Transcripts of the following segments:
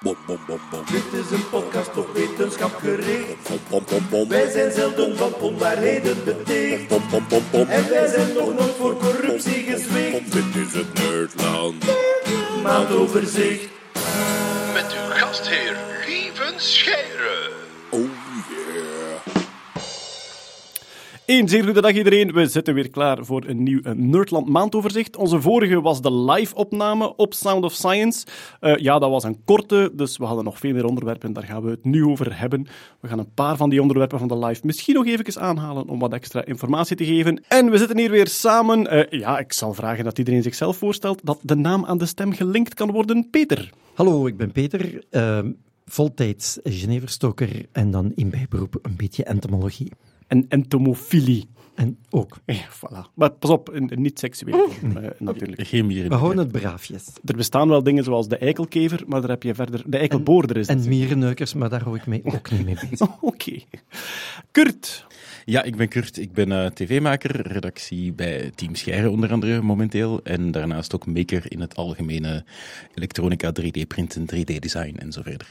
Bom, bom, bom, bom. Dit is een podcast op wetenschap gericht. Bom, bom, bom, bom. Wij zijn zelden van onwaarheden beticht. Bom, bom, bom, bom. En wij zijn nog nooit voor corruptie gezwicht. Dit is het Nerdland. Maandoverzicht. Met uw gastheer Lieven Scheire. Een zeer goede dag iedereen. We zitten weer klaar voor een nieuw eh, Nerdland maandoverzicht. Onze vorige was de live-opname op Sound of Science. Eh, ja, dat was een korte, dus we hadden nog veel meer onderwerpen. Daar gaan we het nu over hebben. We gaan een paar van die onderwerpen van de live misschien nog even aanhalen om wat extra informatie te geven. En we zitten hier weer samen. Eh, ja, ik zal vragen dat iedereen zichzelf voorstelt dat de naam aan de stem gelinkt kan worden. Peter. Hallo, ik ben Peter, uh, voltijds Geneverstoker en dan in bijberoep een beetje entomologie. En entomofilie. En ook. Ja, voilà. Maar pas op, niet seksueel vorm, uh, natuurlijk. Geen mieren. We houden het braafjes. Er bestaan wel dingen zoals de eikelkever, maar daar heb je verder... De eikelboorder is En mierenneukers, maar daar hou ik mee ook niet mee bezig. Oké. Kurt. Ja, ik ben Kurt. Ik ben uh, tv-maker, redactie bij Team Scheire onder andere momenteel. En daarnaast ook maker in het algemene elektronica, 3D-printen, 3D-design en zo verder.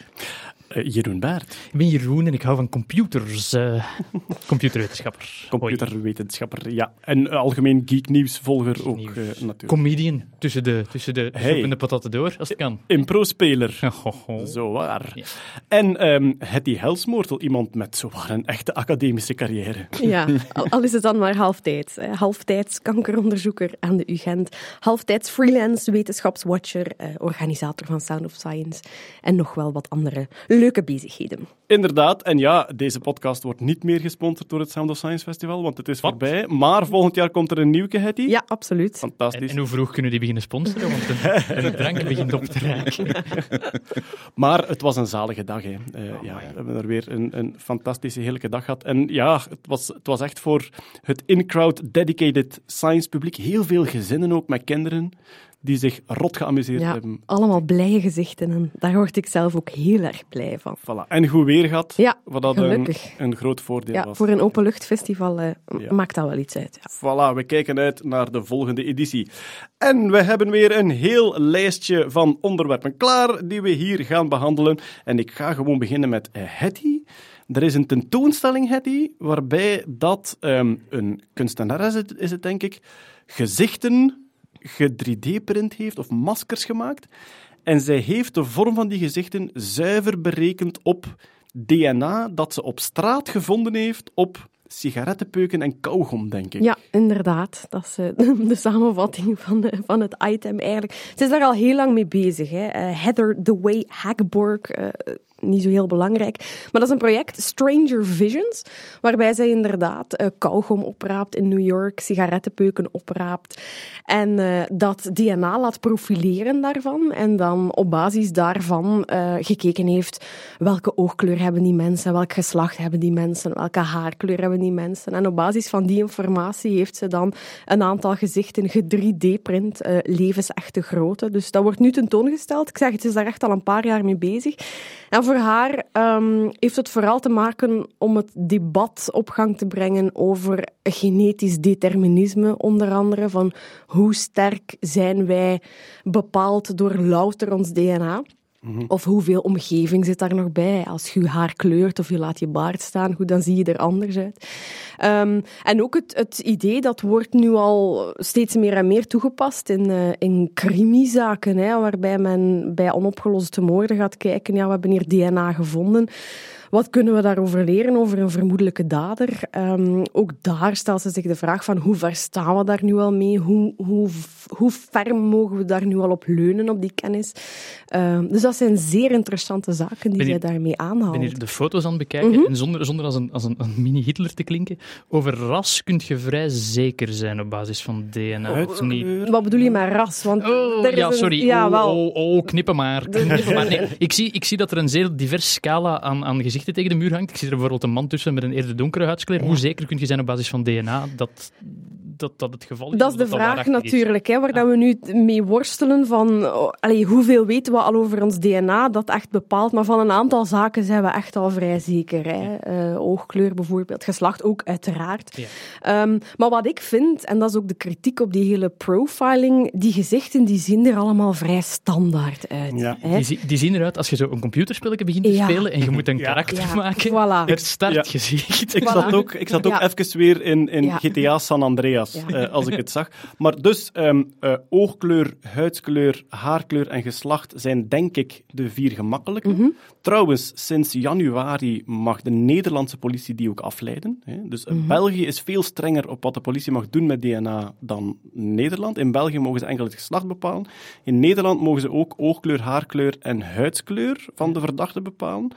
Uh, Jeroen Baert. Ik ben Jeroen en ik hou van computers. Uh, computerwetenschapper. Computerwetenschapper, ja. En uh, algemeen geeknieuwsvolger ook, natuurlijk. Comedian tussen de, tussen de Hey. en de patatten door, als het kan. Impro-speler. Zo waar. Ja. En um, Hetty Helsmoortel, iemand met zowaar een echte academische carrière. Ja, al, al is het dan maar halftijds. Hè. Halftijds kankeronderzoeker aan de UGent, halftijds freelance wetenschapswatcher, eh, organisator van Sound of Science en nog wel wat andere leuke bezigheden. Inderdaad, en ja, deze podcast wordt niet meer gesponsord door het Sound of Science Festival, want het is Wat? voorbij. Maar volgend jaar komt er een nieuwke, Hetty. Ja, absoluut. En, Fantastisch. en hoe vroeg kunnen die beginnen sponsoren? Want de, de drank begint op te raken. Maar het was een zalige dag. Hè. Uh, ja, we hebben er weer een, een fantastische, heerlijke dag gehad. En ja, het was, het was echt voor het in-crowd dedicated science publiek. Heel veel gezinnen ook met kinderen die zich rot geamuseerd Ja, hebben. allemaal blije gezichten en daar word ik zelf ook heel erg blij van. Voilà. En goed weer gehad, Ja, wat dat een, gelukkig. een groot voordeel Ja, was. voor een openluchtfestival eh, Ja. maakt dat wel iets uit. Ja. Voilà, we kijken uit naar de volgende editie. En we hebben weer een heel lijstje van onderwerpen klaar die we hier gaan behandelen. En ik ga gewoon beginnen met eh, Hetty. Er is een tentoonstelling, Hetty, waarbij dat um, een kunstenaar is het, is het, denk ik, gezichten ge-3D-print heeft of maskers gemaakt. En zij heeft de vorm van die gezichten zuiver berekend op DNA dat ze op straat gevonden heeft op sigarettenpeuken en kauwgom, denk ik. Ja, inderdaad. Dat is uh, de samenvatting van, de, van het item eigenlijk. Ze is daar al heel lang mee bezig. Hè. Uh, Heather The Way Hagborg, uh, niet zo heel belangrijk. Maar dat is een project, Stranger Visions, waarbij zij inderdaad uh, kauwgom opraapt in New York, sigarettenpeuken opraapt en uh, dat DNA laat profileren daarvan en dan op basis daarvan uh, gekeken heeft welke oogkleur hebben die mensen, welk geslacht hebben die mensen, welke haarkleur hebben die mensen. En op basis van die informatie heeft ze dan een aantal gezichten ge-3D-print, uh, levensechte grootte. Dus dat wordt nu tentoongesteld. Ik zeg, het is daar echt al een paar jaar mee bezig. En voor haar um, heeft het vooral te maken om het debat op gang te brengen over genetisch determinisme, onder andere, van hoe sterk zijn wij bepaald door louter ons DNA. Mm-hmm. Of hoeveel omgeving zit daar nog bij? Als je je haar kleurt of je laat je baard staan, goed, dan zie je er anders uit. Um, en ook het, het, idee, dat wordt nu al steeds meer en meer toegepast in, uh, in crimizaken, hè, waarbij men bij onopgeloste moorden gaat kijken, ja, we hebben hier DNA gevonden. Wat kunnen we daarover leren, over een vermoedelijke dader? Um, ook daar stelt ze zich de vraag van hoe ver staan we daar nu al mee? Hoe, hoe, hoe ferm mogen we daar nu al op leunen, op die kennis? Um, dus dat zijn zeer interessante zaken die zij daarmee aanhaalt. Ik ben hier de foto's aan het bekijken mm-hmm. en zonder, zonder als een, als een, een mini-Hitler te klinken, over ras kun je vrij zeker zijn op basis van DNA. Oh, niet... Wat bedoel je met ras? Want oh, er is ja, sorry. Een, ja, oh, wel. Oh, oh, knippen maar. Knippen maar. Nee, ik, zie, ik zie dat er een zeer divers scala aan, aan gezichten tegen de muur hangt. Ik zie er bijvoorbeeld een man tussen met een eerder donkere huidskleur. Hoe zeker kun je zijn op basis van DNA dat dat dat het geval is? Dat is de dat vraag natuurlijk, hè, waar dat we nu mee worstelen van oh, allee, hoeveel weten we al over ons DNA, dat echt bepaalt. Maar van een aantal zaken zijn we echt al vrij zeker. Hè. Eh, oogkleur bijvoorbeeld, geslacht ook uiteraard. Ja. Ehm, maar wat ik vind, en dat is ook de kritiek op die hele profiling, die gezichten die zien er allemaal vrij standaard uit. Ja. hè. Die, die zien eruit als je zo een computerspelletje begint te Ja. spelen en je moet een Ja. karakter Ja, maken. voilà. Het startgezicht. Ik Voilà. zat ook, ik zat ook Ja. even weer in, in Ja. GTA San Andreas, Ja. eh, als ik het zag. Maar dus, ehm, eh, oogkleur, huidskleur, haarkleur en geslacht zijn denk ik de vier gemakkelijke. Mhm. Trouwens, sinds januari mag de Nederlandse politie die ook afleiden. Hè. Dus Mhm. België is veel strenger op wat de politie mag doen met DNA dan Nederland. In België mogen ze enkel het geslacht bepalen. In Nederland mogen ze ook oogkleur, haarkleur en huidskleur van de verdachte bepalen.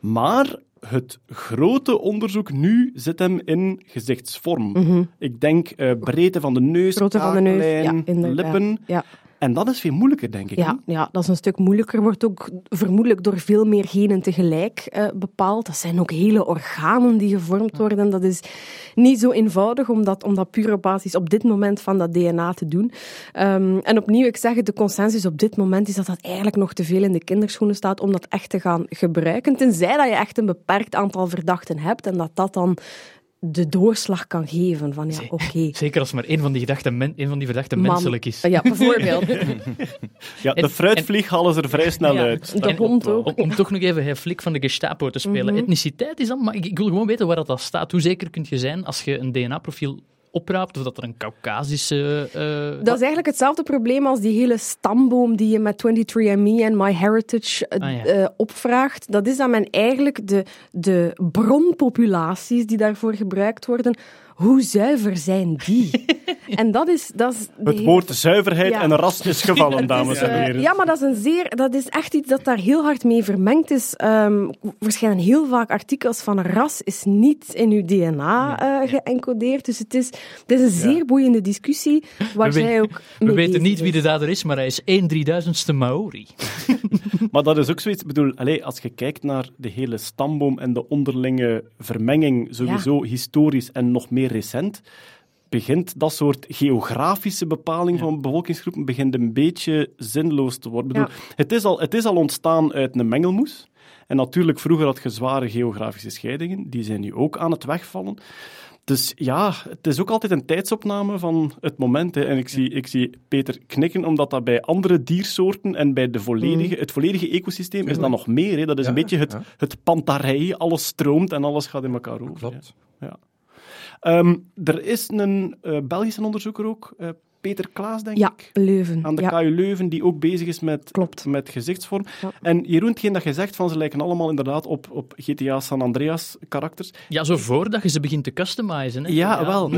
Maar het grote onderzoek nu zit hem in gezichtsvorm. Ik denk eh, breedte van de neus, Mhm. Van de neus, ja, lippen. Ja. En dat is veel moeilijker, denk ik. Ja, ja, dat is een stuk moeilijker. Wordt ook vermoedelijk door veel meer genen tegelijk eh, bepaald. Dat zijn ook hele organen die gevormd worden. Dat is niet zo eenvoudig om dat, om dat puur op basis op dit moment van dat DNA te doen. Ehm, en opnieuw, ik zeg het, de consensus op dit moment is dat dat eigenlijk nog te veel in de kinderschoenen staat om dat echt te gaan gebruiken. Tenzij dat je echt een beperkt aantal verdachten hebt en dat dat dan de doorslag kan geven van ja, oké. Zeker als maar één van die, gedachten men, één van die verdachten man- menselijk is. Ja, bijvoorbeeld. Ja, de fruitvlieg halen ze er vrij snel Ja, uit. de hond ook. Om, om toch nog even het flik van de Gestapo te spelen. Mhm. Etniciteit is dan, maar ik, ik wil gewoon weten waar dat, dat staat. Hoe zeker kun je zijn als je een DNA-profiel opraapt of dat er een Caucasische. eh, Dat is eigenlijk hetzelfde probleem als die hele stamboom die je met 23andMe en MyHeritage eh, Ah, ja. eh, opvraagt. Dat is dat men eigenlijk de, de bronpopulaties die daarvoor gebruikt worden, hoe zuiver zijn die? en dat is... Dat is de Het hele- woord zuiverheid Ja. en ras is gevallen, dames is, en eh, heren. ja, maar dat is, een zeer, dat is echt iets dat daar heel hard mee vermengd is. Ehm verschijnen heel vaak artikels van ras is niet in uw DNA eh, geëncodeerd. Dus het is, het is een zeer boeiende discussie waar We zij weten- ook we mee weten niet wie de dader is, maar hij is 1 3000ste Maori. Maar dat is ook zoiets, ik bedoel, allez, als je kijkt naar de hele stamboom en de onderlinge vermenging, sowieso historisch en nog meer recent, begint dat soort geografische bepaling van bevolkingsgroepen begint een beetje zinloos te worden. Bedoel, het, is al, het is al ontstaan uit een mengelmoes. En natuurlijk, vroeger had je zware geografische scheidingen, die zijn nu ook aan het wegvallen. Dus ja, het is ook altijd een tijdsopname van het moment. Hè. En ik zie, ik zie Peter knikken, omdat dat bij andere diersoorten en bij de volledige, het volledige ecosysteem is dat nog meer. Hè. Dat is een beetje het, ja. het pantarij, alles stroomt en alles gaat in elkaar over. Klopt. Ja. Ja. Ehm, er is een eh, Belgische onderzoeker ook, eh, Peter Klaas, denk Ja, ik. Leuven. Aan de ja. KU Leuven, die ook bezig is met, Klopt. met gezichtsvorm. Ja. En Jeroen, hetgeen dat je zegt, van ze lijken allemaal inderdaad op, op GTA San Andreas karakters. Ja, zo voordat je ze begint te customizen. Hè. Ja, wel.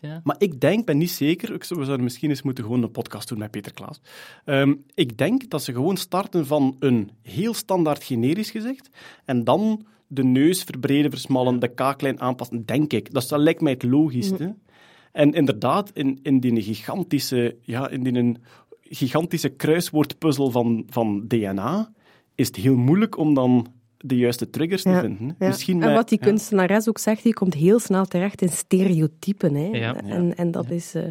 Ja. Maar ik denk, ben niet zeker, we zouden misschien eens moeten gewoon een podcast doen met Peter Klaas. Ehm, ik denk dat ze gewoon starten van een heel standaard generisch gezicht en dan de neus verbreden, versmallen, de kaaklijn aanpassen, denk ik. Dat, dat lijkt mij het logischste. En inderdaad, in, in die gigantische, ja, in die een gigantische kruiswoordpuzzel van, van DNA is het heel moeilijk om dan de juiste triggers te Ja, vinden. Ja. Misschien en wat die ja. kunstenares ook zegt, die komt heel snel terecht in stereotypen. Hè. Ja. En, en dat is eh,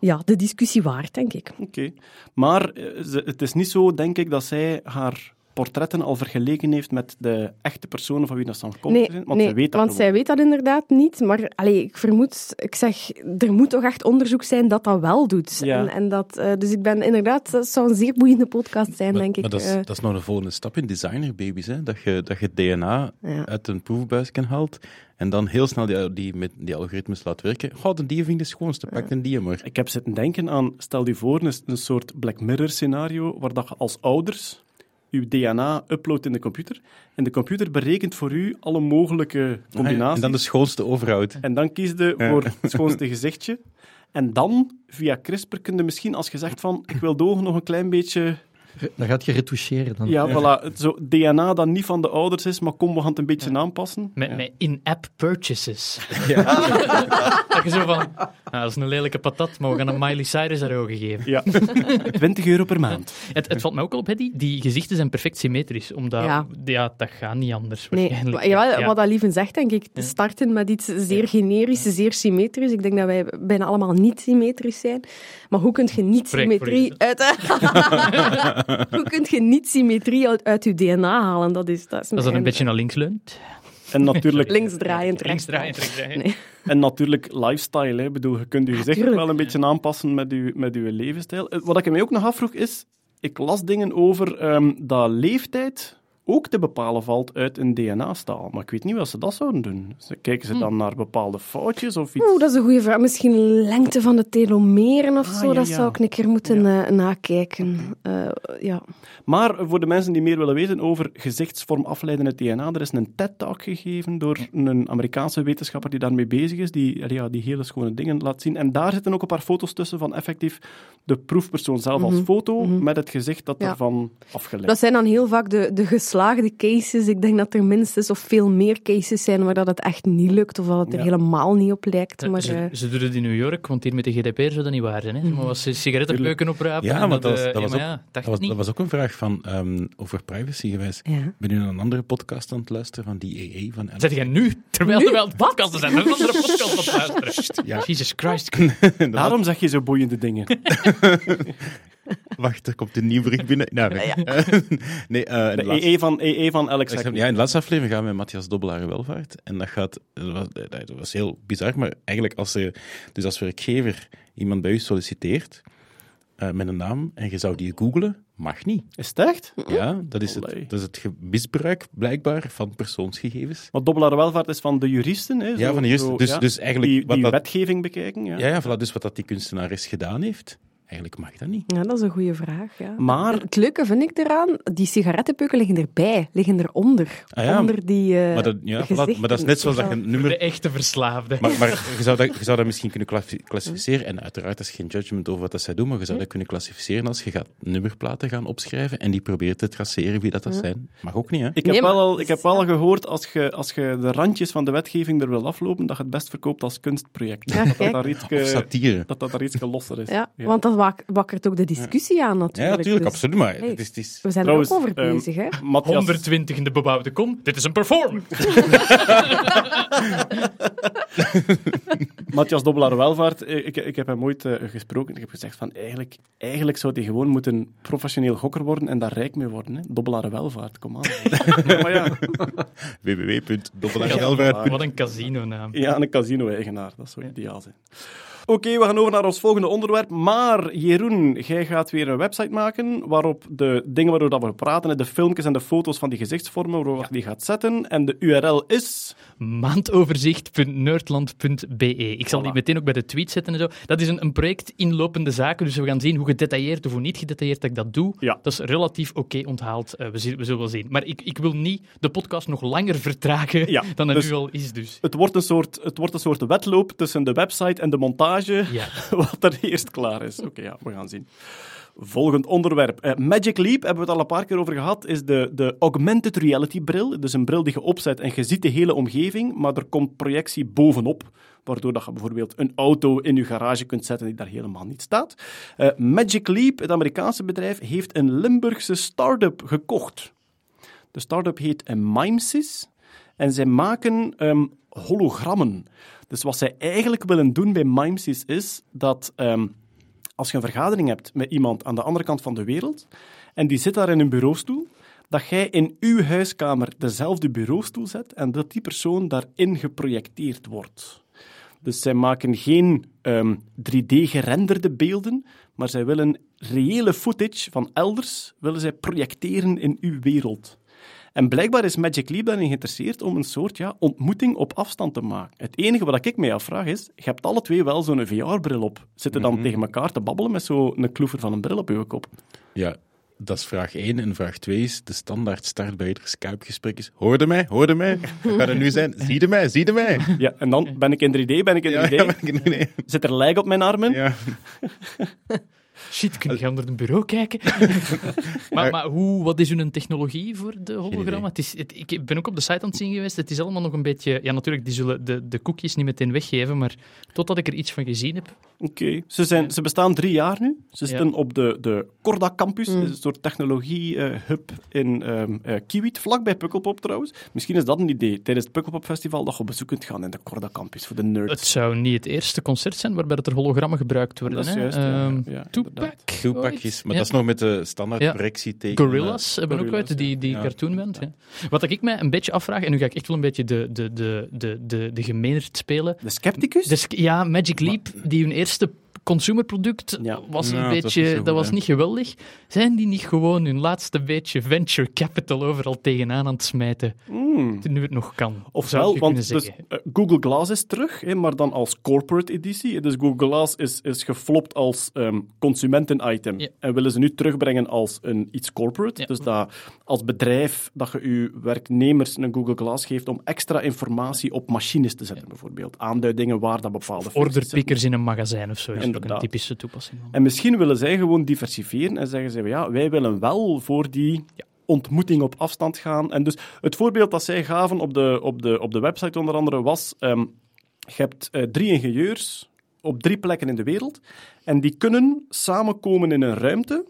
Ja. de discussie waard, denk ik. Oké. Maar eh, ze- het is niet zo, denk ik, dat zij haar portretten al vergeleken heeft met de echte personen van wie dat dan komt. Nee, want nee, zij weet dat want zij weet dat inderdaad niet. Maar allee, ik vermoed, ik zeg, er moet toch echt onderzoek zijn dat dat wel doet. Ja. En, en dat, eh, dus ik ben inderdaad, dat zou een zeer boeiende podcast zijn, Maar, denk maar ik. dat, is, eh. dat is nog een volgende stap in designerbabies. Hè? Dat, je, dat je DNA Ja. uit een proefbuisje haalt en dan heel snel die, die, met die algoritmes laat werken. Goh, de die vind ik de schoonste, pak een die maar. Ik heb zitten denken aan, stel je voor, een, een soort Black Mirror scenario, waar dat je als ouders uw DNA uploadt in de computer en de computer berekent voor u alle mogelijke combinaties. En dan de schoonste overhoud. En dan kies je voor het schoonste gezichtje. En dan, via CRISPR, kun je misschien, als je zegt van, ik wil de ogen nog een klein beetje Dan gaat je retoucheren dan. Ja, voilà. Zo DNA dat niet van de ouders is, maar kom, we gaan het een beetje aanpassen. Met, met in-app purchases. dat je zo van, ah, dat is een lelijke patat, maar we gaan een Miley Cyrus haar ogen geven. Ja. 20 euro per maand. Het, het valt me ook al op, hè, die, die gezichten zijn perfect symmetrisch. Omdat, ja. Ja. dat gaat niet anders Nee, waarschijnlijk. ja, Ja. wat dat Lieven zegt, denk ik, te starten met iets zeer generisch, zeer symmetrisch. Ik denk dat wij bijna allemaal niet symmetrisch zijn. Maar hoe kun je niet Spreek symmetrie uit... hoe kun je niet symmetrie uit, uit je DNA halen? Dat is, dat is, Dat een beetje naar links leunt. En natuurlijk, linksdraaiend. Links draaien, rechts. rechts draaien. en natuurlijk lifestyle. Hè. Bedoel, je kunt je gezicht tuurlijk. wel een beetje aanpassen met je, met uw levensstijl. Eh, Wat ik mij ook nog afvroeg is, ik las dingen over ehm, dat leeftijd ook te bepalen valt uit een DNA-staal. Maar ik weet niet wat ze dat zouden doen. Kijken ze dan naar bepaalde foutjes of iets? Oeh, dat is een goede vraag. Misschien lengte van de telomeren of Ah, zo. ja, dat ja. zou ik een keer moeten eh, nakijken. Eh, ja. Maar voor de mensen die meer willen weten over gezichtsvorm afleiden uit DNA, er is een TED-talk gegeven door een Amerikaanse wetenschapper die daarmee bezig is, die ja, die hele schone dingen laat zien. En daar zitten ook een paar foto's tussen van effectief de proefpersoon zelf als foto met het gezicht dat Mhm. Ja. ervan afgeleid Dat zijn dan heel vaak de, de geslaagde cases. Ik denk dat er minstens of veel meer cases zijn waar dat het echt niet lukt of dat het er Ja. helemaal niet op lijkt. Maar, ze, eh, ze doen het in New York, want hier met de GDPR zou dat niet waar zijn. Hè? Maar was ze sigarettenpeuken oprapen. Ja, maar dat, was- dat, was ook, maar ja, dat, dacht was, niet. dat was ook een vraag van, ehm, over privacy geweest. ja. Ben je naar een andere podcast aan het luisteren van die EE van Zeg jij nu, terwijl Nu? er wel podcasts zijn, een andere podcast aan het luisteren. Ja. Jesus Christ. Daarom zeg je zo boeiende dingen. Wacht, er komt een nieuw bericht binnen. Nou, nee. nee eh, in De de laatste- EE van, EE van Alex Ja, in de laatste aflevering gaan we met Matthias Dobbelaar welvaart. En dat gaat, dat was, dat was heel bizar, maar eigenlijk als je, dus als werkgever iemand bij u solliciteert eh, met een naam en je zou die googlen, mag niet. Is het echt? Ja, dat is het, dat is het misbruik blijkbaar van persoonsgegevens. Want Dobbelaar Welvaart is van de juristen. Hè, Ja, zo- van de juristen. zo, Dus- ja, dus eigenlijk die, wat dat- wetgeving bekijken. Ja. Ja, ja voilà, dus wat dat die kunstenares gedaan heeft, eigenlijk mag dat niet. ja, dat is een goede vraag. Ja. Maar- Het leuke vind ik eraan, die sigarettenpeuken liggen erbij, liggen eronder. Ah ja, onder die eh Maar dat, ja, voilà, maar dat is net zoals dat je een De nummer... echte verslaafde. Maar, maar je, zou dat, je zou dat misschien kunnen klassi- klassificeren, en uiteraard is geen judgment over wat dat zij doen, maar je zou dat kunnen klassificeren als je gaat nummerplaten gaan opschrijven en die probeert te traceren wie dat, dat zijn. Mag ook niet, hè? Ik heb, Nee, maar- wel al, ik heb wel al gehoord, als je, als je de randjes van de wetgeving er wil aflopen, dat je het best verkoopt als kunstproject. Ja, dat, dat, daar iets, Of satire. dat dat daar iets losser is. Ja, want dat wak- wakkert ook de discussie aan Ja, natuurlijk. natuurlijk, Dus absoluut. Maar Hey. het is, het is- We zijn Trouwens, er ook over ehm, bezig, hè? Matthias, 120 in de bebouwde kom. Dit is een performance. Matthias Dobbelaar Welvaart, eh, ik, ik heb hem ooit eh, gesproken. Ik heb gezegd van eigenlijk, eigenlijk zou hij gewoon moeten professioneel gokker worden en daar rijk mee worden. Hè? Dobbelaar Welvaart, kom aan. maar ja, www.dobbelaarwelvaart. Wat een casino-naam. ja, een casino-eigenaar, dat zou ideaal zijn. Oké, we gaan over naar ons volgende onderwerp. Maar Jeroen, jij gaat weer een website maken waarop de dingen waarover dat we praten, de filmpjes en de foto's van die gezichtsvormen, waarop je die gaat zetten. En de URL is... maandoverzicht.nerdland.be. Ik zal die meteen ook bij de tweet zetten en zo. Dat is een, een project inlopende zaken, dus we gaan zien hoe gedetailleerd of hoe niet gedetailleerd dat ik dat doe. Ja. Dat is relatief oké onthaald. Eh, we, zullen- we zullen wel zien. Maar ik, ik wil niet de podcast nog langer vertragen Ja, dan het dus- nu al is, dus. Het wordt, een soort, het wordt een soort wedloop tussen de website en de montage, Ja. wat er eerst klaar is. Oké, ja, we gaan zien. Volgend onderwerp. Eh, Magic Leap, hebben we het al een paar keer over gehad, is de, de augmented reality bril. Dus een bril die je opzet en je ziet de hele omgeving, maar er komt projectie bovenop, waardoor dat je bijvoorbeeld een auto in je garage kunt zetten die daar helemaal niet staat. Eh, Magic Leap, het Amerikaanse bedrijf, heeft een Limburgse start-up gekocht. De start-up heet Mimesys en zij maken ehm, hologrammen. Dus wat zij eigenlijk willen doen bij Mimesys is dat ehm, als je een vergadering hebt met iemand aan de andere kant van de wereld en die zit daar in een bureaustoel, dat jij in uw huiskamer dezelfde bureaustoel zet en dat die persoon daarin geprojecteerd wordt. Dus zij maken geen ehm, 3D-gerenderde beelden, maar zij willen reële footage van elders willen zij projecteren in uw wereld. En blijkbaar is Magic Leap daarin geïnteresseerd om een soort ja, ontmoeting op afstand te maken. Het enige wat ik mij afvraag is, je hebt alle twee wel zo'n VR-bril op. Zitten dan tegen elkaar te babbelen met zo'n kloever van een bril op je kop? Ja, dat is vraag 1. En vraag 2 is, de standaard start bij ieder Skype-gesprek is, hoorde mij, hoorde mij? Gaat er nu zijn, zie je mij, zie je mij? Ja, en dan ben ik in 3D, ben ik in 3D. Ja, ja, maar nee, nee. Zit er lijk op mijn armen? Ja. Shit, kun je onder een bureau kijken? maar maar hoe, wat is hun technologie voor de hologrammen? Het is, het, ik ben ook op de site aan het zien geweest. Het is allemaal nog een beetje... Ja, natuurlijk, die zullen de, de cookies niet meteen weggeven, maar totdat ik er iets van gezien heb... Oké, ze, zijn, ze bestaan drie jaar nu. Ze zitten op de, de Corda Campus, Mm. dat is een soort technologie-hub in ehm eh, Kiewit, vlakbij Pukkelpop trouwens. Misschien is dat een idee, tijdens het Pukkelpop Festival, dat je op bezoek kunt gaan in de Corda Campus, voor de nerds. Het zou niet het eerste concert zijn waarbij dat er hologrammen gebruikt worden. Dat is hè? juist, ja. Ehm, Ja, Tupac? is, maar Ja. dat is nog met de standaard Ja. Brexit-teken. Gorillas hebben ook uit, die, die Ja. cartoonband. Ja. Wat ik mij een beetje afvraag, en nu ga ik echt wel een beetje de, de, de, de, de, de gemeenerd spelen. De Skepticus? Dus, ja, Magic Leap, die hun eerste consumerproduct Ja. was een Ja, dat was beetje, niet dat, was niet geweldig. Zijn die niet gewoon hun laatste beetje venture capital overal tegenaan aan het smijten? Hmm. Nu het nog kan. Ofwel, want dus, zeggen. eh, Google Glass is terug, hè, maar dan als corporate editie. Dus Google Glass is, is geflopt als ehm consumenten-item. Ja. En willen ze nu terugbrengen als een, iets corporate. Ja. Dus dat als bedrijf dat je je werknemers een Google Glass geeft om extra informatie op machines te zetten, bijvoorbeeld. Aanduidingen waar dat bepaalde. Orderpickers in een magazijn of zo is ook een Inderdaad. typische toepassing. En misschien willen zij gewoon diversifiëren en zeggen ze, ja, wij willen wel voor die ontmoeting op afstand gaan. En dus het voorbeeld dat zij gaven op de, op de, op de website onder andere was, ehm, je hebt eh, drie ingenieurs op drie plekken in de wereld en die kunnen samenkomen in een ruimte,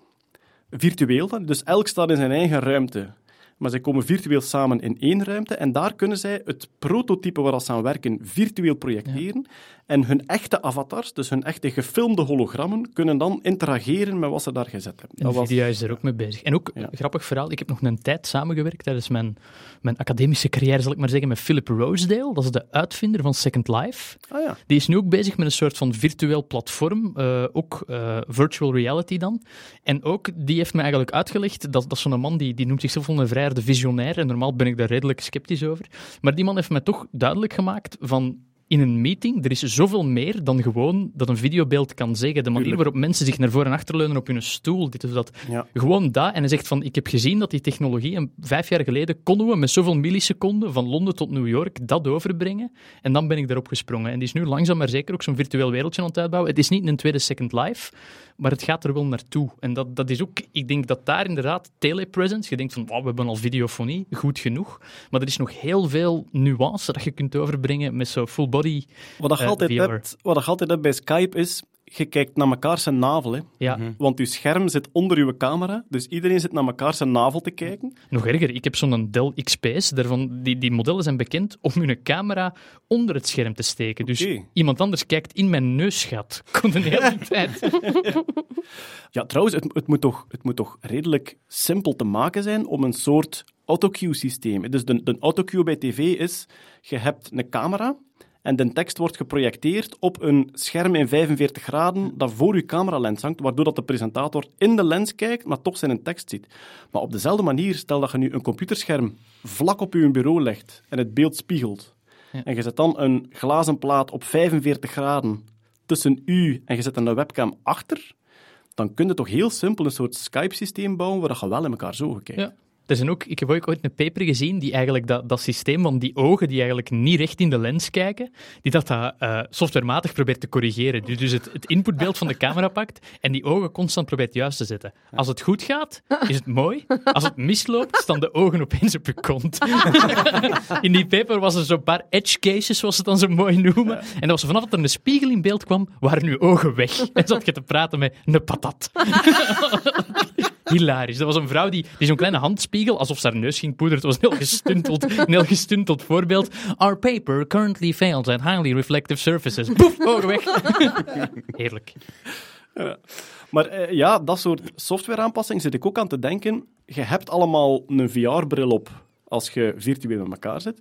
virtueel dan, dus elk staat in zijn eigen ruimte. Maar zij komen virtueel samen in één ruimte en daar kunnen zij het prototype waar ze aan werken virtueel projecteren. En hun echte avatars, dus hun echte gefilmde hologrammen, kunnen dan interageren met wat ze daar gezet hebben. Dat was- is er ook mee bezig. En ook, Ja. grappig verhaal, ik heb nog een tijd samengewerkt tijdens mijn, mijn academische carrière, zal ik maar zeggen, met Philip Rosedale. Dat is de uitvinder van Second Life. Ah ja. Die is nu ook bezig met een soort van virtueel platform, eh, ook eh, virtual reality dan. En ook, die heeft me eigenlijk uitgelegd, dat, dat is zo'n man die, die noemt zichzelf een vrijer de visionair, en normaal ben ik daar redelijk sceptisch over. Maar die man heeft mij toch duidelijk gemaakt van... In een meeting, er is zoveel meer dan gewoon dat een videobeeld kan zeggen. De manier waarop mensen zich naar voren en achter leunen op hun stoel, dit of dat. Ja. Gewoon dat. En hij zegt van, ik heb gezien dat die technologie, en vijf jaar geleden konden we met zoveel milliseconden van Londen tot New York dat overbrengen. En dan ben ik daarop gesprongen. En die is nu langzaam maar zeker ook zo'n virtueel wereldje aan het uitbouwen. Het is niet een tweede Second Life, maar het gaat er wel naartoe. En dat, dat is ook, ik denk dat daar inderdaad telepresence, je denkt van, wow, we hebben al videofonie, goed genoeg. Maar er is nog heel veel nuance dat je kunt overbrengen met zo'n full body. Wat, dat je eh, altijd VR. hebt, wat je altijd hebt bij Skype is, je kijkt naar elkaar zijn navel. Hè. Ja, Want je scherm zit onder je camera, dus iedereen zit naar elkaar zijn navel te kijken. Nog erger, ik heb zo'n Dell XPS. Daarvan, die, die modellen zijn bekend om hun camera onder het scherm te steken. Dus iemand anders kijkt in mijn neusgat. Kon de hele tijd. Ja, trouwens, het, het, moet toch, het moet toch redelijk simpel te maken zijn om een soort autocue-systeem. Dus de, de autocue bij tv is, je hebt een camera en de tekst wordt geprojecteerd op een scherm in 45 graden dat voor je cameralens hangt, waardoor dat de presentator in de lens kijkt, maar toch zijn tekst ziet. Maar op dezelfde manier, stel dat je nu een computerscherm vlak op je bureau legt en het beeld spiegelt, en je zet dan een glazen plaat op 45 graden tussen u en je zet een webcam achter, dan kun je toch heel simpel een soort Skype-systeem bouwen waar je wel in elkaar zo kijkt. Ja. Er zijn ook, ik heb ook ooit een paper gezien die eigenlijk dat, dat systeem van die ogen die eigenlijk niet recht in de lens kijken, die dat, dat eh, softwarematig probeert te corrigeren. Dus, dus het, het inputbeeld van de camera pakt en die ogen constant probeert juist te zetten. Als het goed gaat, is het mooi. Als het misloopt, staan de ogen opeens op je kont. in die paper was er zo'n paar edge cases, zoals ze het dan zo mooi noemen. En dat was vanaf dat er een spiegel in beeld kwam, waren uw ogen weg. En zat je te praten met een patat. Hilarisch. Dat was een vrouw die, die zo'n kleine handspiegel, alsof ze haar neus ging poederen. Het was een heel gestunteld, heel gestunteld voorbeeld. Our paper currently fails at highly reflective surfaces. Poef, ogen weg. Heerlijk. Maar eh, ja, dat soort softwareaanpassingen zit ik ook aan te denken. Je hebt allemaal een VR-bril op als je virtueel met elkaar zit.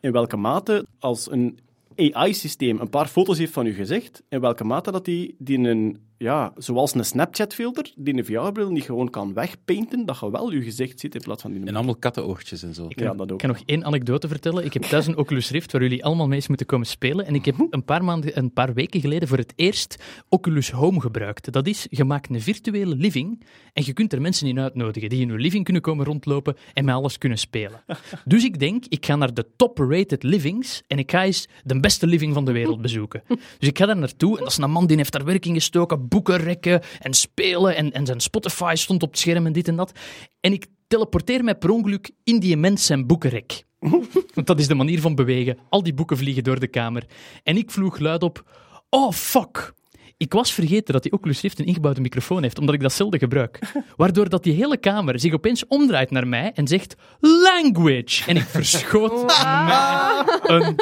In welke mate, als een AI-systeem een paar foto's heeft van je gezicht, in welke mate dat die, die een, ja, zoals een Snapchat-filter, die een VR-bril niet gewoon kan wegpainten, dat je wel je gezicht ziet in plaats van die... En allemaal kattenoortjes en zo. ja, dat ook. Ik kan nog één anekdote vertellen. Ik heb thuis een Oculus Rift waar jullie allemaal mee eens moeten komen spelen. En ik heb een paar, maanden, een paar weken geleden voor het eerst Oculus Home gebruikt. Dat is, je maakt een virtuele living en je kunt er mensen in uitnodigen die in je living kunnen komen rondlopen en met alles kunnen spelen. Dus ik denk, ik ga naar de top-rated livings en ik ga eens de beste living van de wereld bezoeken. Dus ik ga daar naartoe en dat is een man die heeft daar werk in gestoken, boekenrekken en spelen en, en zijn Spotify stond op het scherm en dit en dat. En ik teleporteer mij per ongeluk in die mens zijn boekenrek. Want dat is de manier van bewegen. Al die boeken vliegen door de kamer. En ik vloeg luid op, oh fuck. Ik was vergeten dat die Oculus Rift een ingebouwde microfoon heeft, omdat ik dat zelden gebruik. Waardoor dat die hele kamer zich opeens omdraait naar mij en zegt language. En ik verschoot mij een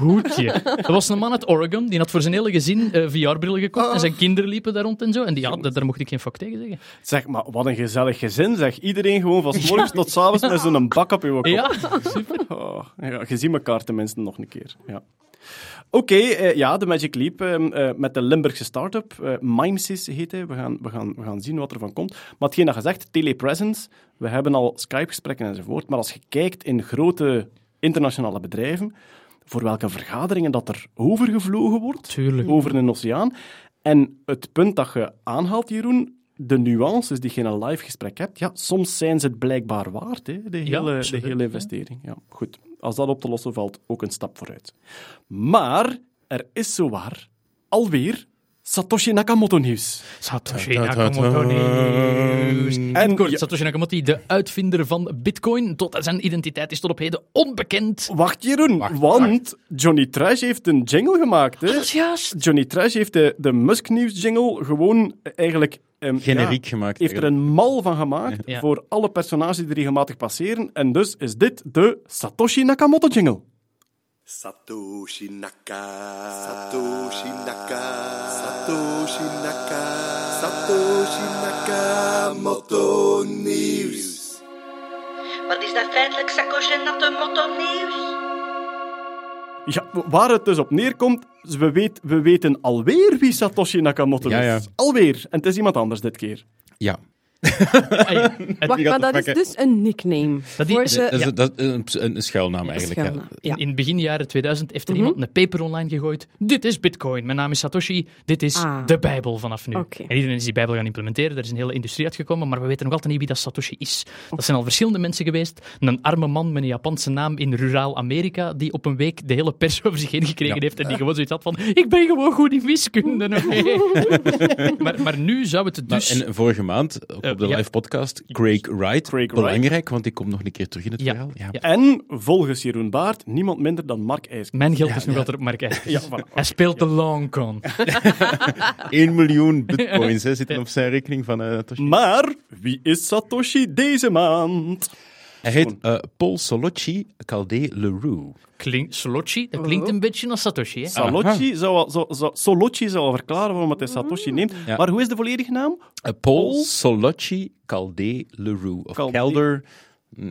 hoedje. Dat was een man uit Oregon, die had voor zijn hele gezin eh, VR-brillen gekocht en zijn kinderen liepen daar rond en zo. En die, ja, daar daar mocht ik geen fuck tegen zeggen. Zeg, maar wat een gezellig gezin, zeg. Iedereen gewoon van 's morgens tot 's avonds met zo'n bak op je kop. Ja, super. Oh, ja, je ziet elkaar tenminste nog een keer. Ja. Oké, eh, ja, de Magic Leap ehm, eh, met de Limburgse start-up. eh Mimesys heet hij. We gaan, we, gaan, we gaan zien wat er van komt. Maar hetgeen dat gezegd, telepresence, we hebben al Skype-gesprekken enzovoort. Maar als je kijkt in grote internationale bedrijven, voor welke vergaderingen dat er overgevlogen wordt, Tuurlijk. over een oceaan. En het punt dat je aanhaalt, Jeroen, de nuances die je in een live gesprek hebt, ja, soms zijn ze het blijkbaar waard, hè, de, Ja, hele, de hele investering. Ja, goed. Als dat op te lossen valt, ook een stap vooruit. Maar er is zowaar alweer Satoshi Nakamoto nieuws. Satoshi Nakamoto nieuws. En ja- Satoshi Nakamoto, de uitvinder van Bitcoin. Tot zijn identiteit is tot op heden onbekend. Wacht, Jeroen, want Johnny Trash heeft een jingle gemaakt. Hè? Dat is juist. Johnny Trash heeft de, de Musk News jingle gewoon eigenlijk... ehm, Generiek ja, gemaakt. heeft er een mal van gemaakt Ja. voor alle personages die regelmatig passeren. En dus is dit de Satoshi Nakamoto jingle. Satoshi Naka. Satoshi Naka. Satoshi Naka. Satoshi Nakamoto nieuws. Wat is dat feitelijk, Satoshi Nakamoto nieuws? Ja, waar het dus op neerkomt, is we, weet, we weten alweer wie Satoshi Nakamoto Ja, is. Alweer. En het is iemand anders dit keer. Ja. Wacht, maar dat is dus een nickname. Dat die- voor ze... Dat is, Ja. dat is een, schuilnaam eigenlijk. Schuilnaam, in, Ja. in begin jaren 2000 heeft er Mhm. iemand een paper online gegooid. Dit is Bitcoin. Mijn naam is Satoshi. Dit is Ah. de Bijbel vanaf nu. En iedereen is die Bijbel gaan implementeren. Er is een hele industrie uitgekomen, maar we weten nog altijd niet wie dat Satoshi is. Dat zijn al verschillende mensen geweest. Een arme man met een Japanse naam in ruraal Amerika, die op een week de hele pers over zich heen gekregen Ja. heeft en die gewoon zoiets had van ik ben gewoon goed in wiskunde. oké." maar, maar nu zou het Maar, dus... en vorige maand, op de ja. live podcast, Craig Wright. Craig Belangrijk, want die komt nog een keer terug in het Ja. verhaal. Ja. Ja. En volgens Jeroen Baart, niemand minder dan Mark IJs. Mijn geld is nog altijd op Mark voilà. Hij speelt de long con. 1 miljoen bitcoins hè, zitten op zijn rekening van eh Toshi. Maar wie is Satoshi deze maand? Hij heet eh, Paul Solochi Calde Leroux. Klink, Solochi, dat klinkt een beetje als Satoshi. Hè? Zou, al- zou, zou, Solochi zou al verklaren waarom het hij Satoshi neemt. Ja. Maar hoe is de volledige naam? Eh, Paul Solochi Calde Leroux. Of Calde-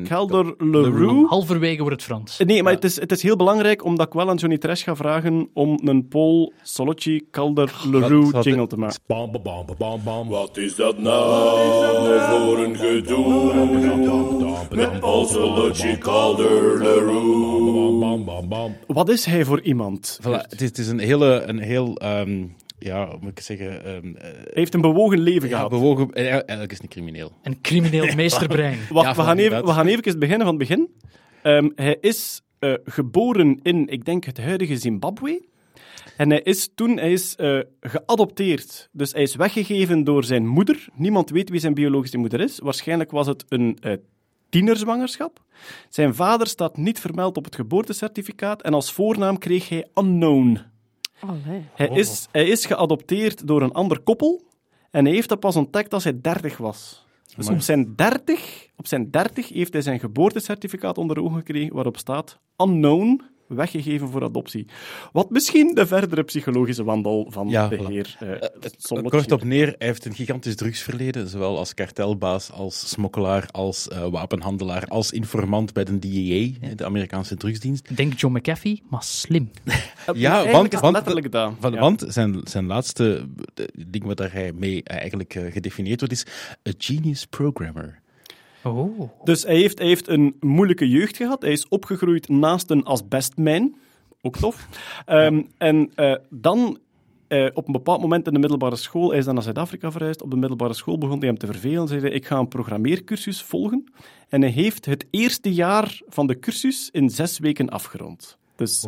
Kelder. mm, Leroux. Halverwege wordt het Frans. Nee, maar het, is, het is heel belangrijk omdat ik wel aan Johnny Trash ga vragen om een Paul Solochi Calder Leroux jingle te maken. Bam, bam, bam, bam, bam. Wat is dat nou voor een gedoe? Met Paul Calder Leroux. Bam, bam, bam. Wat is hij voor iemand? Voilà, het, is, het is een hele, een heel, ehm, ja, moet ik zeggen, Hij heeft een bewogen leven ja, gehad. bewogen, eh, eigenlijk is een crimineel. Een crimineel meesterbrein. Wacht, Ja, we, gaan even, we gaan even beginnen van het begin. Ehm, hij is eh, geboren in, ik denk, het huidige Zimbabwe. En hij is toen hij is, eh, geadopteerd. Dus hij is weggegeven door zijn moeder. Niemand weet wie zijn biologische moeder is. Waarschijnlijk was het een eh, tienerzwangerschap. Zijn vader staat niet vermeld op het geboortecertificaat. En als voornaam kreeg hij Unknown. Allee. Hij, is, hij is geadopteerd door een ander koppel. En hij heeft dat pas ontdekt als hij 30 was. Dus op zijn 30, op zijn 30 heeft hij zijn geboortecertificaat onder de ogen gekregen waarop staat unknown, weggegeven voor adoptie. Wat misschien de verdere psychologische wandel van Ja, de voilà. heer eh Solochi- Kort op neer, hij heeft een gigantisch drugsverleden, zowel als kartelbaas, als smokkelaar, als eh, wapenhandelaar, als informant bij de DEA, de Amerikaanse drugsdienst. Denk John McAfee, maar slim. Ja, Eigenlijk want, is het want, letterlijk dat. van- Ja. want zijn, zijn laatste ding wat daar hij mee eigenlijk gedefinieerd wordt is a genius programmer. Oh. Dus hij heeft, hij heeft een moeilijke jeugd gehad. Hij is opgegroeid naast een asbestmijn. Ook tof. Ehm, En eh, dan, eh, op een bepaald moment in de middelbare school, hij is dan naar Zuid-Afrika verhuisd, op de middelbare school begon hij hem te vervelen. Zei hij, ik ga een programmeercursus volgen. En hij heeft het eerste jaar van de cursus in zes weken afgerond. Dus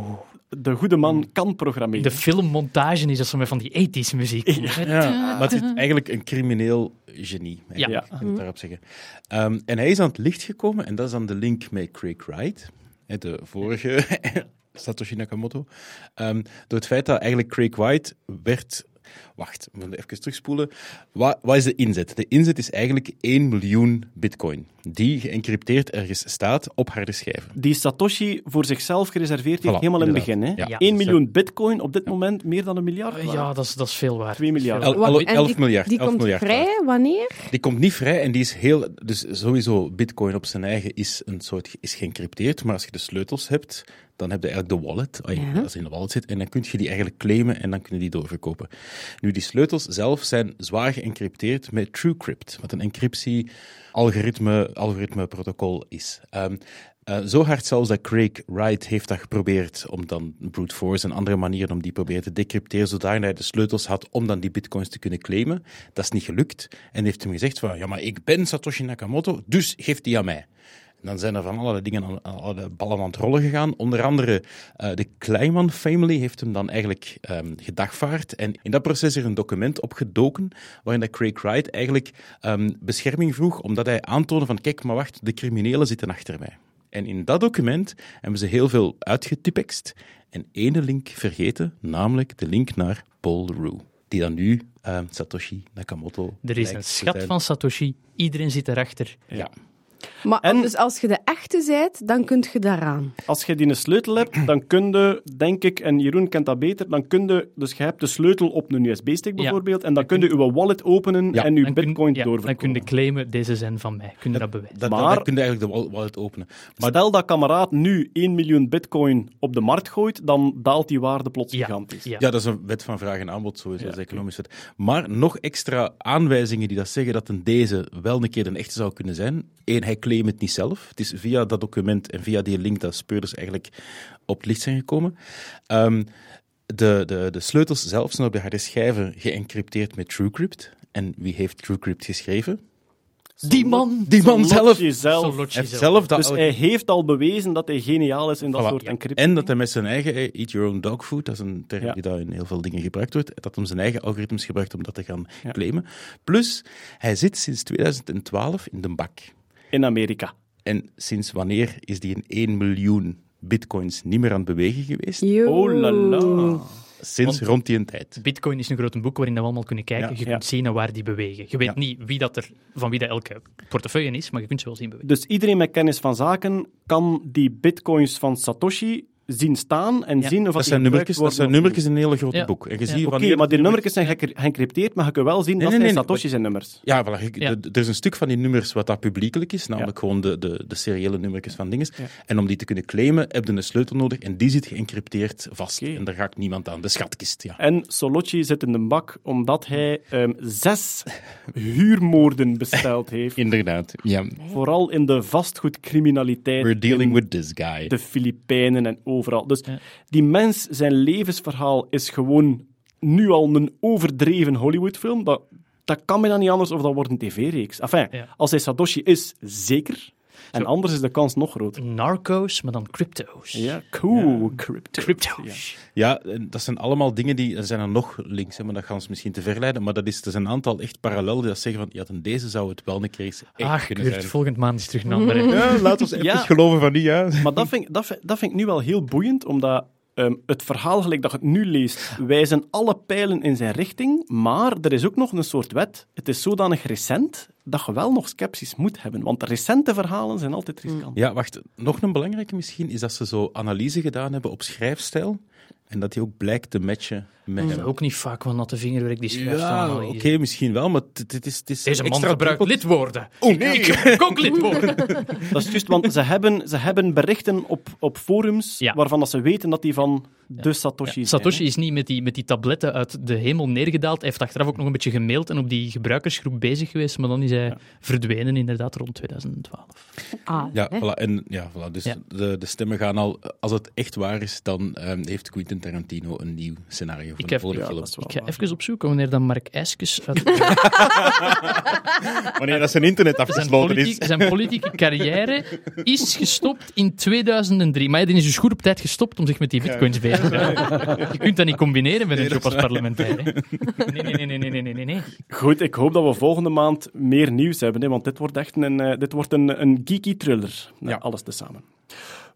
de goede man kan programmeren. De filmmontage is dat zo met van die 80s muziek. Ja, maar het is eigenlijk een crimineel genie. Ja. Ja. Ik kan het daarop zeggen. Ehm, en hij is aan het licht gekomen, en dat is dan de link met Craig Wright, hè, de vorige Satoshi Nakamoto. Ehm, door het feit dat eigenlijk Craig Wright werd. Wacht, we moeten even terugspoelen. Wat, wat is de inzet? De inzet is eigenlijk 1 miljoen bitcoin, die geëncrypteerd ergens staat op harde schijven. Die Satoshi voor zichzelf gereserveerd heeft, Voilà, helemaal in het begin. Hè? Ja. 1 miljoen bitcoin, op dit moment meer dan een miljard. Eh, Ja, dat is, dat is veel waard. 2 miljard. El- Wat- el- en 11 die, miljard. Die 11 komt miljard vrij, wanneer? Die komt niet vrij en die is heel. Dus sowieso, Bitcoin op zijn eigen is een soort is geëncrypteerd. Maar als je de sleutels hebt, dan heb je eigenlijk de wallet. Als je Ja. in de wallet zit, en dan kun je die eigenlijk claimen en dan kun je die doorverkopen. Nu, die sleutels zelf zijn zwaar geëncrypteerd met TrueCrypt, wat een encryptie-algoritme algoritme protocol is. Ehm, eh, zo hard zelfs dat Craig Wright heeft dat geprobeerd om dan brute force en andere manieren om die proberen te decrypteren, zodat hij de sleutels had om dan die bitcoins te kunnen claimen. Dat is niet gelukt. En heeft hem gezegd van, ja, maar ik ben Satoshi Nakamoto, dus geef die aan mij. En dan zijn er van allerlei dingen aan, alle ballen aan het rollen gegaan. Onder andere eh, de Kleiman family heeft hem dan eigenlijk ehm, gedagvaard. En in dat proces is er een document opgedoken waarin dat Craig Wright eigenlijk ehm, bescherming vroeg, omdat hij aantoonde van kijk, maar wacht, de criminelen zitten achter mij. En in dat document hebben ze heel veel uitgetypext en ene link vergeten, namelijk de link naar Paul Rue, die dan nu ehm, Satoshi Nakamoto Er is een schat van Satoshi. Iedereen zit erachter. Ja. Maar En- dus als je de echte bent, dan kun je daaraan. Als je die een sleutel hebt, dan kun je, denk ik, en Jeroen kent dat beter, dan kun je, dus je hebt de sleutel op een USB-stick Ja. bijvoorbeeld, en dan kun je uw wallet openen Ja. en je Dan kun- bitcoin ja, Dan doorverkopen. kun je claimen, deze zijn van mij. Kun je dat bewijzen. Maar- dan kun je eigenlijk de wal- wallet openen. Maar Stel dat kameraad nu 1 miljoen bitcoin op de markt gooit, dan daalt die waarde plots Ja. gigantisch. Ja. Ja, dat is een wet van vraag en aanbod, sowieso, is economisch wet. Maar nog extra aanwijzingen die dat zeggen dat een deze wel een keer een echte zou kunnen zijn. Eén, hij claimt het niet zelf. Het is via dat document en via die link dat speurders eigenlijk op het licht zijn gekomen. Ehm, de, de, de sleutels zelf zijn op de harde schijven geëncrypteerd met TrueCrypt. En wie heeft TrueCrypt geschreven? Die man! Die man zelf! Zelf. Heeft dat Dus hij heeft al bewezen dat hij geniaal is in dat Voilà. soort encryptie. En dat hij met zijn eigen eat your own dog food, dat is een term Ja. die daar in heel veel dingen gebruikt wordt, dat hij zijn eigen algoritmes gebruikt om dat te gaan Ja. claimen. Plus, hij zit sinds 2012 in de bak. In Amerika. En sinds wanneer is die in 1 miljoen bitcoins niet meer aan het bewegen geweest? Yo. Oh la la. Sinds rond die tijd. Bitcoin is een groot boek waarin we allemaal kunnen kijken. Ja. je Ja. kunt zien naar waar die bewegen. Je weet Ja. niet wie dat er, van wie dat elke portefeuille is, maar je kunt ze wel zien bewegen. Dus iedereen met kennis van zaken kan die bitcoins van Satoshi zien staan en Ja. zien of Dat zijn nummertjes, dat zijn nummertjes in een hele grote Ja. boek. En je Ja. ziet Oké, wanneer maar die nummertjes zijn geëncrypteerd, maar je kunt wel zien Nee, dat nee, zijn nee, Satoshi zijn nummers. Ja, voilà, je- Ja. de- er is een stuk van die nummers wat dat publiekelijk is, namelijk gewoon de, de, de seriële nummertjes van dingen. Ja. En om die te kunnen claimen, heb je een sleutel nodig en die zit geëncrypteerd vast. Oké. En daar gaat niemand aan. De schatkist, ja. En Solotje zit in de bak omdat hij ehm, zes huurmoorden besteld heeft. Inderdaad, ja. Vooral in de vastgoedcriminaliteit. We're dealing in with this guy. de Filipijnen en overal. Dus Ja. die mens, zijn levensverhaal is gewoon nu al een overdreven Hollywoodfilm. Dat, dat kan bijna niet anders of dat wordt een tv-reeks. Enfin, Ja. als hij Satoshi is, zeker. En anders is de kans nog groter. Narcos, maar dan crypto's. Ja, cool. Crypto. Crypto's. Ja, en dat zijn allemaal dingen die... Er zijn er nog links, hè, maar dat gaan ons misschien te verleiden. Maar dat is, er zijn een aantal echt parallel die dat zeggen van... Ja, ten deze zou het wel een keer eens echt Ach, kunnen Kurt, zijn. volgende maand is terug een andere. Ja, laat ons even Ja. geloven van die, ja. Maar dat vind, ik- dat, vind, dat vind ik nu wel heel boeiend, omdat ehm, het verhaal, gelijk dat je het nu leest, wijzen alle pijlen in zijn richting, maar er is ook nog een soort wet. Het is zodanig recent dat je wel nog sceptisch moet hebben, want recente verhalen zijn altijd riskant. Ja, wacht. Nog een belangrijke misschien is dat ze zo analyse gedaan hebben op schrijfstijl. En dat die ook blijkt te matchen met is hem. ook niet vaak van natte vingerwerk die schrijft. Ja, oké, misschien wel, maar het het is, is Deze man extra gebruikt lidwoorden. Oh nee! Ik ook lidwoorden. Dat is juist, want ze hebben, ze hebben berichten op, op forums Ja. waarvan dat ze weten dat die van de Satoshi zijn. Satoshi is niet met die, met die tabletten uit de hemel neergedaald. Hij heeft achteraf ook nog een beetje gemaild en op die gebruikersgroep bezig geweest, maar dan is hij verdwenen inderdaad rond 2012. Ah, Ja, voilà, en, ja, voilà, dus Ja. De, de stemmen gaan al... Als het echt waar is, dan ehm, heeft heeft Quentin Tarantino een nieuw scenario voor Ik de volgende ja, film. is Ik ga even opzoeken wanneer dan Mark Eskes uit Wanneer dat zijn internet zijn, afgesloten is. politiek, zijn politieke carrière is gestopt in 2003. Maar hij is dus goed op tijd gestopt om zich met die bitcoins bezig te houden. Je kunt dat niet combineren met een job als parlementair. hè. Nee, nee, nee, nee, nee, nee, nee, nee. Goed, ik hoop dat we volgende maand meer nieuws hebben, hè, want dit wordt echt een, eh, dit wordt een, een geeky thriller. Ja. Alles tezamen.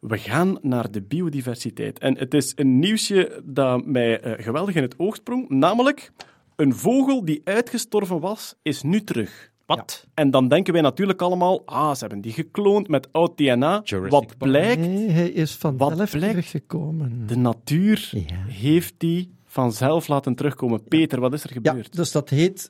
We gaan naar de biodiversiteit. En het is een nieuwsje dat mij eh, geweldig in het oog sprong, namelijk een vogel die uitgestorven was, is nu terug. Wat? En dan denken wij natuurlijk allemaal, ah, ze hebben die gekloond met oud DNA. Jurassic Wat blijkt, Nee, hij is van Wat zelf blijkt? teruggekomen. de natuur Ja. heeft die vanzelf laten terugkomen. Peter, wat is er Ja, gebeurd? dus dat heet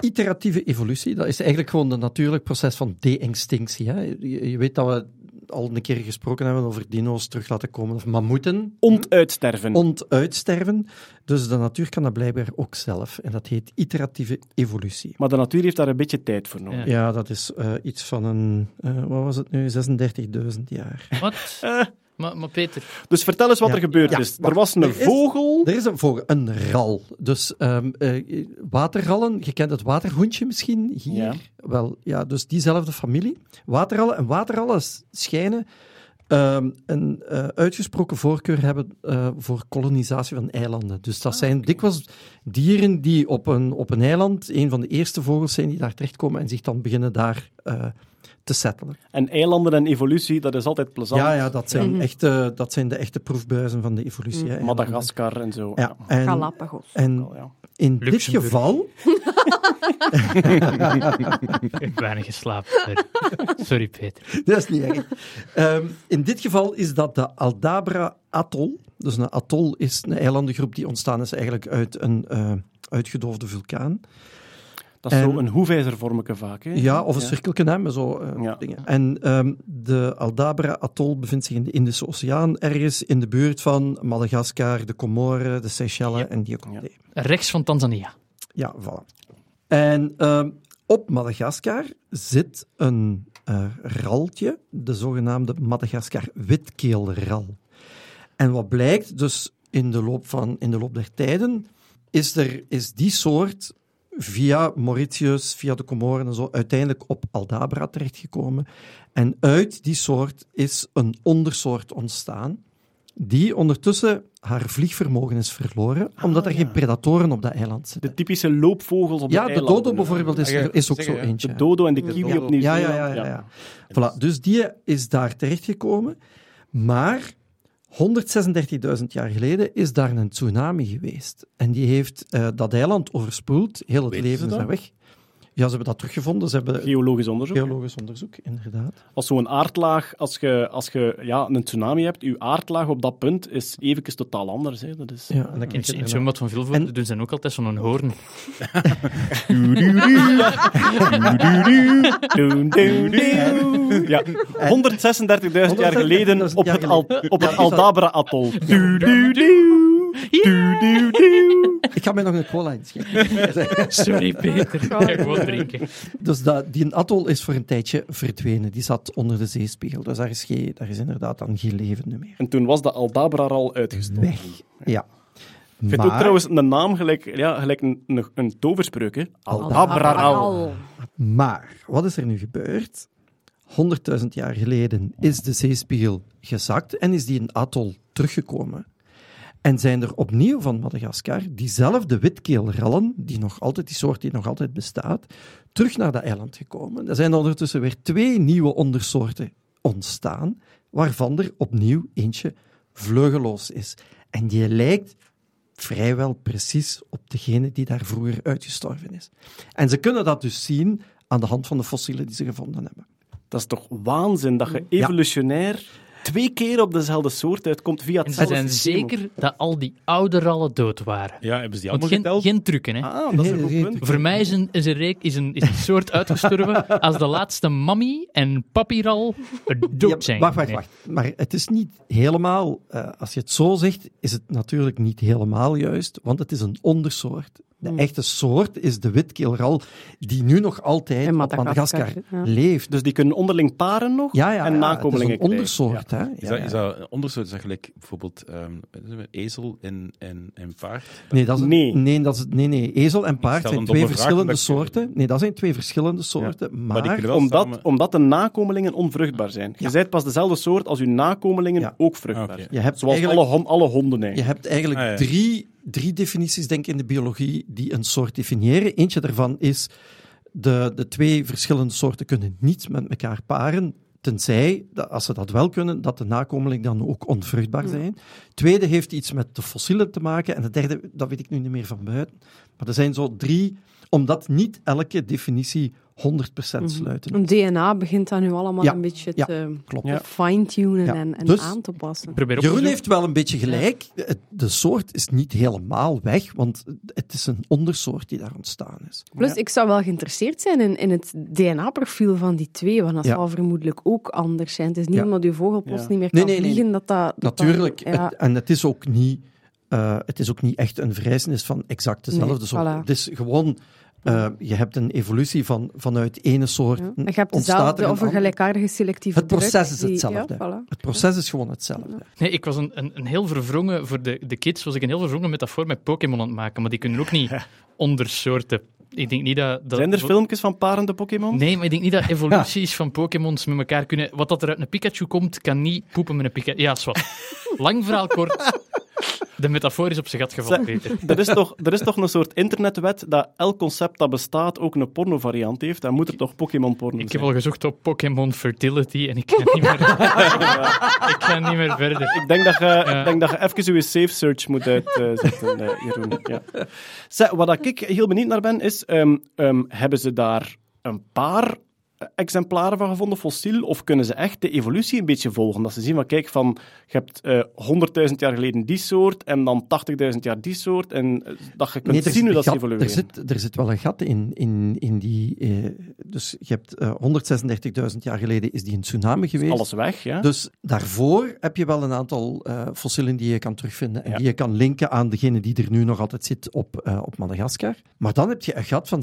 iteratieve evolutie. Dat is eigenlijk gewoon een natuurlijk proces van de-extinctie. je weet dat we al een keer gesproken hebben over dino's terug laten komen, of mammoeten. Ontuitsterven. Ontuitsterven. Dus de natuur kan dat blijkbaar ook zelf. En dat heet iteratieve evolutie. Maar de natuur heeft daar een beetje tijd voor nodig. Ja. Ja, dat is eh, iets van een, eh, wat was het nu, 36.000 jaar. Wat? Maar, maar Peter, dus vertel eens wat Ja, er gebeurd ja, is. Er was een Er is- vogel. Er is een vogel, een ral. Dus ehm eh, waterrallen, je kent het waterhoentje misschien hier. Ja. Wel, ja, dus diezelfde familie. Waterrallen. En waterrallen schijnen ehm, een eh, uitgesproken voorkeur hebben eh, voor kolonisatie van eilanden. Dus dat zijn dikwijls dieren die op een, op een eiland, een van de eerste vogels zijn die daar terechtkomen en zich dan beginnen daar eh, te settelen. En eilanden en evolutie, dat is altijd plezant. Ja, ja dat, zijn echte, dat zijn de echte proefbuizen van de evolutie. hè, eilanden. Madagaskar en zo. Ja, en, Galapagos. en in dit geval ik heb weinig geslapen. Sorry, Sorry, Peter. Dat is niet erg. Ehm, in dit geval is dat de Aldabra Atoll. Dus een atoll is een eilandengroep die ontstaan is eigenlijk uit een eh, uitgedoofde vulkaan. Dat is En- zo een hoefijzervormige vaak. Hè? Ja, of een cirkelken, hè, met zo eh, Ja. dingen. En ehm, de Aldabra Atoll bevindt zich in de Indische Oceaan, ergens in de buurt van Madagaskar, de Comoren, de Seychelles en Diokonde. Rechts van Tanzania. Ja, voilà. En ehm, op Madagaskar zit een eh, raltje, de zogenaamde Madagaskar witkeelral. En wat blijkt, dus in de loop, van, in de loop der tijden, is, er, is die soort via Mauritius, via de Comoren en zo, uiteindelijk op Aldabra terechtgekomen. En uit die soort is een ondersoort ontstaan, die ondertussen haar vliegvermogen is verloren, omdat er geen predatoren op dat eiland zitten. De typische loopvogels op Ja, de de eilanden. dodo bijvoorbeeld is, Ah, ja, er- is ook zeggen, zo ja. eentje. De dodo en de kiwi Ja. op Nieuw-Zeeland. Ja, ja, ja. ja, ja. Voilà, dus die is daar terechtgekomen. Maar 136.000 jaar geleden is daar een tsunami geweest. En die heeft eh, dat eiland overspoeld. Heel het Weten leven is daar weg. Ja, ze hebben dat teruggevonden. Ze hebben Geologisch onderzoek. geologisch onderzoek, inderdaad. Als zo'n aardlaag, als je, als je ja, een tsunami hebt, je aardlaag op dat punt is even totaal anders. Hè. Dat is... Ja, en dan In, in zwembad van Vilvoorde En- doen ze ook altijd zo'n hoorn. Ja, 136.000 jaar geleden op het, Al- op het Aldabra-atol. Ik ga mij nog een cola inschenken. Sorry, Peter. Dus dat, die atol is voor een tijdje verdwenen. Die zat onder de zeespiegel. Dus daar is, geen, daar is inderdaad dan geen leven meer. En toen was de Aldabra al uitgestorven. Weg. Ja. Ik vind ook trouwens een naam gelijk, ja, gelijk een, een, een toverspreuk. Hè. Aldabraral. Maar wat is er nu gebeurd? 100.000 jaar geleden is de zeespiegel gezakt en is die in atol teruggekomen. En zijn er opnieuw van Madagaskar diezelfde witkeelrallen, die nog altijd, die soort die nog altijd bestaat, terug naar dat eiland gekomen. Er zijn ondertussen weer twee nieuwe ondersoorten ontstaan, waarvan er opnieuw eentje vleugeloos is. En die lijkt vrijwel precies op degene die daar vroeger uitgestorven is. En ze kunnen dat dus zien aan de hand van de fossielen die ze gevonden hebben. Dat is toch waanzin dat je evolutionair twee keer op dezelfde soort uitkomt via En ze hetzelfde zijn systeem. zeker dat al die oude rallen dood waren. Ja, hebben ze die allemaal geen, geteld? geen trucken, hè. Ah, dat is een goed punt. Voor mij is een, is, een reek, is, een, is een soort uitgestorven als de laatste mammy en papiral dood Ja, zijn. wacht, wacht, wacht. Maar het is niet helemaal, eh, als je het zo zegt, is het natuurlijk niet helemaal juist, want het is een ondersoort. De echte soort is de witkeelral, die nu nog altijd In op Madagaskar, Madagaskar ja. leeft. Dus die kunnen onderling paren nog ja, ja, en ja, nakomelingen Het is een krijgen. ondersoort, hè. Is Ja, dat, ja. is dat een ondersoort? Is dat gelijk bijvoorbeeld ehm, ezel en, en, en paard? Nee, dat is, Nee. nee. dat is, nee, nee, ezel en paard zijn twee verschillende soorten. Nee, dat zijn twee verschillende soorten, Maar Omdat, samen- omdat de nakomelingen onvruchtbaar zijn. Je zijt pas dezelfde soort als uw nakomelingen Ja. ook vruchtbaar Ah, zijn. Je hebt Zoals eigenlijk- alle, alle honden Je hebt eigenlijk Ah, ja. drie, drie definities, denk ik, in de biologie die een soort definiëren. Eentje daarvan is, de, de twee verschillende soorten kunnen niet met elkaar paren, tenzij, dat, als ze dat wel kunnen, dat de nakomelingen dan ook onvruchtbaar zijn. Tweede heeft iets met de fossielen te maken. En de derde, dat weet ik nu niet meer van buiten. Maar er zijn zo drie, omdat niet elke definitie 100% sluiten. Een DNA begint dan nu allemaal Ja. een beetje Ja. te fine-tunen Ja. en, en Dus- aan te passen. Probeer op te Jeroen heeft wel een beetje gelijk. De soort is niet helemaal weg, want het is een ondersoort die daar ontstaan is. Plus, ik zou wel geïnteresseerd zijn in, in het DNA-profiel van die twee, want dat Ja. zal vermoedelijk ook anders zijn. Het is niet Ja. omdat je vogelpost Ja. niet meer kan nee, nee. vliegen dat dat... dat dat- Natuurlijk. ja. Het- en het is ook niet, eh, het is ook niet echt een vereis van exact dezelfde Nee, soort. voilà. Het is gewoon, eh, je hebt een evolutie van, vanuit ene soort. Ja. En je hebt ontstaat dezelfde er of een gelijkaardige selectieve Het proces druk is die- hetzelfde. Ja, voilà. Het proces is gewoon hetzelfde. Nee, ik was een, een, een heel verwrongen, voor de, de kids was ik een heel verwrongen metafoor met Pokémon aan het maken, maar die kunnen ook niet ondersoorten. Ik denk niet dat... dat Zijn er filmpjes van parende Pokémon? Nee, maar ik denk niet dat evoluties van Pokémons met elkaar kunnen... Wat dat er uit een Pikachu komt, kan niet poepen met een Pikachu. Ja, zwart. Lang verhaal kort. De metafoor is op zijn gat gevallen, Peter. Er is, toch, er is toch een soort internetwet dat elk concept dat bestaat ook een pornovariant heeft. Dan moet er toch Pokémon-porno Ik heb zijn. al gezocht op Pokémon Fertility en ik kan niet meer, ik kan niet meer verder. Ik denk dat je, ik denk dat je even je safe search moet uitzetten, Jeroen. Ja. Zeg, wat ik heel benieuwd naar ben, is... ehm, ehm, hebben ze daar een paar exemplaren van gevonden, fossiel, of kunnen ze echt de evolutie een beetje volgen? Dat ze zien van, kijk, van, je hebt eh 100.000 jaar geleden die soort, en dan 80.000 jaar die soort, en eh, dat je kunt Nee, zien hoe dat ze evolueren. Er zit, er zit wel een gat in, in, in die... eh, dus je hebt eh 136.000 jaar geleden is die een tsunami geweest. Alles weg, ja? Dus daarvoor heb je wel een aantal fossielen die je kan terugvinden en Ja. die je kan linken aan degene die er nu nog altijd zit op, op Madagaskar. Maar dan heb je een gat van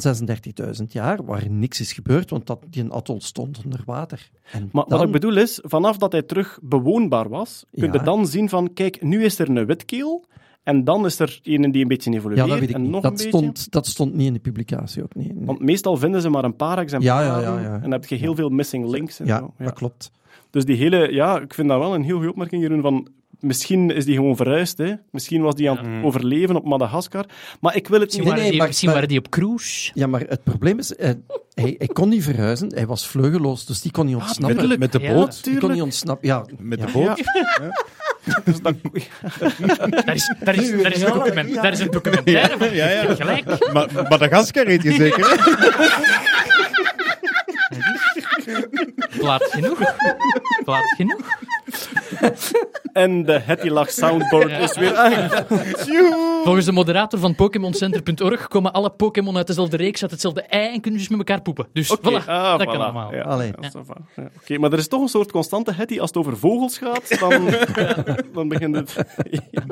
36.000 jaar waar niks is gebeurd, want dat, die atol stond onder water. En Maar dan, wat ik bedoel is, vanaf dat hij terug bewoonbaar was, kun je Ja. dan zien van, kijk, nu is er een witkeel, en dan is er een die een beetje evolueert, ja, dat weet ik en niet. nog Dat een stond, dat stond niet in de publicatie ook. Nee. Want meestal vinden ze maar een paar exemplaren, Ja, ja, ja, ja. en dan heb je heel veel missing links. En ja, zo. dat klopt. Dus die hele, ja, ik vind dat wel een heel goede opmerking, Jeroen, van misschien is die gewoon verhuisd, hè. Misschien was die aan het overleven op Madagaskar. Maar ik wil het Misschien, niet... nee, die, maar- misschien maar- waren die op cruise. Ja, maar het probleem is, eh, hij, hij kon niet verhuizen, hij was vleugeloos, dus die kon niet ontsnappen. Met, met de Ja. boot? die kon niet ontsnappen, ja. Met ja. de boot? Dus dat- Daar is, daar is, daar is een document. Daar is een documentaire van. Ja, ja. Je hebt gelijk. Maar Madagaskar heet je zeker? Plaats genoeg. Plaats genoeg. En de Hetty Lach soundboard is weer aan. Volgens de moderator van PokémonCenter.org komen alle Pokémon uit dezelfde reeks, uit hetzelfde ei en kunnen dus met elkaar poepen. Dus Oké, voilà, ah, dat voilà. kan allemaal. Ja, Allee. ja, ça va. Ja, Oké, maar er is toch een soort constante Hetty als het over vogels gaat, dan, dan begint het...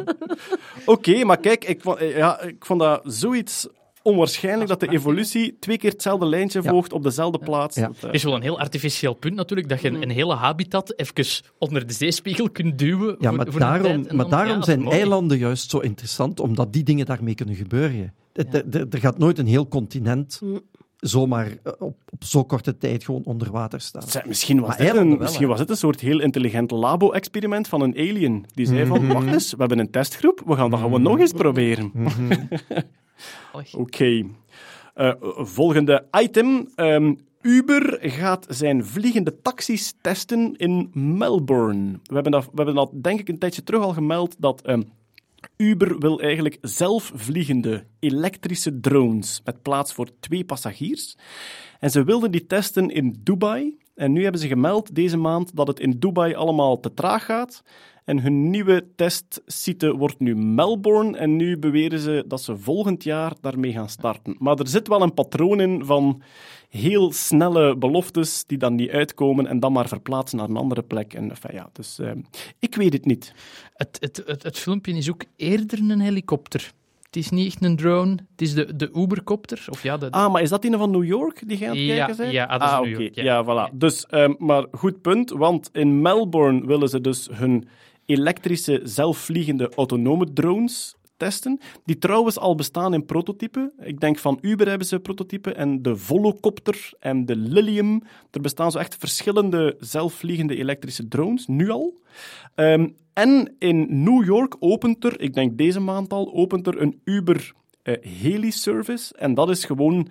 Oké, maar kijk, ik vond, ja, ik vond dat zoiets onwaarschijnlijk dat de evolutie twee keer hetzelfde lijntje Ja. volgt op dezelfde plaats. Ja. Dat, eh, Het is wel een heel artificieel punt natuurlijk, dat je een, een hele habitat even onder de zeespiegel kunt duwen. Ja, voor- maar voor daarom, maar dan- daarom zijn mooi. eilanden juist zo interessant, omdat die dingen daarmee kunnen gebeuren. Het- Er, gaat nooit een heel continent zomaar eh, op, op zo korte tijd gewoon onder water staan. Misschien was, Maar dit een, wel, misschien hè. was dit een soort heel intelligent labo-experiment van een alien. Die zei Mhm. van, wacht eens, we hebben een testgroep, we gaan dat gewoon nog eens proberen. Oké. Eh, volgende item. Ehm, Uber gaat zijn vliegende taxis testen in Melbourne. We hebben dat, we hebben dat denk ik een tijdje terug al gemeld, dat ehm, Uber wil eigenlijk zelfvliegende elektrische drones met plaats voor twee passagiers. En ze wilden die testen in Dubai. En nu hebben ze gemeld deze maand dat het in Dubai allemaal te traag gaat. En hun nieuwe testsite wordt nu Melbourne. En nu beweren ze dat ze volgend jaar daarmee gaan starten. Maar er zit wel een patroon in van heel snelle beloftes die dan niet uitkomen en dan maar verplaatsen naar een andere plek. En, enfin, ja, dus eh, ik weet het niet. Het, het, het, het filmpje is ook eerder een helikopter. Het is niet echt een drone, het is de, de Ubercopter. Of ja, de, Ah, maar is dat die van New York die jij aan het Ja, kijken bent? ja, ah, dat is ah, New. York, ja. Ja, voilà. Dus, ehm, maar goed punt, want in Melbourne willen ze dus hun elektrische, zelfvliegende autonome drones testen, die trouwens al bestaan in prototypen. Ik denk van Uber hebben ze prototypen en de Volocopter en de Lilium. Er bestaan zo echt verschillende zelfvliegende elektrische drones, nu al. Ehm, en in New York opent er, ik denk deze maand al, opent er een Uber eh, heli-service. En dat is gewoon...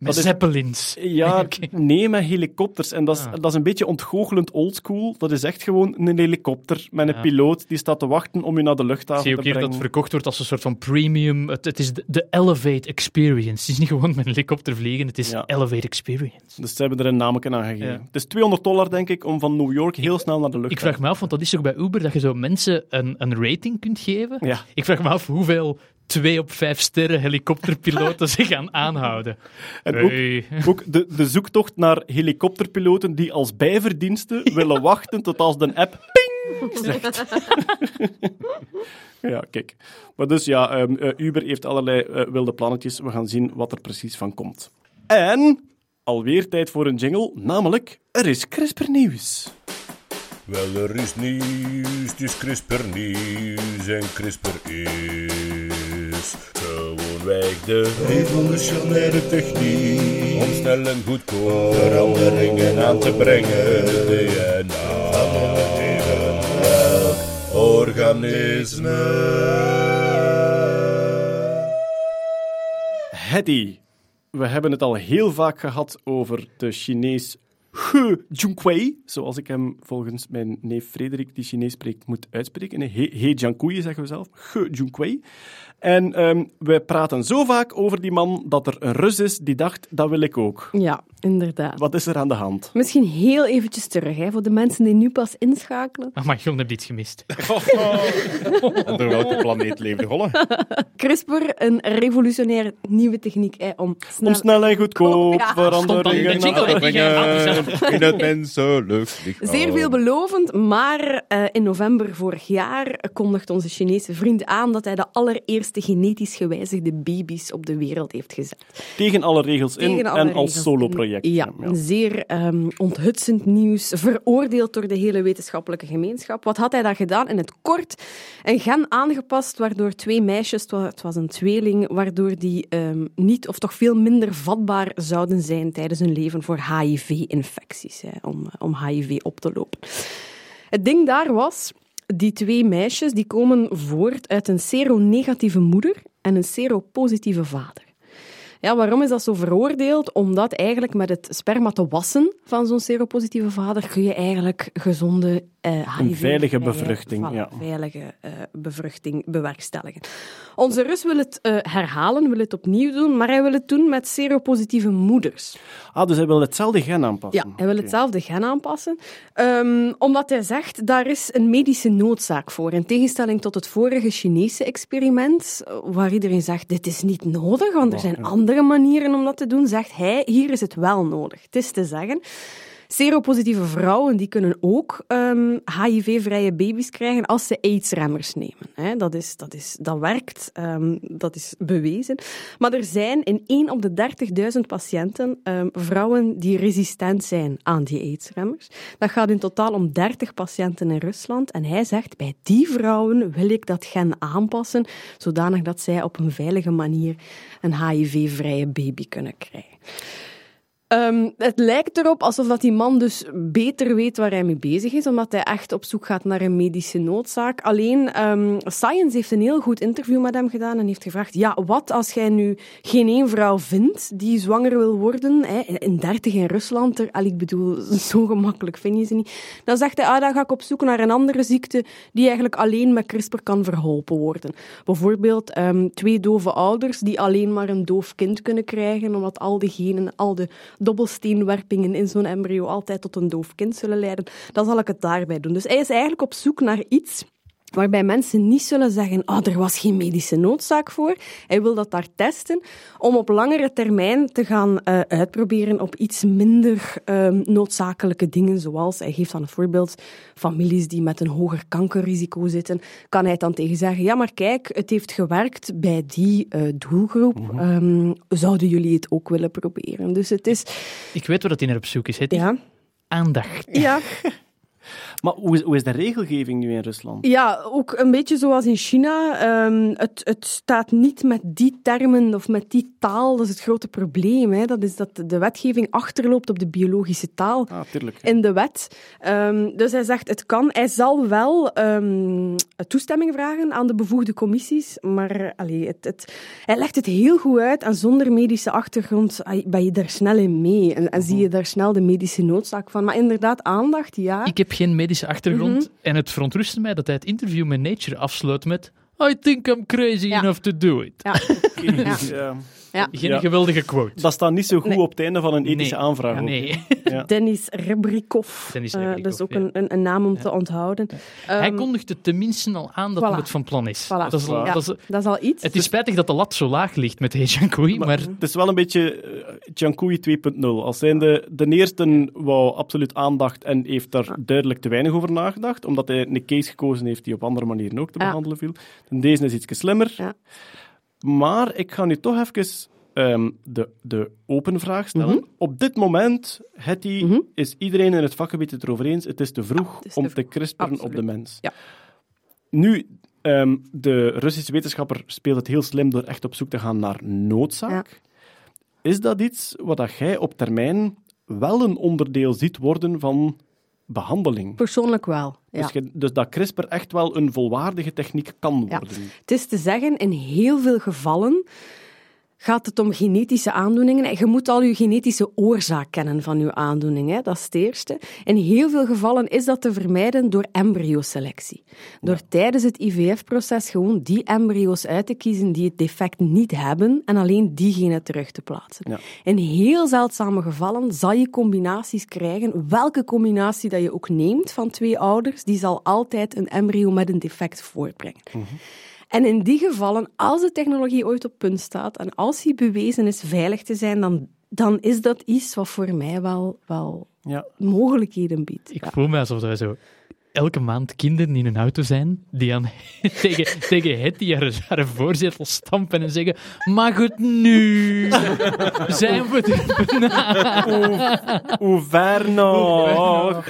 met dat is- zeppelins. Ja, Oké. nee, met helikopters. En dat is, Ah. dat is een beetje ontgoochelend oldschool. Dat is echt gewoon een helikopter met een Ja. piloot die staat te wachten om je naar de Ik luchthaven zie te ook hier dat brengen. het verkocht wordt als een soort van premium. Het, het is de, de Elevate Experience. Het is niet gewoon met een helikopter vliegen, het is Ja. Elevate Experience. Dus ze hebben er een nameken aan gegeven. Ja. Het is 200 dollar, denk ik, om van New York heel snel naar de Ik luchthaven. vraag me af, want dat is ook bij Uber, dat je zo mensen een, een rating kunt geven. Ja. Ik vraag me af hoeveel 2 op 5 sterren helikopterpiloten zich gaan aanhouden. En ook, Hey. ook de, de zoektocht naar helikopterpiloten die als bijverdiensten willen wachten tot als de app ping zegt. ja, kijk. Maar dus ja, ehm, eh, Uber heeft allerlei eh, wilde plannetjes. We gaan zien wat er precies van komt. En alweer tijd voor een jingle, namelijk er is CRISPR-nieuws. Wel, er is nieuws, het is CRISPR nieuws en CRISPR is gewoonweg de revolutionaire techniek om snel en goedkoop veranderingen aan te brengen. DNA van evenwelk organisme. Hedy. We hebben het al heel vaak gehad over de Chinees He Junquei, zoals ik hem volgens mijn neef Frederik, die Chinees spreekt, moet uitspreken. Nee, He, He zeggen we zelf. He Junquei. En ehm wij praten zo vaak over die man dat er een Rus is die dacht, dat wil ik ook. Ja, inderdaad. Wat is er aan de hand? Misschien heel eventjes terug, hè, voor de mensen die nu pas inschakelen. Ach, maar Jon heb dit gemist. Onder welke planeet leefde Holle? CRISPR, een revolutionaire nieuwe techniek hè, om snel... Om snel en goedkoop Ja. veranderingen aan te brengen. In het menselijk lichaam. Zeer veelbelovend, maar eh, in november vorig jaar kondigt onze Chinese vriend aan dat hij de allereerste genetisch gewijzigde baby's op de wereld heeft gezet. Tegen alle regels in alle en als regels. solo-project. Ja, een zeer ehm, onthutsend nieuws, veroordeeld door de hele wetenschappelijke gemeenschap. Wat had hij daar gedaan? In het kort een gen aangepast, waardoor twee meisjes, het wa- het was een tweeling, waardoor die ehm, niet of toch veel minder vatbaar zouden zijn tijdens hun leven voor HIV-infecties, om, om HIV op te lopen. Het ding daar was, die twee meisjes die komen voort uit een seronegatieve moeder en een seropositieve vader. Ja, waarom is dat zo veroordeeld? Omdat eigenlijk met het sperma te wassen van zo'n seropositieve vader kun je eigenlijk gezonde eh Een HIV veilige vrije- bevruchting, ja. veilige eh, bevruchting bewerkstelligen. Onze Rus wil het eh, herhalen, wil het opnieuw doen, maar hij wil het doen met seropositieve moeders. Ah, dus hij wil hetzelfde gen aanpassen. Ja, hij wil hetzelfde gen aanpassen. Ehm, omdat hij zegt, daar is een medische noodzaak voor. In tegenstelling tot het vorige Chinese experiment, eh, waar iedereen zegt, dit is niet nodig, want er zijn andere manieren om dat te doen, zegt hij, hier is het wel nodig. Het is te zeggen... Seropositieve vrouwen die kunnen ook ehm, HIV-vrije baby's krijgen als ze AIDS-remmers nemen. Dat, is, dat, is, dat werkt, ehm, dat is bewezen. Maar er zijn in 1 op de 30.000 patiënten ehm, vrouwen die resistent zijn aan die AIDS-remmers. Dat gaat in totaal om 30 patiënten in Rusland. En hij zegt, bij die vrouwen wil ik dat gen aanpassen, zodanig dat zij op een veilige manier een HIV-vrije baby kunnen krijgen. Ehm, het lijkt erop alsof dat die man dus beter weet waar hij mee bezig is, omdat hij echt op zoek gaat naar een medische noodzaak. Alleen, ehm, Science heeft een heel goed interview met hem gedaan en heeft gevraagd, ja, wat als jij nu geen één vrouw vindt die zwanger wil worden, hè, in 30 in Rusland, er, al, ik bedoel, zo gemakkelijk vind je ze niet. Dan zegt hij, ah, dan ga ik op zoek naar een andere ziekte die eigenlijk alleen met CRISPR kan verholpen worden. Bijvoorbeeld ehm, twee dove ouders die alleen maar een doof kind kunnen krijgen, omdat al die genen, al de dobbelsteenwerpingen in zo'n embryo altijd tot een doof kind zullen leiden, dan zal ik het daarbij doen. Dus hij is eigenlijk op zoek naar iets waarbij mensen niet zullen zeggen, oh, er was geen medische noodzaak voor. Hij wil dat daar testen, om op langere termijn te gaan eh, uitproberen op iets minder ehm, noodzakelijke dingen, zoals, hij geeft dan een voorbeeld, families die met een hoger kankerrisico zitten, kan hij dan tegen zeggen, ja, maar kijk, het heeft gewerkt bij die eh, doelgroep, Ehm, zouden jullie het ook willen proberen? Dus het is, Ik weet waar dat hij naar op zoek is. Is ja, aandacht. ja, Maar hoe is, hoe is de regelgeving nu in Rusland? Ja, ook een beetje zoals in China. Ehm, het, het staat niet met die termen of met die taal. Dat is het grote probleem. Hè. Dat is dat de wetgeving achterloopt op de biologische taal Ah, tuurlijk. in de wet. Ehm, dus hij zegt, het kan. Hij zal wel ehm, toestemming vragen aan de bevoegde commissies, maar allee, het, het, hij legt het heel goed uit en zonder medische achtergrond ben je daar snel in mee en, en zie je daar snel de medische noodzaak van. Maar inderdaad, aandacht, ja. Ik heb geen medische achtergrond Mhm. en het verontrustte mij dat hij het interview met Nature afsluit met I think I'm crazy Ja. enough to do it. Ja. Ja. Ja. Geen Ja. geweldige quote. Dat staat niet zo goed Nee. op het einde van een ethische Nee. aanvraag. Nee. Ja. Dennis Rebrikov. Dennis Eh, dat is ook ja. een, een, een naam om te onthouden. Hij Ehm, kondigt het tenminste al aan dat voilà. hij het van plan is. Voilà. Dat is, al- dat is, dat is al iets. het is spijtig dat de lat zo laag ligt met Hejan Koei, maar, Het is wel een beetje uh, Jankoui 2.0. Als zijnde, de eerste wou absoluut aandacht en heeft daar duidelijk te weinig over nagedacht, omdat hij een case gekozen heeft die op andere manieren ook te behandelen viel. En deze is iets slimmer. Ja. Maar ik ga nu toch even ehm, de, de open vraag stellen. Mhm. Op dit moment, Hetty, Mhm. is iedereen in het vakgebied het erover eens, het is te vroeg is te om te vroeg. crisperen op de mens. Ja. Nu, ehm, de Russische wetenschapper speelt het heel slim door echt op zoek te gaan naar noodzaak. Is dat iets wat dat jij op termijn wel een onderdeel ziet worden van behandeling? Persoonlijk wel. Ja. Dus, je- dus dat CRISPR echt wel een volwaardige techniek kan Ja. worden. Het is te zeggen, in heel veel gevallen gaat het om genetische aandoeningen. En je moet al je genetische oorzaak kennen van je aandoening. Hè? Dat is het eerste. In heel veel gevallen is dat te vermijden door embryoselectie. Door tijdens het IVF-proces gewoon die embryo's uit te kiezen die het defect niet hebben en alleen diegene terug te plaatsen. Ja. In heel zeldzame gevallen zal je combinaties krijgen. Welke combinatie dat je ook neemt van twee ouders, die zal altijd een embryo met een defect voortbrengen. En in die gevallen, als de technologie ooit op punt staat en als die bewezen is veilig te zijn, dan, dan is dat iets wat voor mij wel, wel Ja. mogelijkheden biedt. ik Ja. voel me alsof wij zo elke maand kinderen in een auto zijn die aan, tegen, tegen het die haar, haar voorzetel stampen en zeggen mag het nu? Zijn we er bijna? Hoe ver nog?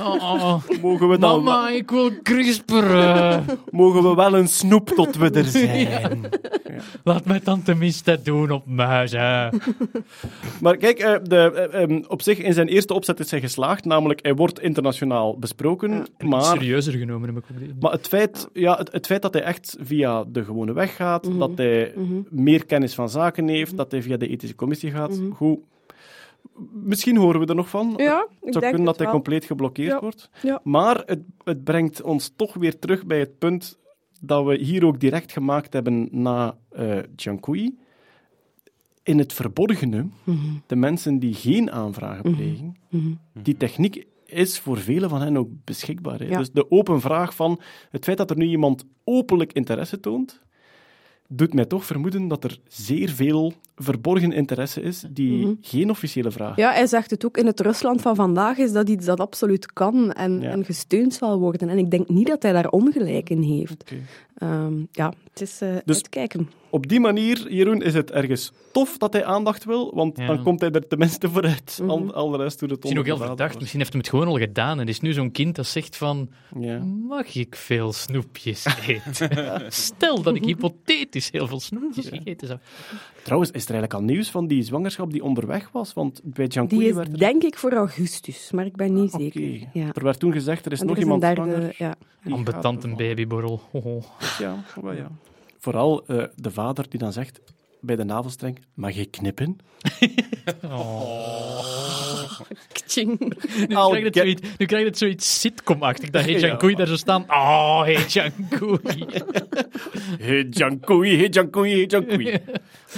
Oh, oh. Mogen we, dan, Mama, ik wil crisperen. mogen we wel een snoep tot we er zijn? Laat mij dan tenminste doen op muizen. Maar kijk, eh, de, eh, ehm, op zich in zijn eerste opzet is hij geslaagd, namelijk hij wordt internationaal besproken, maar, Serieuzer genomen heb ik ook die- maar het, feit, ja, het, het feit dat hij echt via de gewone weg gaat, Mhm. dat hij meer kennis van zaken heeft, dat hij via de ethische commissie gaat, goed. Misschien horen we er nog van. Mhm. Ja, ik het zou denk kunnen dat hij wel. compleet geblokkeerd Ja. wordt. Ja. Maar het, het brengt ons toch weer terug bij het punt dat we hier ook direct gemaakt hebben na Jiankui. In het verborgene, Mhm. de mensen die geen aanvragen plegen, die techniek is voor velen van hen ook beschikbaar. Hè? Ja. Dus de open vraag van het feit dat er nu iemand openlijk interesse toont, doet mij toch vermoeden dat er zeer veel verborgen interesse is die geen officiële vraag Mhm. Ja, hij zegt het ook in het Rusland van vandaag, is dat iets dat absoluut kan en, Ja. en gesteund zal worden. En ik denk niet dat hij daar ongelijk in heeft. Ehm, ja, het is eh Dus- uitkijken. Op die manier, Jeroen, is het ergens tof dat hij aandacht wil, want Ja. dan komt hij er tenminste vooruit. Mhm. Al, al de rest doet het Misschien ook heel verdacht. Misschien heeft hij het gewoon al gedaan. En is nu zo'n kind dat zegt van... Ja. Mag ik veel snoepjes eten? Stel dat ik hypothetisch heel veel snoepjes gegeten zou. Trouwens, is er eigenlijk al nieuws van die zwangerschap die onderweg was? Want bij Die Jankoui is werd er... denk ik voor augustus, maar ik ben niet zeker. Ja. Er werd toen gezegd, er is En nog er is iemand een derde, zwanger. ja. Ambetant een babyborrel. Hoho. Ja. Vooral eh, de vader die dan zegt, bij de navelstreng. Mag je knippen? Tjing. Nu I'll krijg je het get- zoiets, nu krijg je het zoiets sitcom-achtig, dat Hey Ja. Jankoei daar zo staan. Oh. Hey Jankoei, hey Jankoei, hey Jankoei.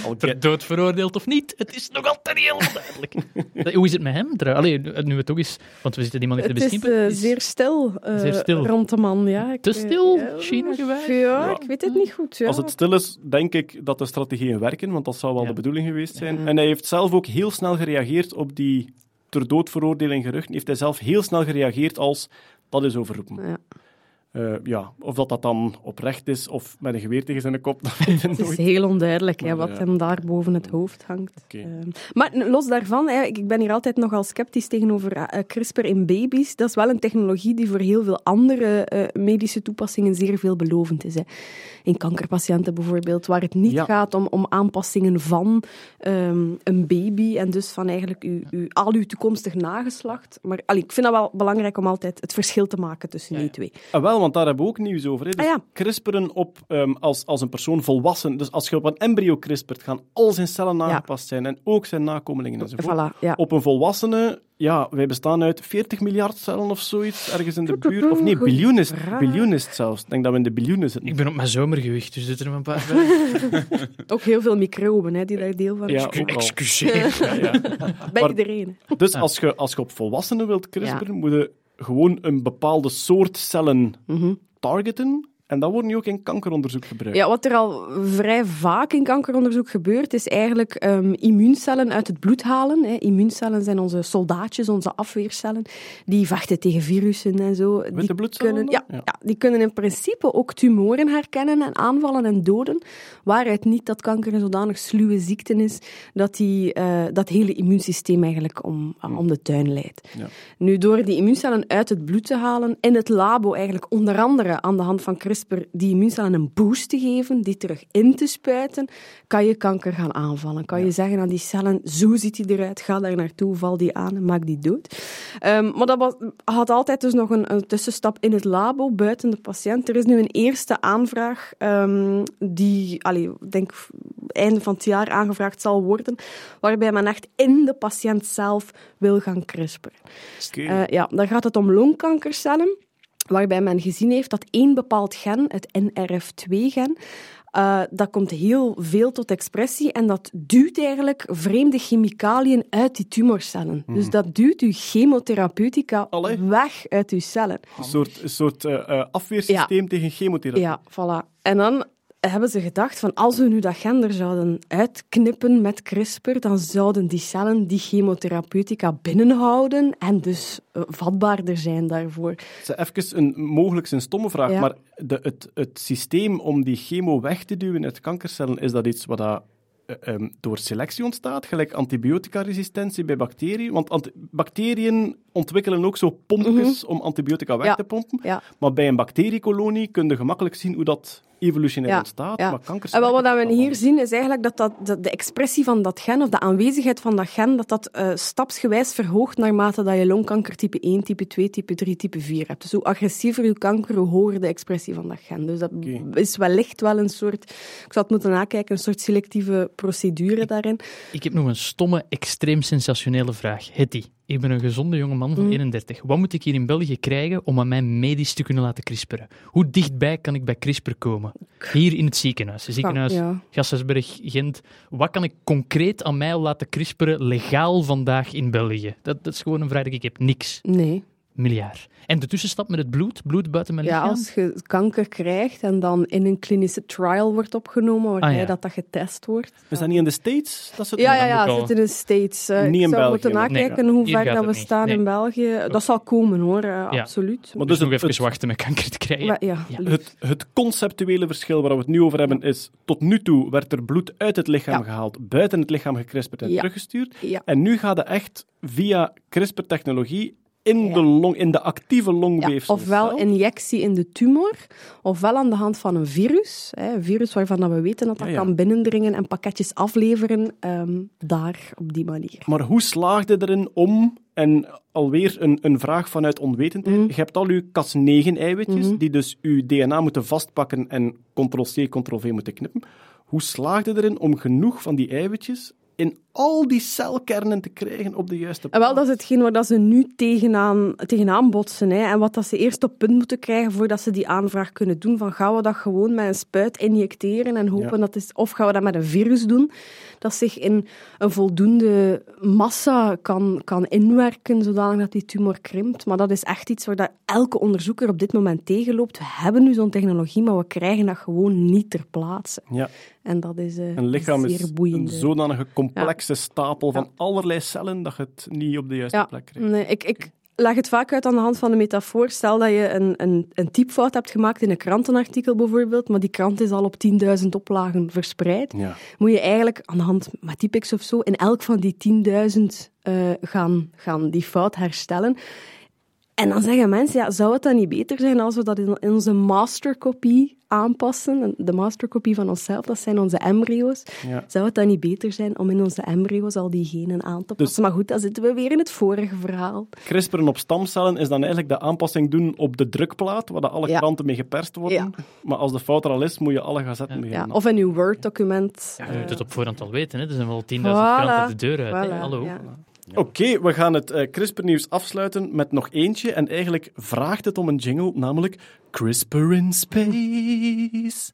I'll Ter get- dood veroordeeld of niet, het is nog altijd helemaal duidelijk. Hoe is het met hem? Allee, nu we toch eens, want we zitten iemand in de Het is beschimpen. eh, zeer stil, eh, Zeer stil. rond de man. Ja. Ik, Te stil, ja, China-gewijs? Ja, ik weet het niet goed. Ja. Als het stil is, denk ik dat de strategieën want dat zou wel Ja. de bedoeling geweest zijn. Ja. En hij heeft zelf ook heel snel gereageerd op die ter dood veroordeling geruchten. Heeft hij zelf heel snel gereageerd als dat is overroepen. Ja. Eh, ja, of dat dat dan oprecht is of met een geweer tegen zijn kop, dat weet ik Het is heel onduidelijk hè, wat ja. hem daar boven het hoofd hangt. Ehm, maar los daarvan, hè, ik ben hier altijd nogal sceptisch tegenover eh, CRISPR in baby's. Dat is wel een technologie die voor heel veel andere eh, medische toepassingen zeer veelbelovend is. Hè. In kankerpatiënten bijvoorbeeld, waar het niet Ja. gaat om, om aanpassingen van ehm, een baby en dus van eigenlijk uw, al uw toekomstig nageslacht. Maar allee, ik vind dat wel belangrijk om altijd het verschil te maken tussen Ja, die ja. twee. Ah, wel, want daar hebben we ook nieuws over. Hè. Dus Ah, ja. CRISPRen op, ehm, als, als een persoon volwassen, dus als je op een embryo CRISPRt, gaan al zijn cellen aangepast zijn en ook zijn nakomelingen enzovoort. Voilà, ja. Op een volwassene, ja, wij bestaan uit 40 miljard cellen of zoiets, ergens in de buurt. Of nee, Goeie biljoen is, vraag. biljoen is het zelfs. Ik denk dat we in de biljoenen zitten. Ik ben op mijn zomergewicht, dus zitten er een paar bij. Ook heel veel microben hè, die daar deel van Ja. Excuseer. Ja, ja. Bij Maar- iedereen. Dus als je, als je op volwassenen wilt CRISPRen, moet je gewoon een bepaalde soort cellen Mhm. targeten. En dat wordt nu ook in kankeronderzoek gebruikt. Ja, wat er al vrij vaak in kankeronderzoek gebeurt, is eigenlijk ehm, immuuncellen uit het bloed halen. Hè. Immuuncellen zijn onze soldaatjes, onze afweercellen. Die vechten tegen virussen en zo. Witte die bloedcellen kunnen, ja, Ja. ja, die kunnen in principe ook tumoren herkennen en aanvallen en doden. Waaruit niet dat kanker een zodanig sluwe ziekte is dat die, eh, dat hele immuunsysteem eigenlijk om, om de tuin leidt. Ja. Nu, door die immuuncellen uit het bloed te halen, in het labo eigenlijk onder andere aan de hand van CRISPR die immuuncellen een boost te geven, die terug in te spuiten, kan je kanker gaan aanvallen. Kan je zeggen aan die cellen, zo ziet hij eruit, ga daar naartoe, val die aan en maak die dood. Ehm, maar dat was, had altijd dus nog een, een tussenstap in het labo, buiten de patiënt. Er is nu een eerste aanvraag ehm, die, allee, ik denk einde van het jaar aangevraagd zal worden, waarbij men echt in de patiënt zelf wil gaan CRISPR. Eh, ja, dan gaat het om longkankercellen, waarbij men gezien heeft dat één bepaald gen, het NRF2-gen, eh, dat komt heel veel tot expressie en dat duwt eigenlijk vreemde chemicaliën uit die tumorcellen. Dus dat duwt uw chemotherapeutica Allee. weg uit uw cellen. Een soort, een soort eh, eh, afweersysteem tegen chemotherapie. Ja, voilà. En dan hebben ze gedacht van als we nu dat gen er zouden uitknippen met CRISPR, dan zouden die cellen die chemotherapeutica binnenhouden en dus eh, vatbaarder zijn daarvoor. Even een mogelijk een stomme vraag, Ja. maar de, het, het systeem om die chemo weg te duwen uit kankercellen, is dat iets wat dat, eh, ehm, door selectie ontstaat, gelijk antibioticaresistentie bij bacteriën? Want ant- bacteriën ontwikkelen ook zo pompjes om antibiotica weg Mhm. Ja. te pompen. Ja. Maar bij een bacteriekolonie kun je gemakkelijk zien hoe dat evolutionair Ja, ontstaat. ja. Maar kankers En wel, wat we hier zien is eigenlijk dat, dat, dat de expressie van dat gen, of de aanwezigheid van dat gen, dat dat eh, stapsgewijs verhoogt naarmate dat je longkanker type 1, type 2, type 3, type 4 hebt. Dus hoe agressiever je kanker, hoe hoger de expressie van dat gen. Dus dat Oké. is wellicht wel een soort, ik zou het moeten nakijken, een soort selectieve procedure daarin. Ik heb nog een stomme, extreem sensationele vraag. Hetty, ik ben een gezonde jonge man van Mm. 31. Wat moet ik hier in België krijgen om aan mij medisch te kunnen laten crisperen? Hoe dichtbij kan ik bij CRISPR komen? Hier in het ziekenhuis. Het ziekenhuis Ja. Gasthuisberg, Gent. Wat kan ik concreet aan mij laten crisperen legaal vandaag in België? Dat, dat is gewoon een vraag die ik heb. Niks. Nee. Miljard. En de tussenstap met het bloed? Bloed buiten mijn Ja, lichaam? als je kanker krijgt en dan in een klinische trial wordt opgenomen, waarbij Ah, ja. dat, dat getest wordt. Is dat niet in de States? Dat het Ja, ja, ja, zit in de States. Eh, Niet ik in zou België, moeten nakijken nee, hoe ver dat we niet. staan Nee. in België. Dat zal komen, hoor. eh, Ja. Absoluut. Maar dus dus nog het- even het- wachten met kanker te krijgen. Maar ja, Ja. Het, het conceptuele verschil waar we het nu over hebben is, tot nu toe werd er bloed uit het lichaam Ja. gehaald, buiten het lichaam gecrispt en Ja. teruggestuurd. Ja. En nu gaat het echt via CRISPR-technologie in, Ja. de long, in de actieve Ja, longweefsel. ofwel injectie in de tumor, ofwel aan de hand van een virus. Hè, een virus waarvan dat we weten dat dat Ja, kan binnendringen en pakketjes afleveren. ehm, daar, op die manier. Maar hoe slaagde erin om, en alweer een, een vraag vanuit onwetendheid, Mhm. je hebt al je Cas9-eiwitjes, Mhm. die dus uw DNA moeten vastpakken en ctrl-C, ctrl-V moeten knippen. Hoe slaagde erin om genoeg van die eiwitjes in al die celkernen te krijgen op de juiste En plaats? wel, dat is hetgeen waar dat ze nu tegenaan, tegenaan botsen. Hè. En wat dat ze eerst op punt moeten krijgen voordat ze die aanvraag kunnen doen. Van, gaan we dat gewoon met een spuit injecteren en hopen Ja. dat is... Of gaan we dat met een virus doen, dat zich in een voldoende massa kan, kan inwerken, zodanig dat die tumor krimpt. Maar dat is echt iets waar dat elke onderzoeker op dit moment tegenloopt. We hebben nu zo'n technologie, maar we krijgen dat gewoon niet ter plaatse. Ja, En dat is eh, een lichaam is zeer een zodanige complexe stapel van allerlei cellen dat je het niet op de juiste plek krijgt. nee, ik, ik leg het vaak uit aan de hand van de metafoor. Stel dat je een, een, een typfout hebt gemaakt in een krantenartikel bijvoorbeeld, maar die krant is al op 10.000 oplagen verspreid. Ja. Moet je eigenlijk aan de hand met Typex of zo in elk van die 10.000 eh, gaan, gaan die fout herstellen. En dan zeggen mensen, ja, zou het dan niet beter zijn als we dat in, onze masterkopie aanpassen? En De masterkopie van onszelf, dat zijn onze embryo's. Ja. Zou het dan niet beter zijn om in onze embryo's al die genen aan te passen? Maar goed, dan zitten we weer in het vorige verhaal. CRISPRen op stamcellen is dan eigenlijk de aanpassing doen op de drukplaat, waar de alle Ja. kranten mee geperst worden. Ja. Maar als de fout er al is, moet je alle gazetten Ja, beginnen. of in uw Word-document. Ja, je moet het op voorhand al weten. Hè. Er zijn wel 10.000 Voilà. kranten de deur uit. Voilà, Hallo. Oké, we gaan het eh, CRISPR-nieuws afsluiten met nog eentje. En eigenlijk vraagt het om een jingle, namelijk CRISPR in Space.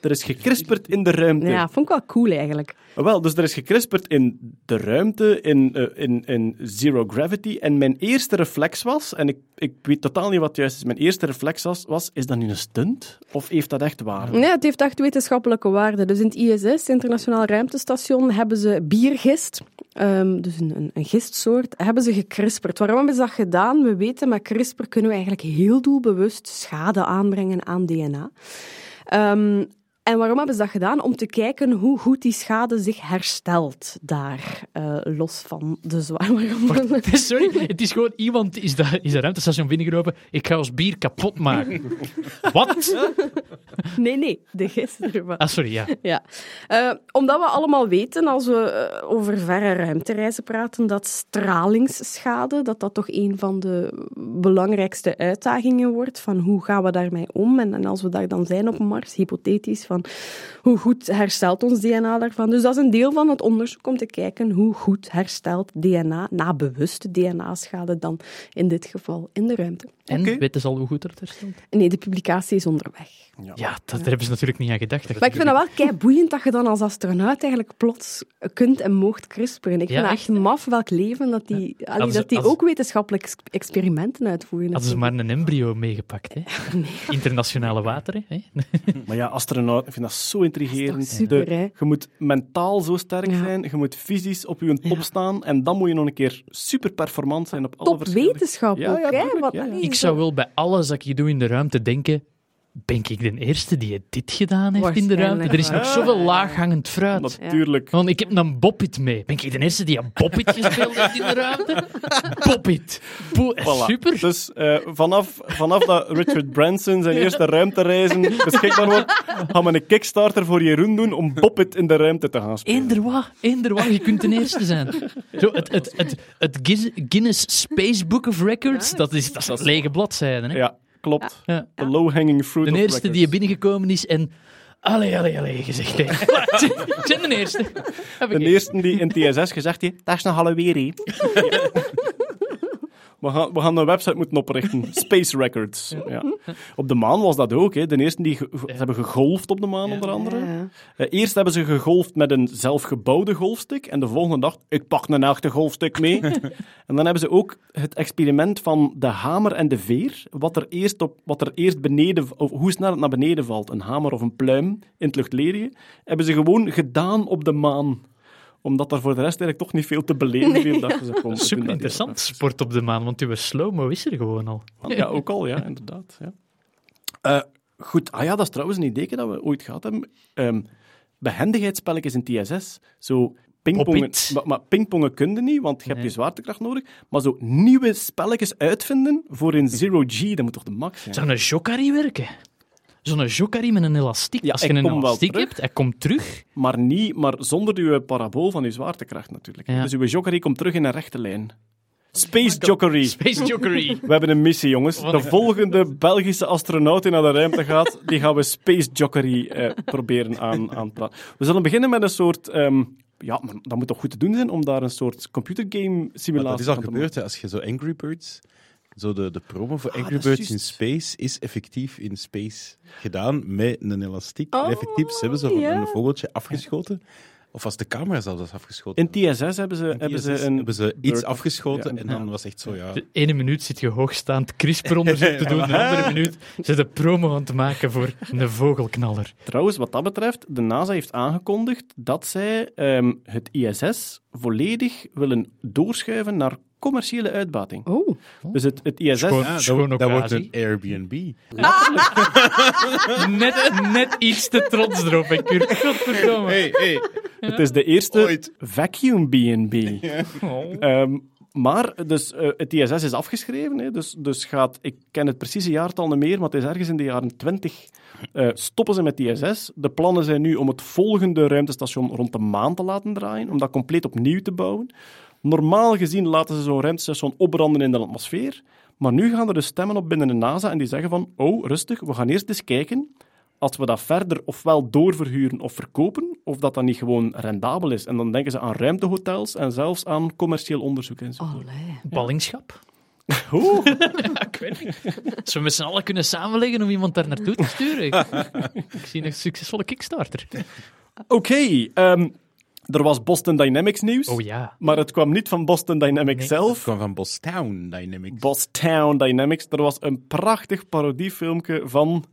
Er is gecrisperd in de ruimte. Ja, vond ik wel cool eigenlijk. Wel, dus er is gecrisperd in de ruimte, in, eh, in, in zero gravity. En mijn eerste reflex was, en ik, ik weet totaal niet wat juist is, mijn eerste reflex was, was, is dat nu een stunt? Of heeft dat echt waarde? Nee, het heeft echt wetenschappelijke waarde. Dus in het ISS, Internationaal Ruimtestation, hebben ze biergist, ehm, dus een, een, een gistsoort, hebben ze gecrisperd. Waarom hebben ze dat gedaan? We weten, met CRISPR kunnen we eigenlijk heel doelbewust schade aanbrengen aan DNA. Ehm, en waarom hebben ze dat gedaan? Om te kijken hoe goed die schade zich herstelt daar, eh, los van de zwaar. Sorry, het is gewoon iemand is dat is ruimtestation binnengelopen. Ik ga ons bier kapot maken. Wat? Nee, nee, de gist ervan. Ah, sorry, ja. Ja, Eh, omdat we allemaal weten, als we eh, over verre ruimtereizen praten, dat stralingsschade, dat dat toch een van de belangrijkste uitdagingen wordt, van hoe gaan we daarmee om? En, en als we daar dan zijn op Mars, hypothetisch, van hoe goed herstelt ons DNA daarvan? Dus dat is een deel van het onderzoek om te kijken hoe goed herstelt DNA, na bewuste DNA-schade dan in dit geval in de ruimte. En weten ze al hoe goed het herstelt? Nee, de publicatie is onderweg. Ja, dat, daar hebben ze natuurlijk niet aan gedacht. Dat Maar ik vind het wel kei boeiend dat je dan als astronaut eigenlijk plots kunt en moogt crisperen. Ik Ja, vind het echt, maf welk leven dat die, allee, Hadden ze- dat die ook wetenschappelijke ex- experimenten uitvoeren. Hadden ze maar een embryo meegepakt. Hè? Internationale wateren. Hè? Maar ja, astronaut, ik vind dat zo intrigerend. Dat is toch super, De- hè? je moet mentaal zo sterk Ja. zijn, je moet fysisch op je top staan en dan moet je nog een keer super performant zijn op alle Top verschillende... wetenschap Ja, ook, ja, hè? Wat, allee, Ik zo- zou wel bij alles dat ik doe in de ruimte denken... Ben ik de eerste die dit gedaan heeft in de ruimte? Er is nog zoveel laaghangend fruit. Natuurlijk. Want ik heb een boppit mee. Ben ik de eerste die een boppit gespeeld heeft in de ruimte? Boppit. Bo- Voilà. Super. Dus eh, vanaf, vanaf dat Richard Branson zijn eerste ruimtereizen beschikbaar wordt, gaan we een kickstarter voor Jeroen doen om Bobbit in de ruimte te gaan spelen. Eender wat, eender wat, je kunt de eerste zijn. Zo, het, het, het, Guinness Space Book of Records, dat is, dat is lege bladzijden. Hè? Ja, klopt. Ja. De low-hanging fruit De of eerste die records. binnengekomen is en... Allee, allee, allee, gezegd heeft. Ik ben de eerste. De eerste die in TSS gezegd heeft, dat is nog hè. We gaan, we gaan een website moeten oprichten. Space Records. Ja. Op de maan was dat ook. Hè. De eerste die ge- ze hebben gegolfd op de maan, onder andere. Ja. Eh, eerst hebben ze gegolfd met een zelfgebouwde golfstick. En de volgende dag, ik pak een echte golfstick mee. en dan hebben ze ook het experiment van de hamer en de veer. Wat er eerst, op, wat er eerst beneden, of hoe snel het naar beneden valt, een hamer of een pluim in het luchtledige, hebben ze gewoon gedaan op de maan omdat er voor de rest eigenlijk toch niet veel te beleven viel. doen dat Super interessant, sport op de maan, want uw slow-mo is er gewoon al. even. Ja, ook al, ja, inderdaad. Ja. Eh, goed, ah ja, dat is trouwens een idee dat we ooit gehad hebben. Ehm behendigheidsspelletjes in TSS. Zo pingpongen, maar, maar pingpongen kun je niet, want je hebt je zwaartekracht nodig. Maar zo nieuwe spelletjes uitvinden voor in Zero G, dat moet toch de max zijn? Zou een jokari werken? Zo'n jokari met een elastiek. Ja, Als je een elastiek hebt, hij komt terug. Maar, niet, maar zonder uw parabool van uw zwaartekracht natuurlijk. Ja. Dus uw jokkerie komt terug in een rechte lijn. Space Jockery. Space Jokery. We hebben een missie, jongens. De volgende Belgische astronaut die naar de ruimte gaat, die gaan we Space Jockery eh, proberen aan, aan te praten. We zullen beginnen met een soort... ehm, ja, maar dat moet toch goed te doen zijn om daar een soort computergame simulatie dat is al te gebeurd, hè. als je zo Angry Birds... Zo de, de promo voor Angry Ah, is Birds in. Space is effectief in Space gedaan met een elastiek. Oh, en effectief, ze hebben zo ja. een vogeltje afgeschoten. Of was de camera zelfs dat afgeschoten? In TSS hebben ze, hebben ze een... hebben ze iets afgeschoten Ja. en dan was echt zo, ja... De ene minuut zit je hoogstaand CRISPR-onderzoek te doen, de andere minuut zit de promo aan te maken voor een vogelknaller. Trouwens, wat dat betreft, de NASA heeft aangekondigd dat zij ehm, het ISS volledig willen doorschuiven naar commerciële uitbating. Oh. Dus het, het ISS... Schoon- Ja, dat, dat wordt een Airbnb. Net, net iets te trots erop, hè, Kurt. Godverdomme. Hey, hey. Het is de eerste Ooit. vacuum B&B. Oh. Ehm, maar dus, eh, het ISS is afgeschreven, hè, dus, dus gaat, ik ken het precieze jaartal niet meer, maar het is ergens in de jaren 20 eh, stoppen ze met ISS. De plannen zijn nu om het volgende ruimtestation rond de maan te laten draaien, om dat compleet opnieuw te bouwen. Normaal gezien laten ze zo'n ruimtestation opbranden in de atmosfeer, maar nu gaan er dus stemmen op binnen de NASA en die zeggen van, oh, rustig, we gaan eerst eens kijken als we dat verder ofwel doorverhuren of verkopen, of dat dat niet gewoon rendabel is. En dan denken ze aan ruimtehotels en zelfs aan commercieel onderzoek en zo. Ballingschap. Oeh. Ja, ik weet niet. Als we met z'n allen kunnen samenleggen om iemand daar naartoe te sturen. Ik, ik zie een succesvolle Kickstarter. Oké, ehm, er was Boston Dynamics nieuws, Oh ja. maar het kwam niet van Boston Dynamics Nee. Het zelf. kwam van Boston Dynamics. Boston Dynamics. Er was een prachtig parodiefilmpje van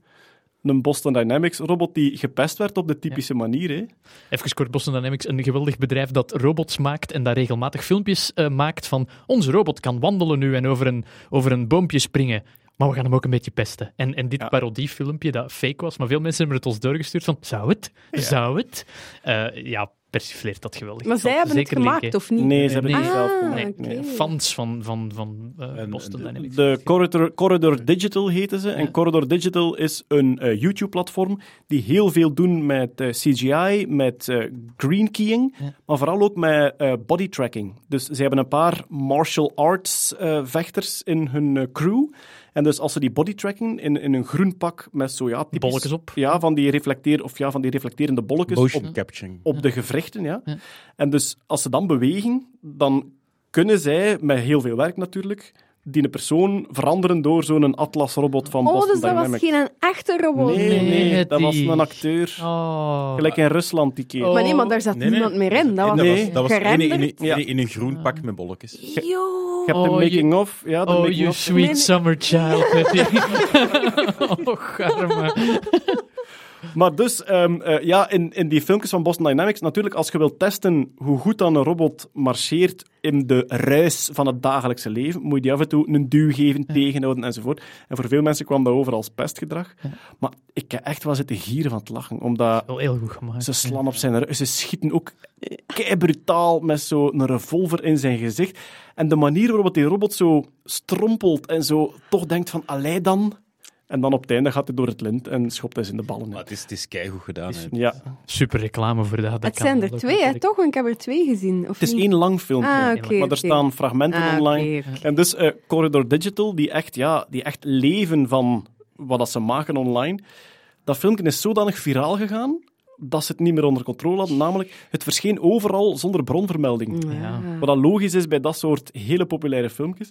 een Boston Dynamics robot die gepest werd op de typische manier. Hè. Even kort, Boston Dynamics, een geweldig bedrijf dat robots maakt en daar regelmatig filmpjes eh, maakt van onze robot kan wandelen nu en over een, over een boompje springen. Maar we gaan hem ook een beetje pesten. En, en dit Ja. parodiefilmpje, dat fake was, maar veel mensen hebben het ons doorgestuurd van, zou het? Zou het? Eh, ja, persifleert dat geweldig. Maar zij hebben het zeker gemaakt, of niet? Nee, ze hebben het niet zelf Ah, gemaakt. oké. nee. Fans van, van, van eh, Boston Dynamics. De Corridor, Corridor Digital heten ze. En. Corridor Digital is een eh, YouTube-platform die heel veel doen met eh, CGI, met eh, green keying, Ja. maar vooral ook met eh, body tracking. Dus ze hebben een paar martial arts eh, vechters in hun crew. En dus als ze die body tracking in, in een groen pak met zo ja, typisch- Bolletjes op. Ja, van die, reflecteer, of ja, van die reflecterende bolletjes Motion op, capturing. op de gewrichten. Ja. Ja. En dus als ze dan bewegen, dan kunnen zij, met heel veel werk natuurlijk, die een persoon veranderen door zo'n Atlas-robot van Oh, Boston dus dat was geen een echte robot. Nee, Nee, nee, dat was een acteur. Oh. Gelijk in Rusland die keer. Oh. Maar nee, maar daar zat Nee, nee. niemand meer in. Dat was, Nee. dat was ene in, in, in een groen pak met bolletjes. Yo. Je hebt de Oh, making-of. Ja, de Oh, you sweet Nee, nee. summer child. oh, garme. Maar dus, ehm, eh, ja, in, in die filmpjes van Boston Dynamics, natuurlijk, als je wilt testen hoe goed dan een robot marcheert in de ruis van het dagelijkse leven, moet je die af en toe een duw geven, tegenhouden enzovoort. En voor veel mensen kwam dat over als pestgedrag. Maar ik heb echt wel zitten gieren van het lachen, omdat Wel heel goed gemaakt. ze slaan op zijn ze schieten ook kei brutaal met zo'n revolver in zijn gezicht. En de manier waarop die robot zo strompelt en zo toch denkt van, allee dan... En dan op het einde gaat hij door het lint en schopt hij ze in de ballen. Maar het is, het is keigoed gedaan. Ja, Super reclame voor dat. dat Het zijn er twee, hè, toch? Want ik heb er twee gezien. Of Het is niet? één lang filmpje, Ah, maar er staan fragmenten Ah, online. En dus eh, Corridor Digital, die echt, ja, die echt leven van wat dat ze maken online, dat filmpje is zodanig viraal gegaan dat ze het niet meer onder controle hadden. Namelijk, het verscheen overal zonder bronvermelding. Ja. Wat dat logisch is bij dat soort hele populaire filmpjes.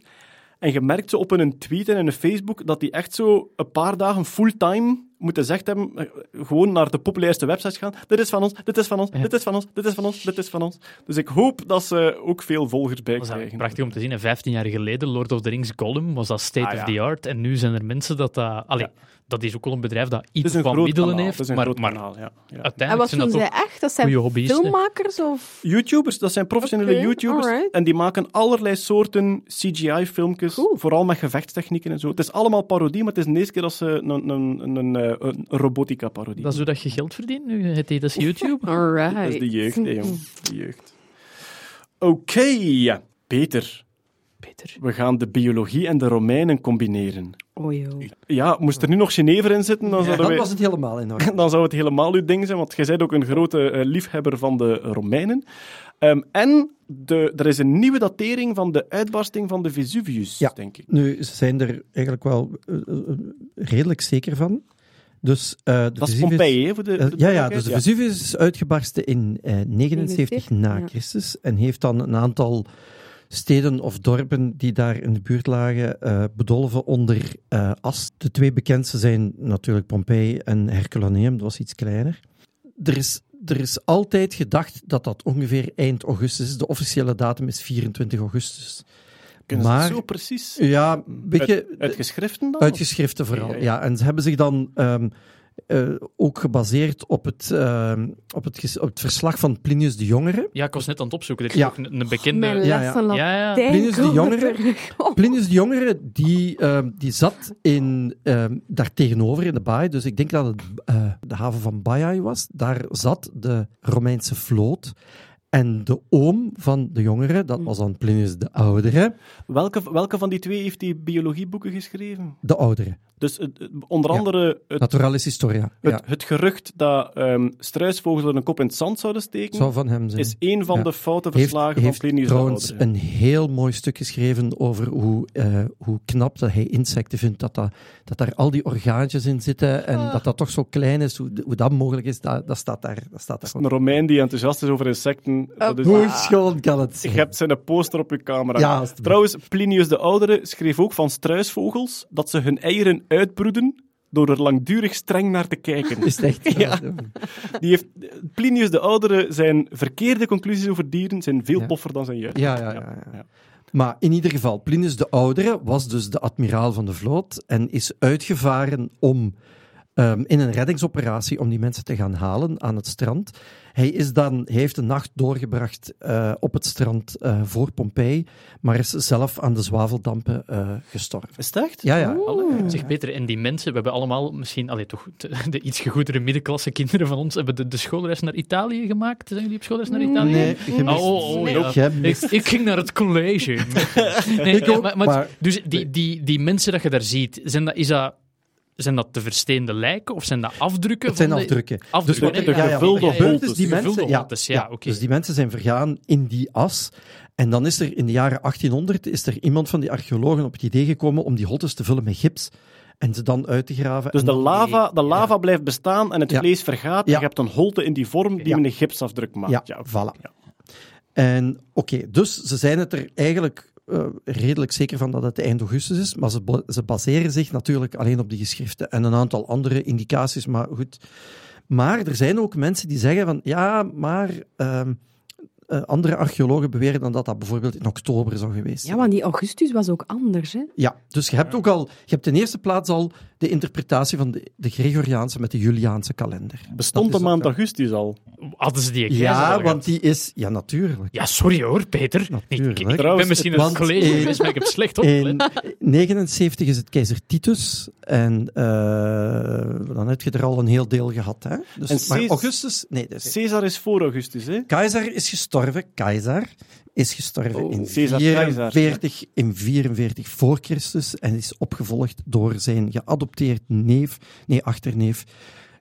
En je merkt zo op hun tweet en hun Facebook dat die echt zo een paar dagen fulltime moeten zeggen hebben, eh, gewoon naar de populairste websites gaan. Dit is van ons, dit is van ons, Ja. dit is van ons, dit is van ons, dit is van ons. Dus ik hoop dat ze ook veel volgers bij Dat krijgen. prachtig om te zien. En 15 jaar geleden, Lord of the Rings Gollum, was dat state Ah, ja. of the art. En nu zijn er mensen dat dat... Allee, Ja. dat is ook wel een bedrijf dat iets van groot middelen kanaal, heeft. het is een maar groot maar kanaal, ja. ja. En uiteindelijk wat zijn doen dat zij echt? Dat zijn hobbyisten. filmmakers of... YouTubers, dat zijn professionele YouTubers. alright. En die maken allerlei soorten CGI-filmpjes, Cool. vooral met gevechtstechnieken en zo. Het is allemaal parodie, maar het is de eerste keer dat ze een, een, een, een, eh, een robotica-parodie Dat is hoe dat je geld verdient nu. Het heet dat is YouTube. Alright. Dat is de jeugd, hè, jong. De jeugd. Oké, Peter. Peter. We gaan de biologie en de Romeinen combineren. Oh joh. Ja, moest er nu nog Genever in zitten, dan, Ja, zouden dan wij- was het helemaal in orde. dan zou het helemaal uw ding zijn, want jij bent ook een grote eh, liefhebber van de Romeinen. Ehm, en de, er is een nieuwe datering van de uitbarsting van de Vesuvius, Ja. denk ik. Nu, ze zijn er eigenlijk wel eh, redelijk zeker van. Dus, eh, de Dat is Vesuvius- Pompeii, hè, voor de, Eh, voor de ja, ja, dus de Vesuvius is uitgebarsten in eh, 79 na ja. Christus en heeft dan een aantal steden of dorpen die daar in de buurt lagen eh, bedolven onder eh, as. De twee bekendste zijn natuurlijk Pompeii en Herculaneum, dat was iets kleiner. Er is, er is altijd gedacht dat dat ongeveer eind augustus is. De officiële datum is 24 augustus. Kunnen ze maar- het zo precies? Ja, beetje... Uit, uit geschriften dan? Uitgeschriften vooral, Ja, ja, ja, ja. En ze hebben zich dan ehm, eh, ook gebaseerd op het, ehm, op, het, op het verslag van Plinius de Jongere. Ja, ik was net aan het opzoeken. Er is Ja. ook een, een bekende... Ja, ja. Ja, Plinius de Jongere. Oh. Plinius de Jongere, die, ehm, die zat in, ehm, daar tegenover in de baai, dus ik denk dat het eh, de haven van Baiae was. Daar zat de Romeinse vloot. En de oom van de jongere, dat was dan Plinius de Oudere. Welke, welke van die twee heeft die biologieboeken geschreven? De Oudere. Dus onder Ja. andere het, Naturalis Historia. het, Ja, het gerucht dat ehm struisvogels een kop in het zand zouden steken, zou van hem zijn. is één van Ja. de foute heeft, verslagen heeft van Plinius trouwens de Oudere. een heel mooi stuk geschreven over hoe, eh, hoe knap dat hij insecten vindt, dat, dat, dat daar al die orgaantjes in zitten en dat dat toch zo klein is, hoe, hoe dat mogelijk is, dat, dat staat daar. Dat staat daar Een Romein die enthousiast is over insecten. Dat is, Hoe schoon kan het je zijn? hebt zijn poster op je camera. Ja. Trouwens, Plinius de Oudere schreef ook van struisvogels dat ze hun eieren uitbroeden door er langdurig streng naar te kijken. Is echt? Ja. Die heeft, Plinius de Oudere, zijn verkeerde conclusies over dieren zijn veel Ja. poffer dan zijn juiste. Ja, ja, ja, ja. Maar in ieder geval, Plinius de Oudere was dus de admiraal van de vloot en is uitgevaren om ehm, in een reddingsoperatie om die mensen te gaan halen aan het strand. Hij, is dan, hij heeft een nacht doorgebracht eh, op het strand eh, voor Pompeii, maar is zelf aan de zwaveldampen eh, gestorven. Is het echt? Ja, ja. Zeg Peter, en die mensen, we hebben allemaal misschien, allee, toch, de, de iets gegoedere middenklasse kinderen van ons, hebben de, de schoolreis naar Italië gemaakt? Zijn jullie op schoolreis naar Italië? Nee, gemist. Oh, oh, oh, ja. Ik, ik ging naar het college. Nee, Ik ook, maar, maar- maar- Dus die, die, die mensen dat je daar ziet, zijn dat, is dat, zijn dat te versteende lijken of zijn dat afdrukken? Het zijn van de- afdrukken. Afdrukken, Dus hè? de gevulde ja, ja, ja. holtes. Dus die Gevulde mensen, ja. Dus die mensen zijn vergaan in die as. En dan is er in de jaren 1800 is er iemand van die archeologen op het idee gekomen om die holtes te vullen met gips en ze dan uit te graven. Dus en de lava, de lava blijft bestaan en het Ja. vlees vergaat. Ja. Je hebt een holte in die vorm die Ja. een gipsafdruk maakt. Ja, Ja, voilà. Ja. En oké, dus ze zijn het er eigenlijk eh, redelijk zeker van dat het eind augustus is, maar ze, ze baseren zich natuurlijk alleen op die geschriften en een aantal andere indicaties, maar goed. Maar er zijn ook mensen die zeggen van, ja, maar ehm, eh, andere archeologen beweren dan dat dat bijvoorbeeld in oktober zou geweest zijn. Ja, want die Augustus was ook anders, hè? Ja, dus je hebt ook al, je hebt in eerste plaats al de interpretatie van de, de Gregoriaanse met de Juliaanse kalender. Bestond de maand ook- augustus al? Hadden ze die keizer Ja, al want gehad? die is, ja, natuurlijk. Ja, sorry hoor, Peter. Ik, ben misschien in het want college in- geweest, maar ik heb slecht opgelet. In 79 is het keizer Titus en eh, dan heb je er al een heel deel gehad. Hè? Dus, En maar augustus, nee, Caesar is voor augustus, hè? Keizer is gestorven. Keizer is gestorven Oh, in, Caesar Keizer, 44, in 44 voor Christus en is opgevolgd door zijn geadopteerd neef, nee, achterneef,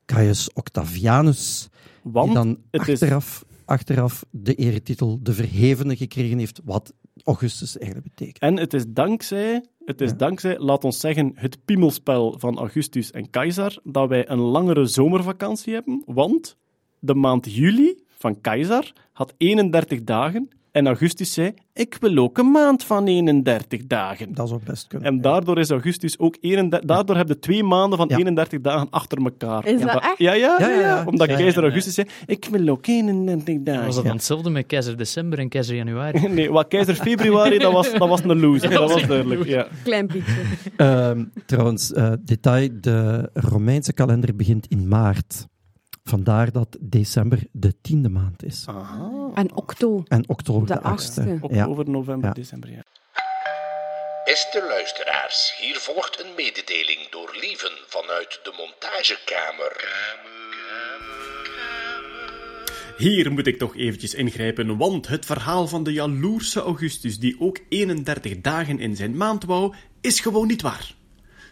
Caius Octavianus, Want die dan het is- achteraf, achteraf de eretitel de Verhevene gekregen heeft, wat Augustus eigenlijk betekent. En het is dankzij, het is Ja. dankzij, laat ons zeggen, het piemelspel van Augustus en Caesar, dat wij een langere zomervakantie hebben. Want de maand juli van Caesar had 31 dagen. En Augustus zei, ik wil ook een maand van 31 dagen. Dat zou best kunnen. En daardoor is Augustus ook 31, daardoor heb je twee maanden van Ja. 31 dagen achter elkaar. Is dat echt? Ja, ja, ja, Ja, ja, ja. Omdat keizer ja. Augustus zei, ik wil ook 31 dagen. Was dat dan hetzelfde met keizer december en keizer januari? Nee, wat keizer februari, dat was, dat was een loser. Dat was duidelijk, ja. Klein pietje. Ehm, trouwens, eh, detail, de Romeinse kalender begint in maart. Vandaar dat december de tiende maand is. En octo, En oktober de, de achtste. achtste. Ja. Oktober, november, Ja. december, ja. Beste luisteraars, hier volgt een mededeling door Lieven vanuit de montagekamer. Hier moet ik toch eventjes ingrijpen, want het verhaal van de jaloerse Augustus, die ook 31 dagen in zijn maand wou, is gewoon niet waar.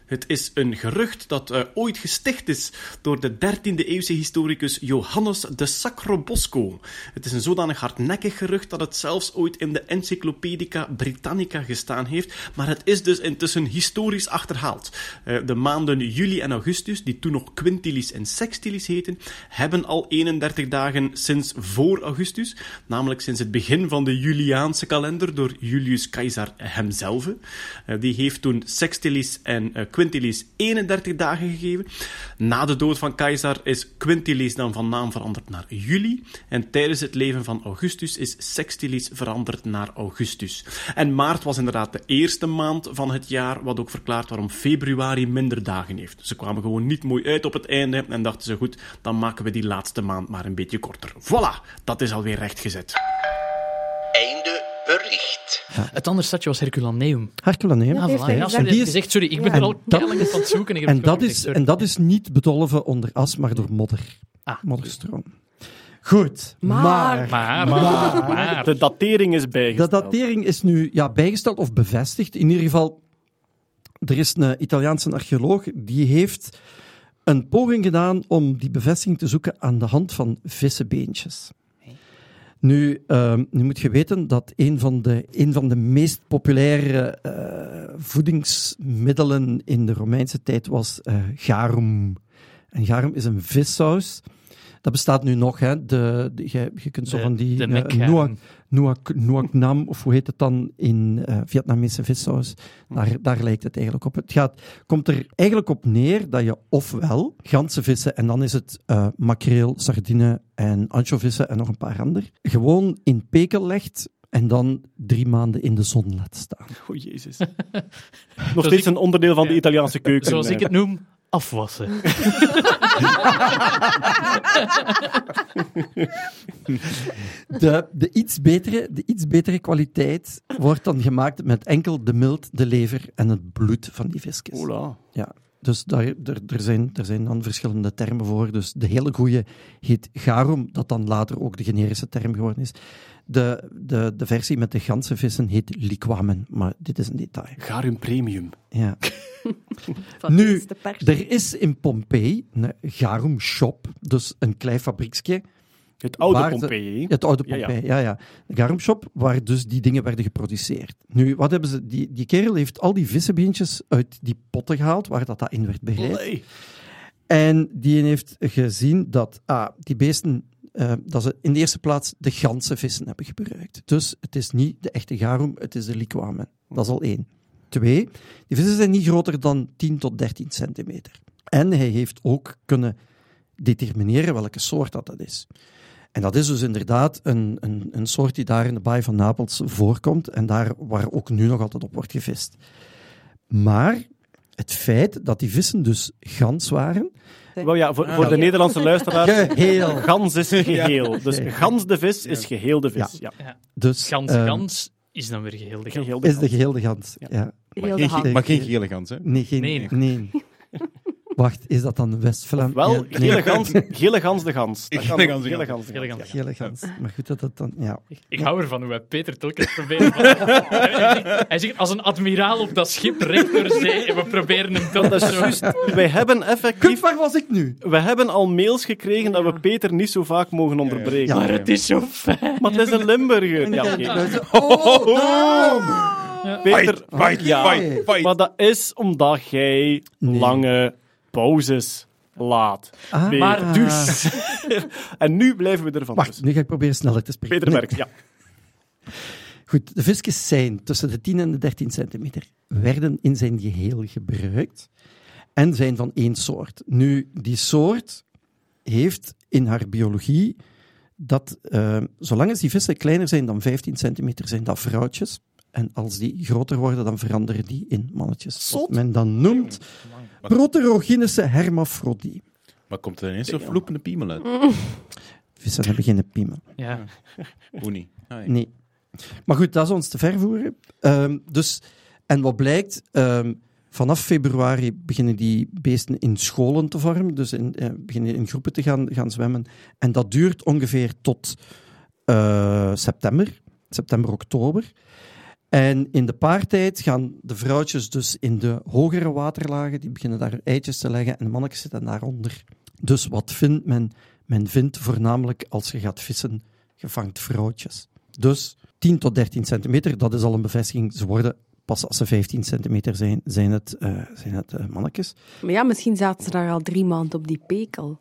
Het is een gerucht dat eh, ooit gesticht is door de 13e eeuwse historicus Johannes de Sacrobosco. Het is een zodanig hardnekkig gerucht dat het zelfs ooit in de Encyclopedica Britannica gestaan heeft, maar het is dus intussen historisch achterhaald. Eh, de maanden juli en augustus, die toen nog quintilis en sextilis heten, hebben al 31 dagen sinds voor augustus, namelijk sinds het begin van de Juliaanse kalender door Julius Caesar hemzelf. Eh, die heeft toen sextilis en quintilis 31 dagen gegeven. Na de dood van Caesar is quintilis dan van naam veranderd naar juli. En tijdens het leven van Augustus is sextilis veranderd naar augustus. En maart was inderdaad de eerste maand van het jaar, wat ook verklaart waarom februari minder dagen heeft. Ze kwamen gewoon niet mooi uit op het einde en dachten ze goed, dan maken we die laatste maand maar een beetje korter. Voilà, dat is alweer rechtgezet. Het andere stadje was Herculaneum. Herculaneum. Voilà. Ja, sorry, En die dat is- is echt, sorry, ik ben Ja. er al keihard aan het zoeken. Ik heb En dat, is, gezegd, en dat is niet bedolven onder as, maar door modder. Ah. Modderstroom. Goed, Maar- maar... Maar, maar, maar. De datering is De bijgesteld. datering is nu ja, bijgesteld of bevestigd. In ieder geval, er is een Italiaanse archeoloog die heeft een poging gedaan om die bevestiging te zoeken aan de hand van vissenbeentjes. Nu, ehm, nu moet je weten dat een van de, een van de meest populaire eh, voedingsmiddelen in de Romeinse tijd was eh, garum. En garum is een vissaus. Dat bestaat nu nog. Hè. De, de- je, je kunt zo De- van die Nuac Nam, of hoe heet het dan in eh, Vietnamese vissaus? Daar, daar lijkt het eigenlijk op. Het gaat, komt er eigenlijk op neer dat je ofwel ganse vissen, en dan is het eh, makreel, sardine en anchovissen en nog een paar andere, gewoon in pekel legt en dan drie maanden in de zon laat staan. Oh, jezus. Nog steeds een onderdeel van de. Italiaanse keuken. Zoals ik het noem, afwassen. De, de, iets betere, de iets betere kwaliteit wordt dan gemaakt met enkel de milt, de lever en het bloed van die visjes. Ola. Ja, dus daar, er, er, zijn, er zijn dan verschillende termen voor. Dus de hele goede heet garum, dat dan later ook de generische term geworden is. De, de, de versie met de ganse vissen heet liquamen, maar dit is een detail. Garum premium. Ja. Nu. Er is in Pompeii een garum shop, dus een klein fabrieksje. Het oude Waar de- Pompeii. Het oude ja. Pompeii, ja, ja. Een garum shop waar dus die dingen werden geproduceerd. Nu, wat hebben ze... Die, die kerel heeft al die vissenbeentjes uit die potten gehaald, waar dat, dat in werd bereid. Olé. En die heeft gezien dat ah, die beesten, eh, dat ze in de eerste plaats de ganse vissen hebben gebruikt. Dus het is niet de echte garum, het is de liquamen. Dat is al één. Twee, die vissen zijn niet groter dan 10 tot 13 centimeter. En hij heeft ook kunnen determineren welke soort dat, dat is. En dat is dus inderdaad een, een, een soort die daar in de baai van Napels voorkomt en daar waar ook nu nog altijd op wordt gevist. Maar het feit dat die vissen dus gans waren, Wel ja, voor, voor de Nederlandse luisteraars. Geheel. Gans is geheel. Dus gans de vis is geheel de vis. Ja. Dus, Gans, ehm, gans is dan weer geheel de gans. Is de gans. geheel de gans. Ja. Maar geen, maar geen gele gans, hè? Nee, geen, Nee. nee. Wacht, is dat dan West-Vlaam? Wel, Ja, nee. gele, gans, gele gans de gans. Dat kan Gele gans de Gele gans. gans de Gele gans. ja. Maar goed dat dat dan... Ja. Ik hou ervan hoe wij Peter telkens proberen. hij, zegt, hij zegt als een admiraal op dat schip recht door zee en we proberen hem toch Dat is zo- juist. Wij hebben Kut, effectief... waar was ik nu? We hebben al mails gekregen dat we Peter niet zo vaak mogen onderbreken. Ja, Maar het is zo fijn. Maar het is een Limburger. Ja, oké. Oh, daarom! Peter, Fight, ja. fight, fight. Maar dat is omdat jij Nee. lange pauzes laat. Ah. Maar dus. En nu blijven we ervan. Wacht, dus. nu ga ik proberen sneller te spreken. Peter ja. Goed, de visjes zijn tussen de 10 en de 13 centimeter. Werden in zijn geheel gebruikt en zijn van één soort. Nu, die soort heeft in haar biologie dat, eh, zolang als die vissen kleiner zijn dan 15 centimeter, zijn dat vrouwtjes. En als die groter worden, dan veranderen die in mannetjes. Wat men dan noemt proterogynische hermafrodie. Maar komt er ineens zo'n vloepende piemel uit? Vissen hebben geen piemel. Ja. Hoe niet? Ah, ja. Nee. Maar goed, dat is ons te ver voeren. Ehm, dus, en wat blijkt, ehm, vanaf februari beginnen die beesten in scholen te vormen, dus in, eh, beginnen in groepen te gaan, gaan zwemmen. En dat duurt ongeveer tot eh, september, september, oktober. En in de paartijd gaan de vrouwtjes dus in de hogere waterlagen, die beginnen daar eitjes te leggen en de mannetjes zitten daaronder. Dus wat vindt men? Men vindt voornamelijk als je gaat vissen, je vangt vrouwtjes. Dus 10 tot 13 centimeter, dat is al een bevestiging. Ze worden pas als ze 15 centimeter zijn, zijn het, eh, zijn het eh, mannetjes. Maar ja, misschien zaten ze daar al drie maanden op die pekel.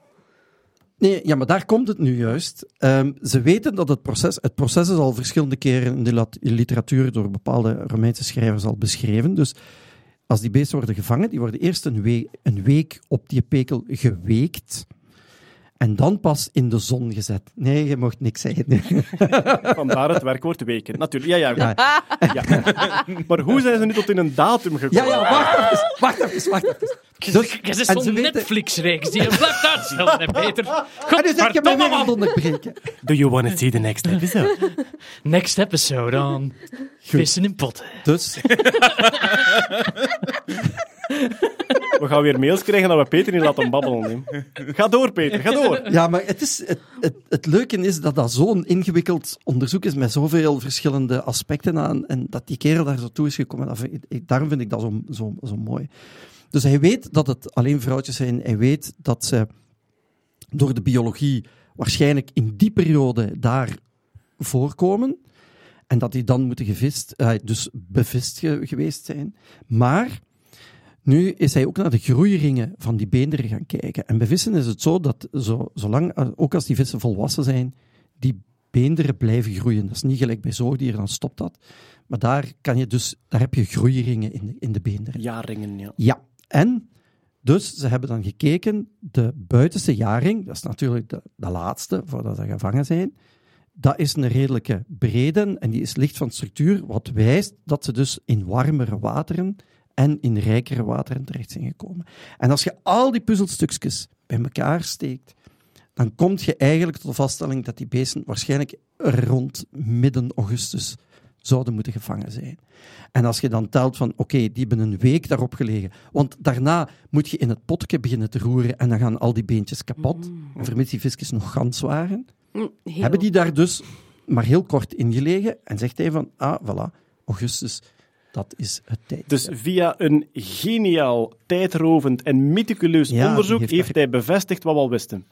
Nee, ja, maar daar komt het nu juist. Ehm, ze weten dat het proces... Het proces is al verschillende keren in de literatuur door bepaalde Romeinse schrijvers al beschreven. Dus als die beesten worden gevangen, die worden eerst een, een week op die pekel geweekt. En dan pas in de zon gezet. Nee, je mocht niks zeggen. Vandaar het werkwoord weken. Natuurlijk, ja, ja. Ja. ja. Maar hoe zijn ze nu tot in een datum gekomen? Ja, ja, wacht even. Wacht even, wacht even. Dus- Je zo'n weten- Netflix-reeks die je blijft uitstellen, Peter. En nu zeg je mij weer aan onderbreken. Do you want to see the next episode? Next episode on Vissen in potten. Dus, We gaan weer mails krijgen dat we Peter niet laten babbelen. Ga door, Peter, ga door. Ja, maar het, is, het, het, leuke is dat dat zo'n ingewikkeld onderzoek is met zoveel verschillende aspecten aan en dat die kerel daar zo toe is gekomen. Dat daarom vind ik dat zo, zo, zo mooi. Dus hij weet dat het alleen vrouwtjes zijn. Hij weet dat ze door de biologie waarschijnlijk in die periode daar voorkomen. En dat die dan moeten gevist, eh, dus bevist ge- geweest zijn. Maar nu is hij ook naar de groeiringen van die beenderen gaan kijken. En bij vissen is het zo dat, zo, zolang, eh, ook als die vissen volwassen zijn, die beenderen blijven groeien. Dat is niet gelijk bij zoogdieren, dan stopt dat. Maar daar, kan je dus, daar heb je groeiringen in de, in de beenderen. Jaringen, ja. Ja, en dus ze hebben dan gekeken, de buitenste jaring, dat is natuurlijk de, de laatste voordat ze gevangen zijn, dat is een redelijke brede en die is licht van structuur, wat wijst dat ze dus in warmere wateren en in rijkere wateren terecht zijn gekomen. En als je al die puzzelstukjes bij elkaar steekt, dan kom je eigenlijk tot de vaststelling dat die beesten waarschijnlijk rond midden augustus zouden moeten gevangen zijn. En als je dan telt van, oké, die hebben een week daarop gelegen, want daarna moet je in het potje beginnen te roeren en dan gaan al die beentjes kapot, vermits die visjes nog gans waren, Mm, hebben die daar dus maar heel kort in gelegen en zegt hij van, ah, voilà, augustus, dat is het tijd. Dus via een geniaal, tijdrovend en meticuleus Ja, onderzoek heeft heeft, hij bevestigd wat we al wisten.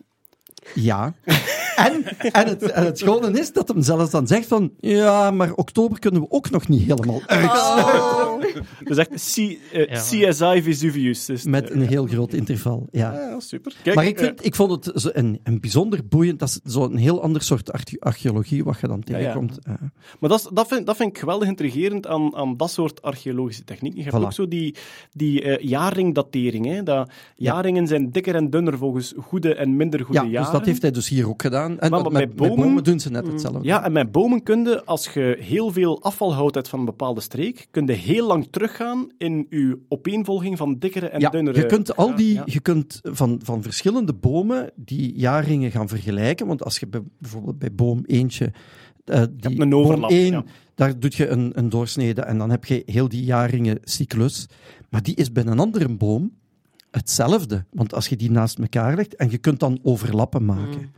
Ja. En, en, het, en het schone is dat hem zelfs dan zegt van, ja, maar oktober kunnen we ook nog niet helemaal uitsluiten. Dus echt C- eh, Ja. CSI Vesuvius. Dus, Met een heel groot interval, ja. Ja, super. Kijk, Maar ik, eh, vind, ik vond het zo een, een bijzonder boeiend, dat is zo'n heel ander soort arche- archeologie wat je dan ja. tegenkomt. Eh, Maar dat, is- dat, vind, dat vind ik geweldig intrigerend aan, aan dat soort archeologische technieken. Je hebt Voilà. ook zo die, die eh, jaringdatering. Hè? Dat, Ja. jaringen zijn dikker en dunner volgens goede en minder goede ja, jaren. dus dat heeft hij dus hier ook gedaan. En Maar met, bij met bomen- bomen doen ze net hetzelfde. Ja, en met bomenkunde, als je heel veel afvalhout hebt van een bepaalde streek, kun je heel lang teruggaan in je opeenvolging van dikkere en Ja, dunnere... je kunt al die, Ja, je kunt van, van verschillende bomen die jaarringen gaan vergelijken. Want als je bij- bijvoorbeeld bij boom eentje, eh, die een boom overlap, 1, ja. daar doe je een, een doorsnede en dan heb je heel die jaarringen cyclus. Maar die is bij een andere boom hetzelfde. Want als je die naast elkaar legt en je kunt dan overlappen maken.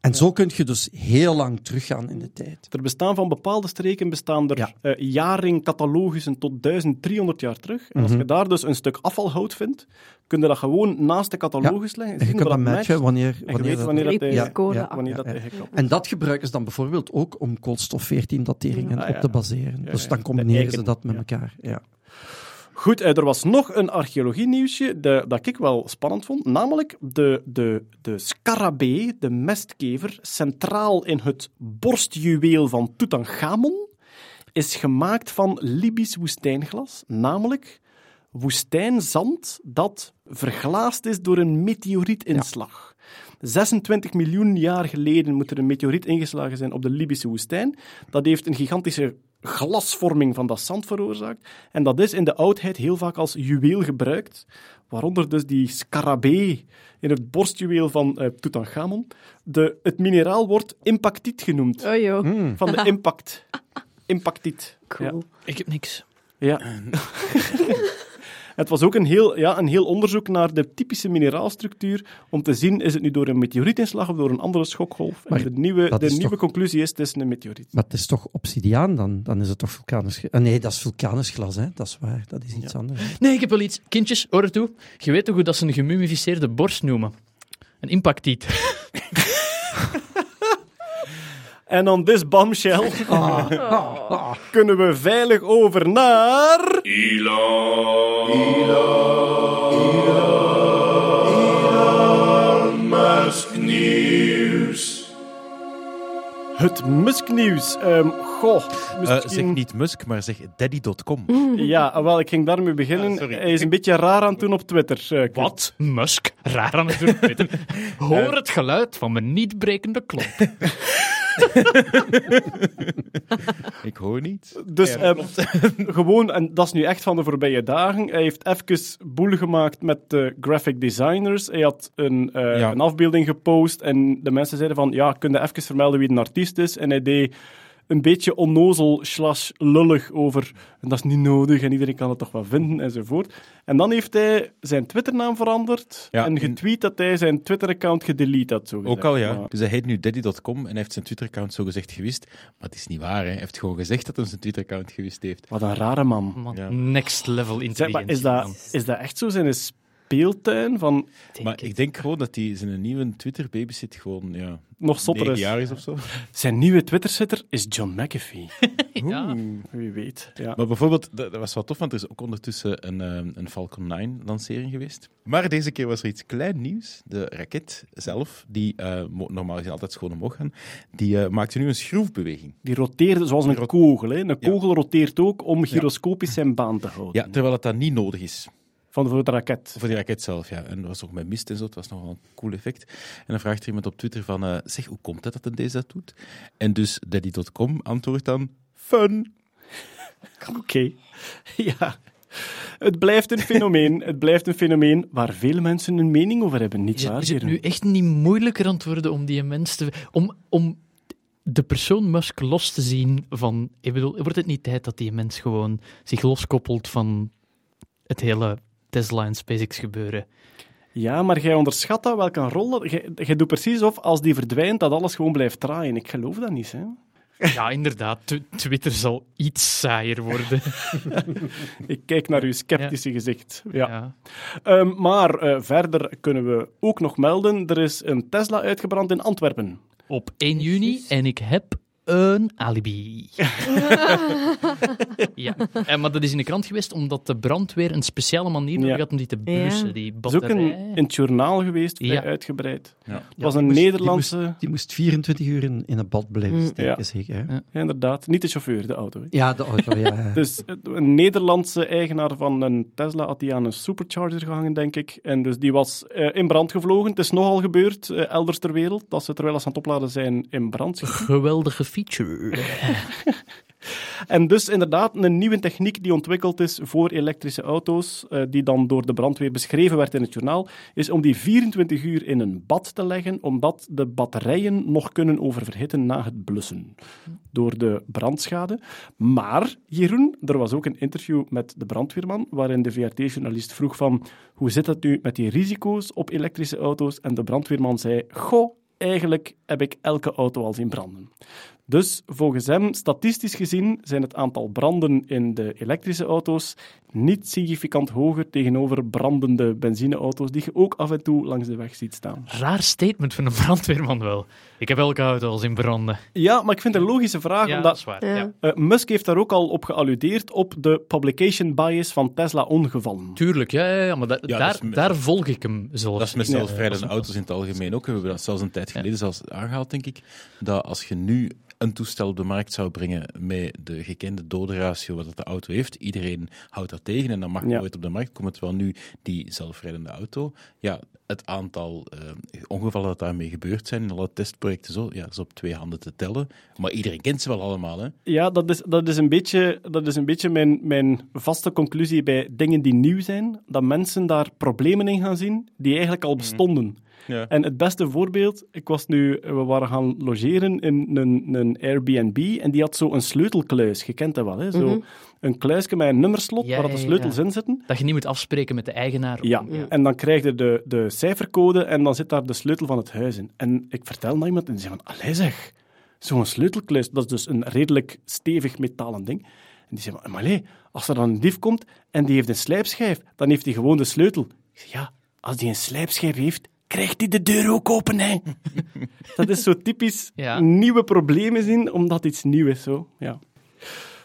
En zo kun je dus heel lang teruggaan in de tijd. Er bestaan van bepaalde streken bestaan er Ja. eh, jaringcatalogussen tot 1300 jaar terug. En als Mhm. je daar dus een stuk afvalhout vindt, kun je dat gewoon naast de catalogus leggen. En je kunt dat matchen wanneer, wanneer dat... wanneer dat, dat. En dat gebruiken ze dan bijvoorbeeld ook om koolstof-14-dateringen Ah, ja. op te baseren. Ja, dus dan combineren ze dat met ja. elkaar. Ja. Goed, eh, er was nog een archeologie-nieuwsje dat ik wel spannend vond. Namelijk de, de, de scarabee, de mestkever, centraal in het borstjuweel van Tutankhamon, is gemaakt van Libisch woestijnglas. Namelijk woestijnzand dat verglaasd is door een meteorietinslag. 26 miljoen jaar geleden moet er een meteoriet ingeslagen zijn op de Libische woestijn. Dat heeft een gigantische glasvorming van dat zand veroorzaakt. En dat is in de oudheid heel vaak als juweel gebruikt. Waaronder dus die scarabee in het borstjuweel van eh Tutankhamon. De, het mineraal wordt impactiet genoemd. Oh joh, Van de impact. Impactiet. cool. Ja. Ik heb niks. Ja. Het was ook een heel, ja, een heel onderzoek naar de typische mineraalstructuur, om te zien, is het nu door een meteorietinslag of door een andere schokgolf? Maar en de nieuwe, de is nieuwe toch- conclusie is, het is een meteoriet. Maar het is toch obsidiaan dan? Dan is het toch vulkanisch... ge- Ah, nee, dat is vulkanisch glas, hè. Dat is waar. Dat is iets anders. Nee, ik heb wel iets. Kindjes, hoor toe. Je weet toch hoe dat ze een gemummificeerde borst noemen? Een impactiet. En on this bombshell kunnen we veilig over naar... Elon. Elon Musk nieuws. Het Musk-nieuws. Ehm, goh, Eh, misschien... zeg niet Musk, maar zeg daddy.com. Ja, wel, ik ging daarmee beginnen. Hij is een beetje raar aan het doen op Twitter. eh. Wat? Musk? Raar aan het doen. Peter. Hoor het geluid van mijn niet brekende klok. Ik hoor niet. Dus ehm, gewoon, en dat is nu echt van de voorbije dagen. Hij heeft even boel gemaakt met de graphic designers. Hij had een, eh, Ja. een afbeelding gepost en de mensen zeiden van, ja, kun je even vermelden wie de artiest is? En hij deed een beetje onnozel slash lullig over, en dat is niet nodig en iedereen kan het toch wel vinden, enzovoort. En dan heeft hij zijn Twitternaam veranderd Ja, en getweet dat hij zijn Twitter-account gedelete had. Zo Ook al, ja. Maar- Dus hij heet nu daddy.com en hij heeft zijn Twitter-account zogezegd gewist. Maar het is niet waar, hè. Hij heeft gewoon gezegd dat hij zijn Twitter-account gewist heeft. Wat een rare man. Man, Ja. Next level Zeg, maar is, dat, is dat echt zo zijn speeltuin van Denk Maar ik denk gewoon dat hij zijn nieuwe Twitter-babysit gewoon, ja, nog zotter negen is? jaar is of zo. Zijn nieuwe Twitter-sitter is John McAfee. Ja. Oeh, wie weet. Ja. Maar bijvoorbeeld, dat, dat was wel tof, want er is ook ondertussen een, ehm, een Falcon 9-lancering geweest. Maar deze keer was er iets klein nieuws. De raket zelf, die eh, normaal gezien altijd schoon omhoog gaan, die eh, maakte nu een schroefbeweging. Die roteerde zoals een Rot- kogel. Hè. Een Ja. kogel roteert ook om gyroscopisch zijn baan te houden. Ja, terwijl het dat niet nodig is. Van voor de raket. Voor die raket zelf, ja. En dat was ook met mist en zo, het was nog wel een cool effect. En dan vraagt er iemand op Twitter van, eh, zeg, hoe komt het dat een deze dat doet? En dus daddy.com antwoordt dan, fun. Oké. Ja. Het blijft een fenomeen. Het blijft een fenomeen waar veel mensen een mening over hebben. Niet Is het, waar, is het nu echt niet moeilijker aan het worden om die mensen te... Om, om de persoon Musk los te zien van... Ik bedoel, wordt het niet tijd dat die mens gewoon zich loskoppelt van het hele Tesla en SpaceX gebeuren? Ja, maar jij onderschat dat welke rol dat... Jij, doet precies of als die verdwijnt, dat alles gewoon blijft draaien. Ik geloof dat niet, hè. Ja, inderdaad. Tw- Twitter zal iets saaier worden. Ik kijk naar uw sceptische gezicht. Ja. Ja. Ehm, maar eh, verder kunnen we ook nog melden, er is een Tesla uitgebrand in Antwerpen. Op 1 juni en ik heb een alibi. ja, en, maar dat is in de krant geweest omdat de brandweer een speciale manier nodig Ja. had om die te blussen. Ja. Die Het is ook een, in het journaal geweest, Ja. uitgebreid. Ja. Het was een die moest- die Nederlandse... Die moest 24 uur in, in een bad blijven Mm. steken, Ja. zeker. Hè? Ja. Ja, inderdaad, niet de chauffeur, de auto. hè. Ja, de auto, ja. Dus eh, een Nederlandse eigenaar van een Tesla had die aan een supercharger gehangen, denk ik. En dus die was eh, in brand gevlogen. Het is nogal gebeurd, eh, elders ter wereld, dat ze terwijl ze aan het opladen zijn in brand schieten. Geweldige feature. En dus inderdaad een nieuwe techniek die ontwikkeld is voor elektrische auto's, eh, die dan door de brandweer beschreven werd in het journaal, is om die 24 uur in een bad te leggen, omdat de batterijen nog kunnen oververhitten na het blussen door de brandschade. Maar, Jeroen, er was ook een interview met de brandweerman, waarin de VRT-journalist vroeg van hoe zit het nu met die risico's op elektrische auto's? En de brandweerman zei, goh, eigenlijk heb ik elke auto al zien branden. Dus volgens hem, statistisch gezien, zijn het aantal branden in de elektrische auto's niet significant hoger tegenover brandende benzineauto's die je ook af en toe langs de weg ziet staan. Raar statement van een brandweerman wel. Ik heb elke auto al zien branden. Ja, maar ik vind het een logische vraag, Ja, dat omdat is waar. Ja. Eh, Musk heeft daar ook al op gealludeerd op de publication bias van Tesla-ongevallen. Tuurlijk, ja, ja, ja maar da- Ja, daar, met- daar volg ik hem zelfs. Dat is met zelfrijdende auto's in het algemeen ook. We hebben dat zelfs een tijd geleden zelfs aangehaald, denk ik. Dat als je nu een toestel op de markt zou brengen met de gekende dodenratio wat dat de auto heeft, iedereen houdt dat tegen en dan mag Ja. nooit op de markt komen. Terwijl nu die zelfrijdende auto, ja, het aantal eh, ongevallen dat daarmee gebeurd zijn in alle testprojecten, zo, ja, dat is op twee handen te tellen. Maar iedereen kent ze wel allemaal, hè? Ja, dat is, dat is een beetje, dat is een beetje mijn, mijn vaste conclusie bij dingen die nieuw zijn. Dat mensen daar problemen in gaan zien die eigenlijk al bestonden. Ja. En het beste voorbeeld, ik was nu, we waren gaan logeren in een, een Airbnb en die had zo een sleutelkluis. Je kent dat wel, hè? Zo een kluisje met een nummerslot Ja, waar de sleutels ja. in zitten. Dat je niet moet afspreken met de eigenaar. Ja, en dan krijg je de, de cijfercode en dan zit daar de sleutel van het huis in. En ik vertel naar iemand en die zei van, allee zeg, zo'n sleutelkluis, dat is dus een redelijk stevig metalen ding. En die zei van, maar allee, als er dan een dief komt en die heeft een slijpschijf, dan heeft hij gewoon de sleutel. Ik zeg, ja, als die een slijpschijf heeft, krijgt hij de deur ook open, hè. dat is zo typisch Ja. nieuwe problemen zien, omdat iets nieuw is, zo, ja.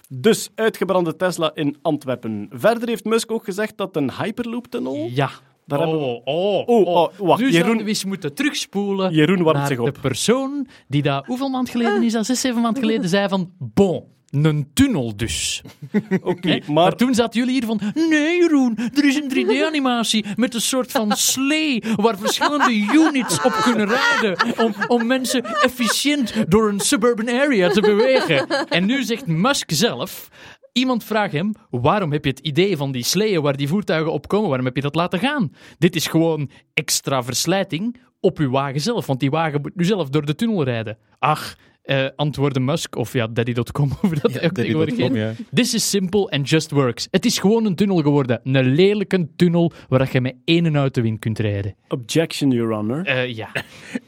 Dus uitgebrande Tesla in Antwerpen. Verder heeft Musk ook gezegd dat een Hyperloop-tunnel... Ja. Daar oh, hebben we- oh, Oh, oh, wacht, Nu Jeroen- we eens moeten terugspoelen Jeroen warmt naar zich de op. persoon die dat hoeveel maand geleden is dat? Zes, zeven maand geleden zei van, bon, een tunnel dus. Oké, Maar toen zaten jullie hier van, nee Jeroen, er is een 3D-animatie met een soort van slee waar verschillende units op kunnen rijden om, om mensen efficiënt door een suburban area te bewegen. En nu zegt Musk zelf, iemand vraagt hem, waarom heb je het idee van die sleeën waar die voertuigen op komen, waarom heb je dat laten gaan? Dit is gewoon extra verslijting op uw wagen zelf, want die wagen moet nu zelf door de tunnel rijden. Ach, eh antwoordde Musk, of ja, daddy.com, over dat ook tegenwoordig ja. This is simple and just works. Het is gewoon een tunnel geworden. Een lelijke tunnel waar dat je met één auto in kunt rijden. objection, Your Honor. Eh, ja,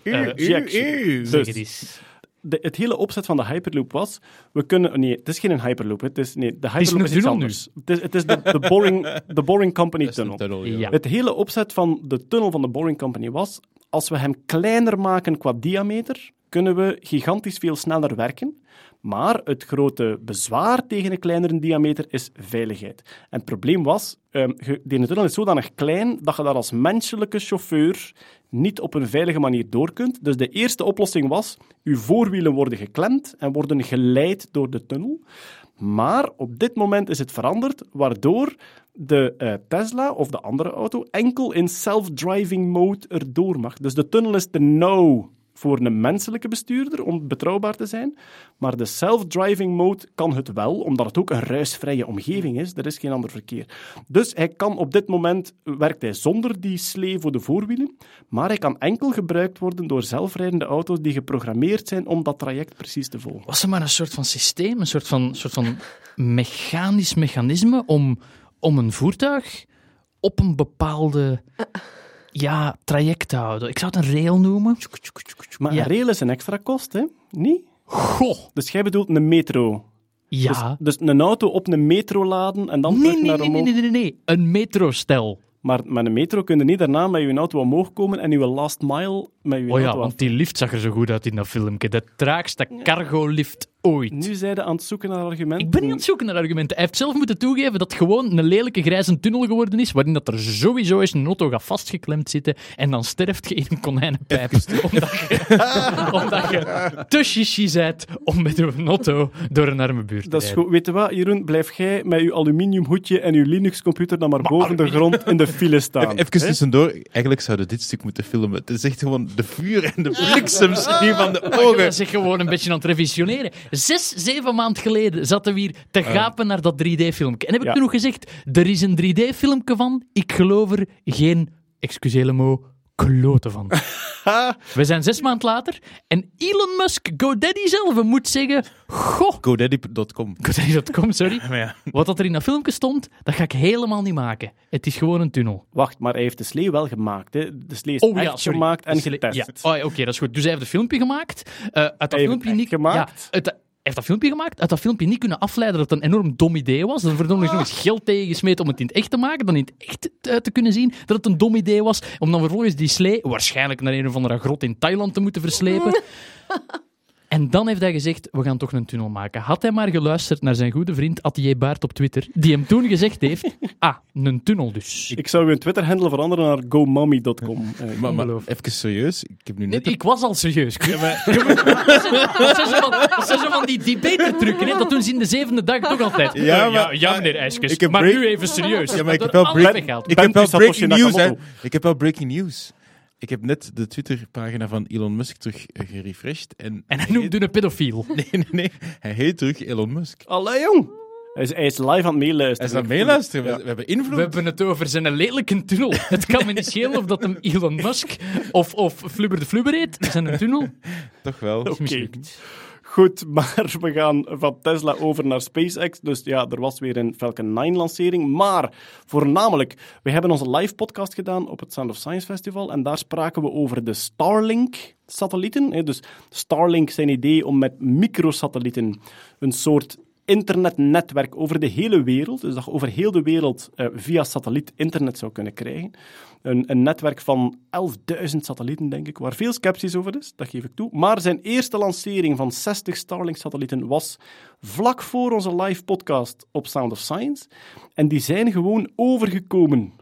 Objection. zeg Dus, het eens. de, het hele opzet van de Hyperloop was, we kunnen... Nee, het is geen Hyperloop. Het is, nee, de Hyperloop een is, iets anders. Het is, het is de, de, boring, de Boring Company tunnel. tunnel. Ja. Het hele opzet van de tunnel van de Boring Company was, als we hem kleiner maken qua diameter, kunnen we gigantisch veel sneller werken. Maar het grote bezwaar tegen een kleinere diameter is veiligheid. En het probleem was, ehm, ge- die tunnel is zodanig klein dat je daar als menselijke chauffeur niet op een veilige manier door kunt. Dus de eerste oplossing was, uw voorwielen worden geklemd en worden geleid door de tunnel. Maar op dit moment is het veranderd, waardoor de eh, Tesla of de andere auto enkel in self-driving mode erdoor mag. Dus de tunnel is te nauw voor een menselijke bestuurder om betrouwbaar te zijn, maar de self-driving mode kan het wel, omdat het ook een ruisvrije omgeving is. Er is geen ander verkeer. Dus hij kan op dit moment, werkt hij zonder die slee voor de voorwielen, maar hij kan enkel gebruikt worden door zelfrijdende auto's die geprogrammeerd zijn om dat traject precies te volgen. Was er maar een soort van systeem, een soort van, soort van mechanisch mechanisme om, om een voertuig op een bepaalde ja, traject houden? Ik zou het een rail noemen. Maar Ja. een rail is een extra kost, hè? Niet? Goh, Dus jij bedoelt een metro. ja. Dus, dus een auto op een metro laden en dan Nee, terug nee, naar nee, omhoog. nee, nee, nee, nee. Een metrostel. Maar met een metro kun je niet daarna met je auto omhoog komen en je last mile met je Oh ja, auto af. want die lift zag er zo goed uit in dat filmpje. De traagste cargo-lift ooit. Nu zijn ze aan het zoeken naar argumenten. Ik ben niet aan het zoeken naar argumenten. Hij heeft zelf moeten toegeven dat het gewoon een lelijke grijze tunnel geworden is, waarin dat er sowieso eens een auto gaat vastgeklemd zitten en dan sterft je in een konijnenpijp. omdat, je, omdat je te chichi bent om met een auto door een arme buurt te Dat is rijden. goed. Weet je wat, Jeroen? Blijf jij met je aluminiumhoedje en je Linux-computer dan maar, boven de grond in de file staan. Even, tussendoor, eigenlijk zouden we dit stuk moeten filmen. Het is echt gewoon de vuur en de bliksems die van de ogen. Dat zich gewoon een beetje aan het revisioneren. Zes, zeven maand geleden zaten we hier te gapen naar dat 3D-filmpje. En heb ik Ja. toen nog gezegd, er is een 3D-filmpje van, ik geloof er geen, excuseer mot, kloten van. we zijn zes maand later en Elon Musk, GoDaddy zelf, moet zeggen, goh, GoDaddy.com. GoDaddy.com, sorry. Ja, Wat dat er in dat filmpje stond, dat ga ik helemaal niet maken. Het is gewoon een tunnel. Wacht, maar hij heeft de slee wel gemaakt. Hè? De slee is Oh echt ja, sorry. gemaakt en getest. Ja. Oh, ja, Oké, dat is goed. Dus hij heeft een filmpje gemaakt. Eh, uit dat filmpje het niet gemaakt? Ja, uit heeft dat filmpje gemaakt. Uit dat filmpje niet kunnen afleiden dat het een enorm dom idee was. Dan verdomme is nog eens geld tegengesmeten om het in het echt te maken. Dan in het echt te, te kunnen zien dat het een dom idee was. Om dan vervolgens die slee waarschijnlijk naar een of andere grot in Thailand te moeten verslepen. En dan heeft hij gezegd, we gaan toch een tunnel maken. Had hij maar geluisterd naar zijn goede vriend Attier Baart op Twitter, die hem toen gezegd heeft, ah, een tunnel dus. Ik zou uw Twitter-handle veranderen naar gomommy.com. Eh, maar, maar even serieus. Ik heb nu net... Ik was al serieus. dat, zijn zo van, dat zijn zo van die debater-trucken, hè. dat doen ze in de zevende dag toch altijd. Ja, ja, maar- ja, meneer IJskes, Ik heb maar break- nu even serieus. Ja, maar ik heb wel, alles break- weggehaald. ik heb wel Satoshi breaking news, hè. Ik heb wel breaking news. Ik heb net de Twitterpagina van Elon Musk terug eh, gerefreshed. En, En hij noemde een pedofiel. Nee, nee, nee. Hij heet terug Elon Musk. Allee, jong. Hij is, hij is live aan het meeluisteren. Hij is aan het meeluisteren. We, we hebben invloed. We hebben het over zijn lelijke tunnel. Het kan me niet schelen of dat hem Elon Musk of, of Flubber de Flubber heet. Zijn een tunnel Toch wel. mislukt. Goed, maar we gaan van Tesla over naar SpaceX. Dus ja, er was weer een Falcon 9-lancering. Maar voornamelijk, we hebben onze live podcast gedaan op het Sound of Science Festival. En daar spraken we over de Starlink-satellieten. Dus Starlink zijn idee om met microsatellieten een soort internetnetwerk over de hele wereld, dus dat over heel de wereld eh, via satelliet internet zou kunnen krijgen. Een, een netwerk van 11.000 satellieten, denk ik, waar veel sceptisch over is, dat geef ik toe. Maar zijn eerste lancering van 60 Starlink-satellieten was vlak voor onze live podcast op Sound of Science. En die zijn gewoon overgekomen.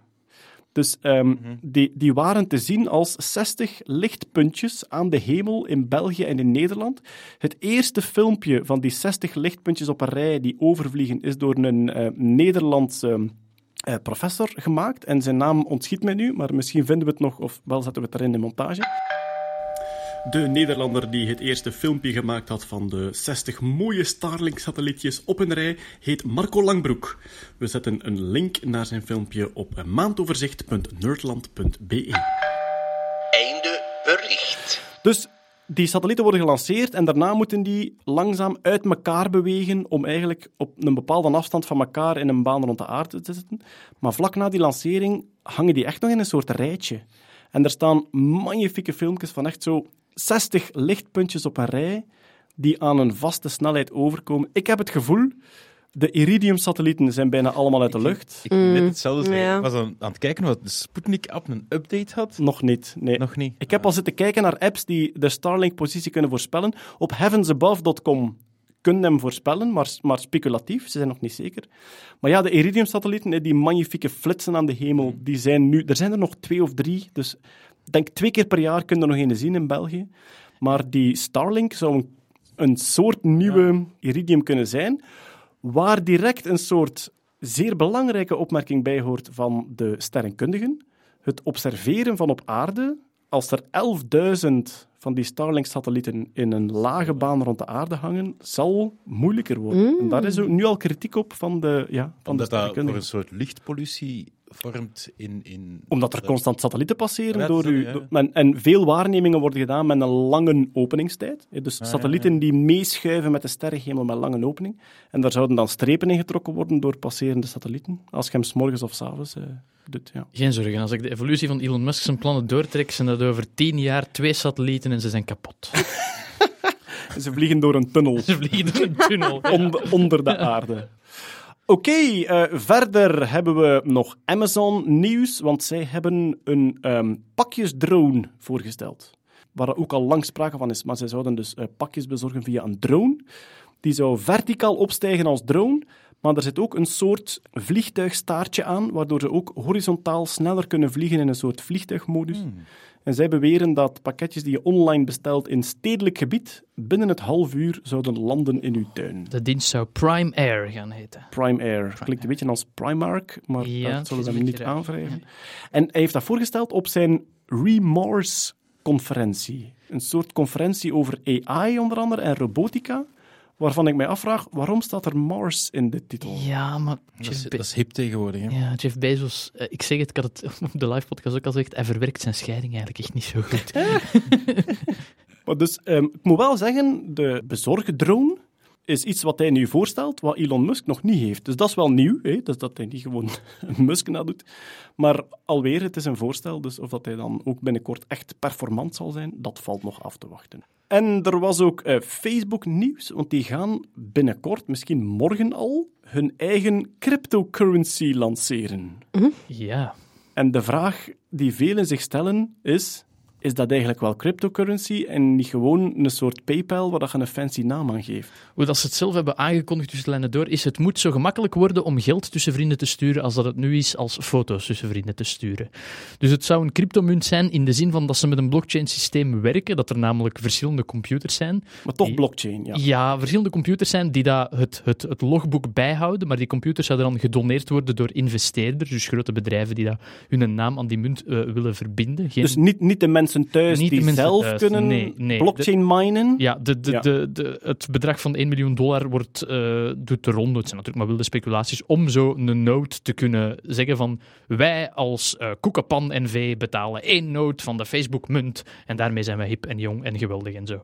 Dus ehm, die, die waren te zien als 60 lichtpuntjes aan de hemel in België en in Nederland. Het eerste filmpje van die 60 lichtpuntjes op een rij die overvliegen is door een eh, Nederlandse eh, professor gemaakt. En zijn naam ontschiet mij nu, maar misschien vinden we het nog, of wel zetten we het erin in de montage. De Nederlander die het eerste filmpje gemaakt had van de 60 mooie Starlink-satellietjes op een rij, heet Marco Langbroek. We zetten een link naar zijn filmpje op maandoverzicht.nerdland.be. Einde bericht. Dus die satellieten worden gelanceerd en daarna moeten die langzaam uit elkaar bewegen om eigenlijk op een bepaalde afstand van elkaar in een baan rond de aarde te zitten. Maar vlak na die lancering hangen die echt nog in een soort rijtje. En er staan magnifieke filmpjes van echt zo 60 lichtpuntjes op een rij die aan een vaste snelheid overkomen. Ik heb het gevoel, de Iridium-satellieten zijn bijna allemaal uit de lucht. Ik net hetzelfde zeggen. ja. Ik was aan, aan het kijken wat de Sputnik-app een update had. Nog niet, nee. Nog niet. Ik heb al zitten kijken naar apps die de Starlink-positie kunnen voorspellen. Op heavensabove.com kunnen hem voorspellen, maar, maar speculatief. Ze zijn nog niet zeker. Maar ja, de Iridium-satellieten, die magnifieke flitsen aan de hemel, die zijn nu... Er zijn er nog twee of drie, dus ik denk twee keer per jaar kunnen er nog een zien in België. Maar die Starlink zou een, een soort nieuwe Iridium kunnen zijn, waar direct een soort zeer belangrijke opmerking bij hoort van de sterrenkundigen. Het observeren van op aarde, als er 11.000 van die Starlink-satellieten in een lage baan rond de aarde hangen, zal moeilijker worden. En daar is ook nu al kritiek op van de, ja, van de Omdat dat voor een soort lichtpollutie vormt in... in Omdat er constant satellieten passeren Ja, door sorry, u. ja. en, en veel waarnemingen worden gedaan met een lange openingstijd. Dus satellieten die meeschuiven met de sterrenhemel met lange opening. En daar zouden dan strepen in getrokken worden door passerende satellieten. Als je hem s morgens of s avonds eh, doet. Ja. Geen zorgen, als ik de evolutie van Elon Musk zijn plannen doortrek, zijn dat over tien jaar twee satellieten en ze zijn kapot. Ze vliegen door een tunnel. Ze vliegen door een tunnel. onder, onder de aarde. Oké, eh, verder hebben we nog Amazon-nieuws, want zij hebben een ehm, pakjesdrone voorgesteld. Waar er ook al lang sprake van is, maar zij zouden dus eh, pakjes bezorgen via een drone. Die zou verticaal opstijgen als drone, maar er zit ook een soort vliegtuigstaartje aan, waardoor ze ook horizontaal sneller kunnen vliegen in een soort vliegtuigmodus. En zij beweren dat pakketjes die je online bestelt in stedelijk gebied binnen het half uur zouden landen in uw tuin. De dienst zou Prime Air gaan heten. Prime Air. Klinkt een beetje als Primark, maar Ja, dat zullen een hem niet aanwrijven. En hij heeft dat voorgesteld op zijn Remorse-conferentie. Een soort conferentie over AI onder andere en robotica, waarvan ik mij afvraag, waarom staat er Mars in de titel? Ja, maar Dat Jeff, is, dat is hip tegenwoordig. Hè? ja, Jeff Bezos, eh, ik zeg het, ik had het op de live podcast ook al gezegd, hij verwerkt zijn scheiding eigenlijk echt niet zo goed. Maar dus, ehm, ik moet wel zeggen, de bezorgdrone is iets wat hij nu voorstelt, wat Elon Musk nog niet heeft. Dus dat is wel nieuw, hè? Dus dat hij niet gewoon Musk nadoet. Maar alweer, het is een voorstel, dus of dat hij dan ook binnenkort echt performant zal zijn, dat valt nog af te wachten. En er was ook eh, Facebook-nieuws, want die gaan binnenkort, misschien morgen al, hun eigen cryptocurrency lanceren. Ja, En de vraag die velen zich stellen is: is dat eigenlijk wel cryptocurrency en niet gewoon een soort PayPal waar dat je een fancy naam aan geeft? hoe dat ze het zelf hebben aangekondigd tussen lijnen door, is het moet zo gemakkelijk worden om geld tussen vrienden te sturen als dat het nu is als foto's tussen vrienden te sturen. Dus het zou een cryptomunt zijn in de zin van dat ze met een blockchain systeem werken, dat er namelijk verschillende computers zijn. Maar toch Die- blockchain, ja. Ja, verschillende computers zijn die dat het, het, het logboek bijhouden, maar die computers zouden dan gedoneerd worden door investeerders, dus grote bedrijven die dat hun naam aan die munt eh, willen verbinden. Geen... Dus niet, niet de mensen mensen thuis Niet die zelf thuis, kunnen nee, nee. blockchain minen. Ja, de, de, Ja. De, het bedrag van 1 miljoen dollar wordt, eh, doet de ronde. Het zijn natuurlijk maar wilde speculaties. Om zo een note te kunnen zeggen van wij als eh Koekepan NV betalen één note van de Facebook-munt. En daarmee zijn we hip en jong en geweldig en zo.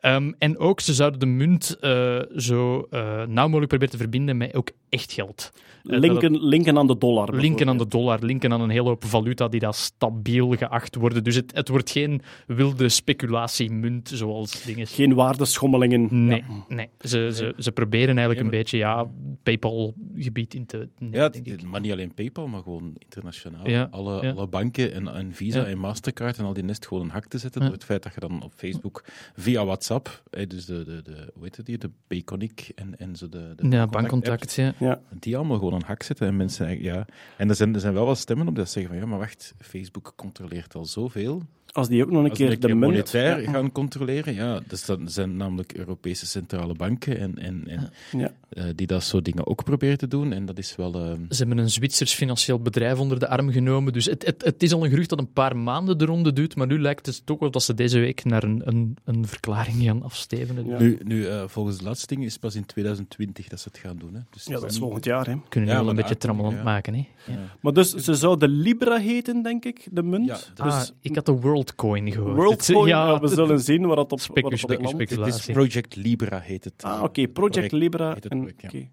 Ehm, en ook, ze zouden de munt eh, zo nauw mogelijk proberen te verbinden met ook echt geld. Het- Linken, linken aan de dollar. Linken aan de dollar, linken aan een hele hoop valuta die dat stabiel geacht worden. Dus het, het wordt geen wilde speculatiemunt zoals dingen. Geen waardeschommelingen. Nee, Ja. nee. Ze, ze, ze proberen eigenlijk een beetje ja, PayPal-gebied in te. Nee, Ja, maar niet alleen PayPal, maar gewoon internationaal. Ja, Alle, ja. alle banken en, en Visa Ja. en Mastercard en al die nest gewoon een hak te zetten Ja. door het feit dat je dan op Facebook via WhatsApp, hè, dus de, de, de, hoe heet het hier, de Payconic en, en zo de, de Ja, bankcontact. Ja. Ja. die allemaal gewoon een hak zetten en mensen ja. En er zijn, er zijn wel wat stemmen op dat zeggen van ja, maar wacht, Facebook controleert al zoveel. Als die ook nog een Als keer de monetair Ja. gaan controleren, ja, dus dat zijn namelijk Europese centrale banken en, en, en Ja. eh, die dat soort dingen ook proberen te doen. En dat is wel... eh, Ze hebben een Zwitsers financieel bedrijf onder de arm genomen. Dus het, het, het is al een gerucht dat een paar maanden de ronde duurt. Maar nu lijkt het toch wel dat ze deze week naar een, een, een verklaring gaan afstevenen. Ja. Nu, nu eh, volgens de laatste ding is het pas in 2020 dat ze het gaan doen. Hè. Dus ja, dat is volgend jaar. Hè. Kunnen Ja, we wel een beetje trammeland maken. Hè? Ja. Maar dus ze zou de Libra heten, denk ik, de munt. Dus Ah, ik had de WorldCoin gehoord. WorldCoin, ja, we zullen zien waar dat op, dat op Het is. Project Libra heet het. Ah, oké, Project Project Libra. heet het en- project, ja. oké.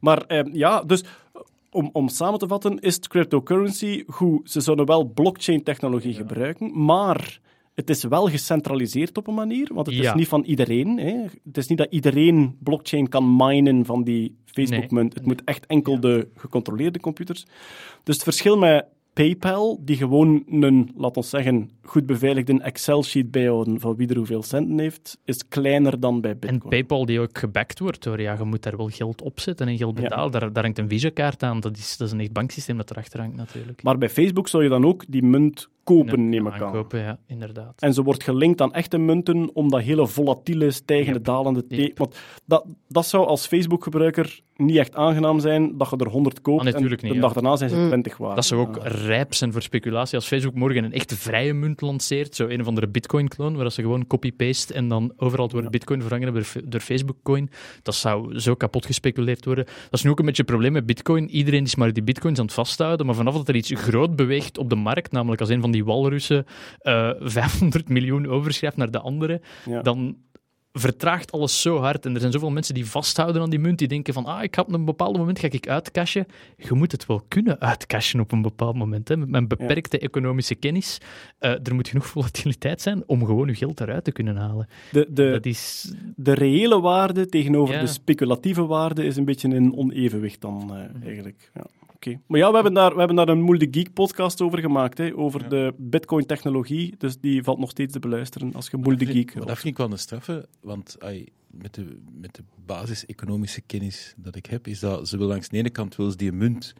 Maar eh, ja, dus om, om samen te vatten, is cryptocurrency goed. Ze zouden wel blockchain-technologie gebruiken, maar het is wel gecentraliseerd op een manier, want het is niet van iedereen. Hè. Het is niet dat iedereen blockchain kan minen van die Facebook-munt. Het moet echt enkel de gecontroleerde computers. Dus het verschil met PayPal, die gewoon een, laat ons zeggen, goed beveiligde Excel-sheet bijhouden van wie er hoeveel centen heeft, is kleiner dan bij En Bitcoin. PayPal die ook gebackt wordt door, ja, je moet daar wel geld op zetten en geld Ja. betalen. Daar, daar hangt een Visa-kaart aan. Dat is, dat is een echt banksysteem dat erachter hangt natuurlijk. Maar bij Facebook zou je dan ook die munt kopen, neem ik aan. aankopen, ja, inderdaad. En ze wordt gelinkt aan echte munten om dat hele volatiele, stijgende, Yep. dalende... te- Yep. Want dat, dat zou als Facebook-gebruiker niet echt aangenaam zijn, dat je er 100 koopt Ah, natuurlijk en niet, de ja. dag daarna zijn ze Mm. 20 waard. Dat zou ook Ja. rijp zijn voor speculatie. Als Facebook morgen een echt vrije munt lanceert, zo een of andere Bitcoin-clone, waar ze gewoon copy-paste en dan overal door Ja. Bitcoin vervangen hebben door- door Facebook-coin, dat zou zo kapot gespeculeerd worden. Dat is nu ook een beetje het probleem met Bitcoin. Iedereen is maar die Bitcoins aan het vasthouden, maar vanaf dat er iets groot beweegt op de markt, namelijk als een van die walrussen eh 500 miljoen overschrijft naar de andere, Ja. dan vertraagt alles zo hard. En er zijn zoveel mensen die vasthouden aan die munt, die denken van, ah, ik ga op een bepaald moment ga ik uitcashen. Je moet het wel kunnen uitcashen op een bepaald moment. Hè. Met mijn beperkte economische kennis, eh, er moet genoeg volatiliteit zijn om gewoon je geld eruit te kunnen halen. De, de, dat is... de reële waarde tegenover Ja. de speculatieve waarde is een beetje in onevenwicht dan, eh, eigenlijk. Ja. Oké. Maar ja, we hebben, daar, we hebben daar een Moel de Geek podcast over gemaakt, hè, over de bitcoin-technologie. Dus die valt nog steeds te beluisteren als je Moel de Geek... Maar dat vind ik wel een straffe, want ai, met, de, met de basis-economische kennis dat ik heb, is dat ze wil langs de ene kant wil ze die munt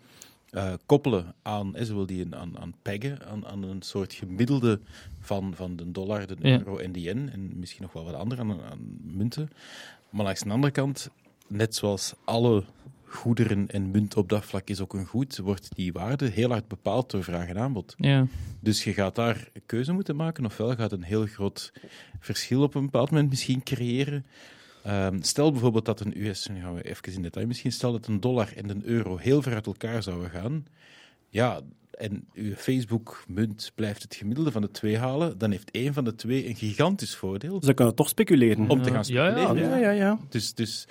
eh, koppelen aan, hè, ze wil die aan, aan peggen, aan, aan een soort gemiddelde van, van de dollar, de Ja. euro en de yen, en misschien nog wel wat andere aan, aan munten. Maar langs de andere kant, net zoals alle goederen en munt op dat vlak is ook een goed, wordt die waarde heel hard bepaald door vraag en aanbod. Ja. Dus je gaat daar een keuze moeten maken, ofwel gaat een heel groot verschil op een bepaald moment misschien creëren. Ehm, stel bijvoorbeeld dat een US, nu gaan we even in detail, misschien stel dat een dollar en een euro heel ver uit elkaar zouden gaan. Ja, en uw Facebook-munt blijft het gemiddelde van de twee halen, dan heeft één van de twee een gigantisch voordeel Ze kunnen toch speculeren. om te gaan Ja, ja, speculeren. Ja, ja, ja. Dus, dus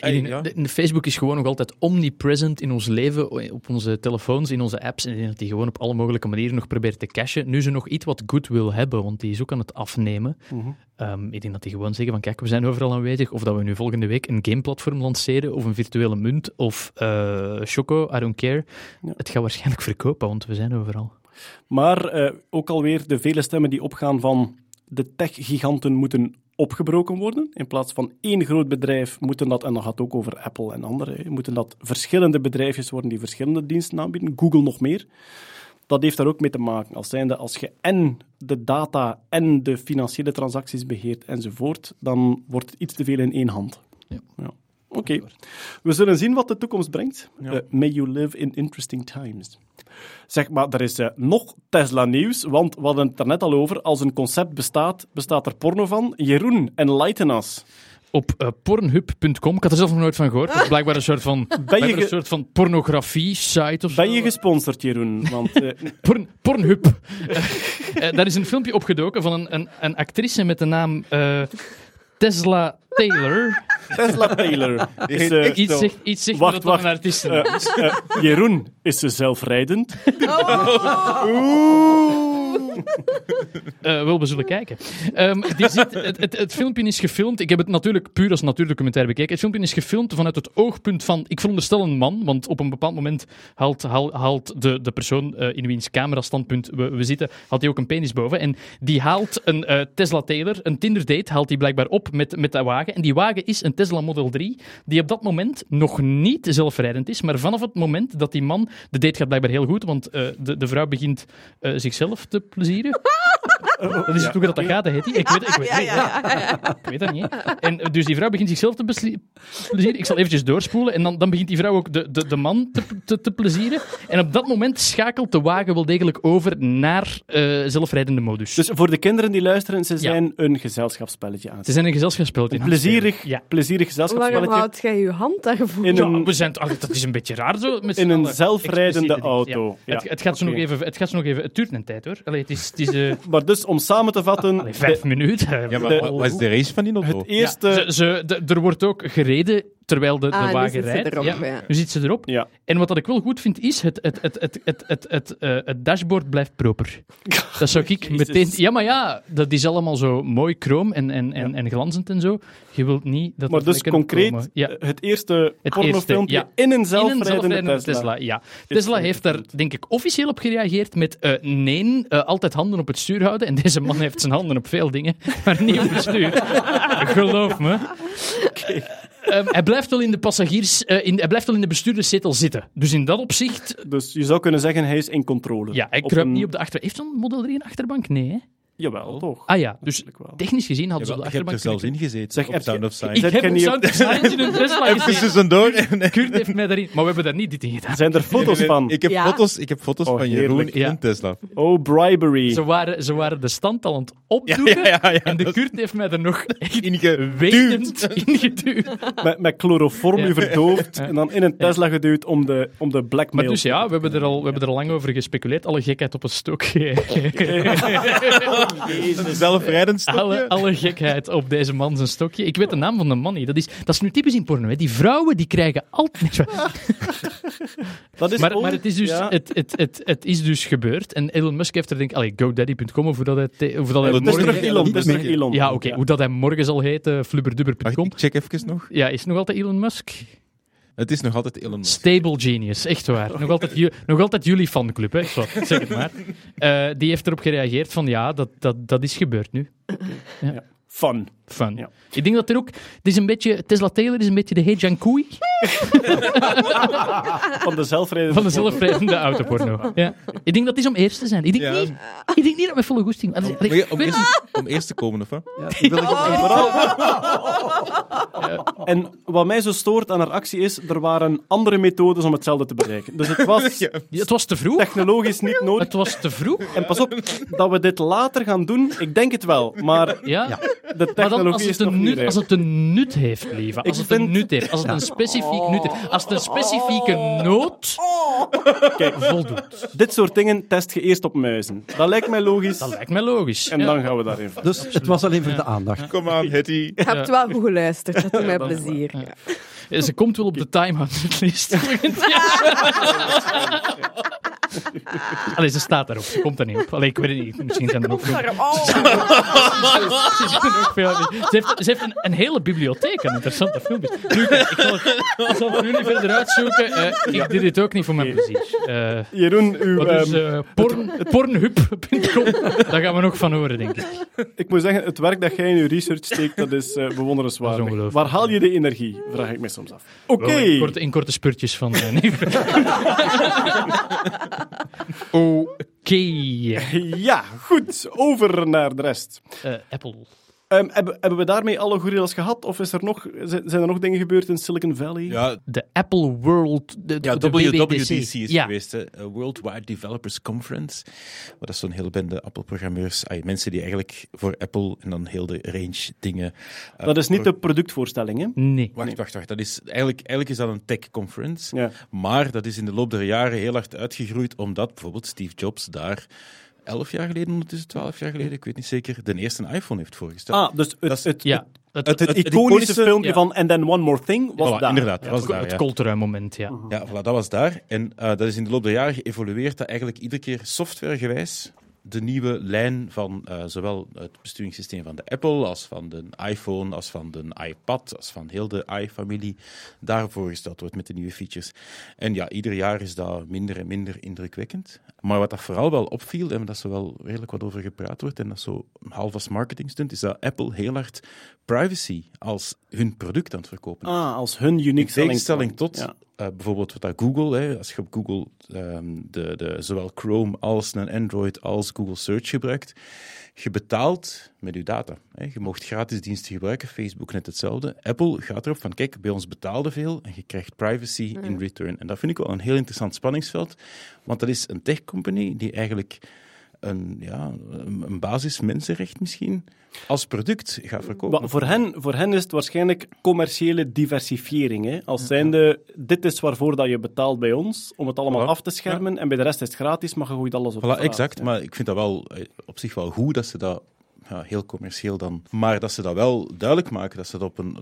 En in- ja. de- de Facebook is gewoon nog altijd omnipresent in ons leven, op onze telefoons, in onze apps. En ik denk dat die gewoon op alle mogelijke manieren nog probeert te cashen. Nu ze nog iets wat goed wil hebben, want die is ook aan het afnemen. Mhm. Ehm, ik denk dat die gewoon zeggen van kijk, we zijn overal aanwezig. Of dat we nu volgende week een gameplatform lanceren, of een virtuele munt, of eh Choco, I don't care. Ja. Het gaat waarschijnlijk verkopen, want we zijn overal. Maar eh, ook alweer de vele stemmen die opgaan van de tech-giganten moeten opgebroken worden. In plaats van één groot bedrijf moeten dat, en dan gaat het ook over Apple en anderen, hè, moeten dat verschillende bedrijfjes worden die verschillende diensten aanbieden. Google nog meer. Dat heeft daar ook mee te maken. Als, zijnde, als je en de data en de financiële transacties beheert enzovoort, dan wordt het iets te veel in één hand. Ja. Oké. We zullen zien wat de toekomst brengt. Eh, may you live in interesting times. Zeg maar, er is eh, nog Tesla-nieuws, want we hadden het er net al over. Als een concept bestaat, bestaat er porno van. Jeroen, enlighten us. Op eh, pornhub.com, ik had er zelf nog nooit van gehoord. Dat is blijkbaar een soort van, een soort van pornografie-site of zo. Ben je gesponsord, Jeroen? Want Porn, Pornhub. Eh, daar is een filmpje opgedoken van een, een, een actrice met de naam Tesla Taylor. Tesla Taylor. Is... Iets zegt, iets zegt Wacht, een artiest eh, eh, Jeroen, is ze zelfrijdend? Eh, wel, we zullen kijken. Ehm, zit, het, het, filmpje is gefilmd. Ik heb het natuurlijk puur als natuurdocumentaire bekeken. Het filmpje is gefilmd vanuit het oogpunt van, ik veronderstel een man, want op een bepaald moment haalt, haal- haalt de, de persoon eh, in wiens camerastandpunt we, we zitten, haalt hij ook een penis boven. En die haalt een eh, Tesla Taylor, een Tinder date, haalt hij blijkbaar op met, met de wagen. En die wagen is een Tesla Model 3, die op dat moment nog niet zelfrijdend is. Maar vanaf het moment dat die man, de date gaat blijkbaar heel goed, want de, de vrouw begint zichzelf te. as you do. Dat is natuurlijk dat dat gaat, hè, Hetty? Ik weet, ik weet, Ja, ja, ja, ja. ik weet dat niet. hè. En eh, dus die vrouw begint zichzelf te plezieren. Ik zal eventjes doorspoelen. En dan, dan begint die vrouw ook de, de, de man te, te, te plezieren. En op dat moment schakelt de wagen wel degelijk over naar eh, zelfrijdende modus. Dus voor de kinderen die luisteren, ze zijn een gezelschapsspelletje aan. Ze zijn een gezelschapsspel. Een plezierig, Ja. plezierig Waarom gezelschapsspelletje houdt jij je hand daarvoor? in Ja, een, we zijn, dat is een beetje raar zo. Met in een zelfrijdende auto. Ja. Ja, Het, het, gaat zo oké. nog even, het gaat zo nog even... Het duurt een tijd, hoor. Allee, het is, het is eh, Maar dus, om samen te vatten, allee, vijf minuten. Ja, maar De- wat wat is de race van die auto? het eerste... Ja, ze, ze, de- er wordt ook gereden terwijl de, de Ah, wagen rijdt. erop, ja. ja. Nu zit ze erop. Ja. En wat dat ik wel goed vind, is het, het, het, het, het, het, het, eh, het dashboard blijft proper. Dat zou ik Jezus. meteen... Ja, maar ja, dat is allemaal zo mooi chroom en, en, en, en glanzend en zo. Je wilt niet dat Maar dus concreet, het eerste Het pornofilmpje eerste, in een In een zelfrijdende zelfrijdende Tesla. Tesla. ja. Tesla heeft daar, denk ik, officieel op gereageerd met eh, nee, eh, altijd handen op het stuur houden. En deze man heeft zijn handen op veel dingen, maar niet op het stuur. Geloof me. Ehm, hij blijft wel in de passagiers, eh, in, hij blijft wel in de bestuurderszetel zitten. Dus in dat opzicht, Dus je zou kunnen zeggen, hij is in controle. ja, hij Op kruipt een- niet op de achter. Heeft zo'n Model 3 een achterbank? Nee, hè? Jawel, toch? Ah ja, dus technisch gezien hadden Ja, ze op wel, de je hebt er achterbank zelfs in gezeten, Zeg, op heb Sound of Ik Science. Zet heb op- Sound of Science in een Tesla Even gezien. tussendoor. Kurt heeft mij daarin... Maar we hebben daar niet dit in gedaan. Zijn er foto's van? Ik heb Ja. foto's, ik heb foto's Oh, van Jeroen in Tesla. Oh, bribery. Ze waren, ze waren de stand al aan het opdoeken. Ja, ja, ja, ja, en de dat- Kurt heeft mij er nog echt Ingeduwd. wetend ingeduwd. Met, met chloroform Ja. u verdoofd en dan in een Tesla geduwd om de, om de blackmail. Maar dus ja, we hebben, er al, we hebben er al lang over gespeculeerd. Alle gekheid op een stokje. Een zelfrijdend stokje. alle, alle gekheid op deze man zijn stokje. Ik weet de naam van de man niet. Dat is, dat is nu typisch in porno. Hè. Die vrouwen die krijgen altijd... dat is Maar, maar het, is dus, ja. het, het, het, het is dus gebeurd. En Elon Musk heeft er denk ik... Allee, GoDaddy.com of hoe dat hij... Of dat hij is terug Elon, is Elon. ja, oké. Hoe dat hij morgen zal heten, flubberdubber.com. ik check even nog. Ja, is het nog altijd Elon Musk? Het is nog altijd Elon Musk. Stable Genius, echt waar. Nog altijd, ju- nog altijd jullie fanclub, hè? Zo, zeg het maar. Eh, die heeft erop gereageerd van ja, dat, dat, dat is gebeurd nu. Fun. Fun. Ja. Ik denk dat er ook... Het is een beetje... Tesla Taylor is een beetje de Hey Jankui Van de zelfrijdende van de zelfrijdende autoporno. Ja. Ik denk dat die is om eerst te zijn. Ik denk, Ja. niet, ik denk niet dat met volle goesting... Allee, Om, allee, om, weet eerst, om eerst te komen, of wat? Ja, wil ik En wat mij zo stoort aan haar actie is, er waren andere methodes om hetzelfde te bereiken. Dus het was Het was te vroeg. technologisch niet nodig. Het was te vroeg. En pas op, dat we dit later gaan doen, ik denk het wel. Maar Ja. de Maar dan, technologie als is het, nog een niet nut, rijp. als het een nut heeft, lieve. Als Ik het een vind- nut heeft. Als het een specifiek. Als het een specifieke nood Kijk, voldoet. dit soort dingen test je eerst op muizen. Dat lijkt mij logisch. Dat lijkt mij logisch. En Ja. dan gaan we daarin verder. Dus het was alleen voor de aandacht. Kom aan, Hetty. Je hebt wel goed geluisterd, dat doet mij plezier. Ja, Ze komt wel op de time-out list. Allee, ze staat daarop. Ze komt er niet op. Allee, ik weet het niet. Misschien zijn er ook veel... Oh, Ze, er veel... heeft, ze heeft een, een hele bibliotheek aan interessante filmpjes. Nu, ik zal het, ik zal het nu niet verder uitzoeken. Eh, ik doe dit ook niet voor mijn plezier. Eh, Jeroen, uw, dus ehm, eh, porn, pornhub.com, daar gaan we nog van horen, denk ik. ik moet zeggen, het werk dat jij in je research steekt, dat is eh, bewonderenswaardig. Dat is ongelooflijk. Waar haal je de energie? Vraag ik me soms af. Oké. In korte, in korte spurtjes van... eh, nee. Oké. Ja, goed. Over naar de rest. Eh, Apple. Ehm, hebben, hebben we daarmee alle gorillas gehad? Of is er nog, zijn er nog dingen gebeurd in Silicon Valley? Ja, De Apple World, de, ja de WWDC is Ja. geweest, hè. Worldwide Developers Conference. Maar dat is zo'n hele bende Apple-programmeurs. mensen die eigenlijk voor Apple en dan heel de range dingen... eh, dat is niet voor- de productvoorstelling, hè? Nee. Wacht, wacht, wacht. Dat is, eigenlijk, eigenlijk is dat een tech-conference. Ja. Maar dat is in de loop der jaren heel hard uitgegroeid, omdat bijvoorbeeld Steve Jobs daar elf jaar geleden, ondertussen twaalf jaar geleden, ik weet niet zeker, de eerste iPhone heeft voorgesteld. Ah, dus het, Dat is- het, Ja, het, het- het het iconische, iconische- filmpje ja. van And Then One More Thing was Voilà, daar. inderdaad, ja, was het, daar, het ja. Coltrui-moment, ja. Ja, voilà, dat was daar. En eh, dat is in de loop der jaren geëvolueerd dat eigenlijk iedere keer softwaregewijs de nieuwe lijn van eh, zowel het besturingssysteem van de Apple als van de iPhone, als van de iPad, als van heel de i-familie daar voorgesteld wordt met de nieuwe features. En ja, ieder jaar is dat minder en minder indrukwekkend. Maar wat dat vooral wel opviel, en dat er wel redelijk wat over gepraat wordt, en dat zo half als marketing stunt, is dat Apple heel hard privacy als hun product aan het verkopen is. Ah, als hun unique In selling tegenstelling point. tot Ja. Eh, bijvoorbeeld wat dat Google, hè, als je op Google ehm, de, de, zowel Chrome als een Android als Google Search gebruikt, je betaalt met je data. Hè. Je mocht gratis diensten gebruiken, Facebook net hetzelfde. Apple gaat erop van, kijk, bij ons betaalde veel en je krijgt privacy in return. En dat vind ik wel een heel interessant spanningsveld, want dat is een tech-company die eigenlijk een, ja, een basis mensenrecht misschien als product gaat verkopen. Maar voor, hen, voor hen is het waarschijnlijk commerciële diversifiering. Hè? Als zijnde, dit is waarvoor dat je betaalt bij ons, om het allemaal Voilà. af te schermen, en bij de rest is het gratis, maar je gooit alles op Voilà, exact. hè. Maar ik vind dat wel eh, op zich wel goed dat ze dat ja, heel commercieel dan. Maar dat ze dat wel duidelijk maken, dat ze dat op een,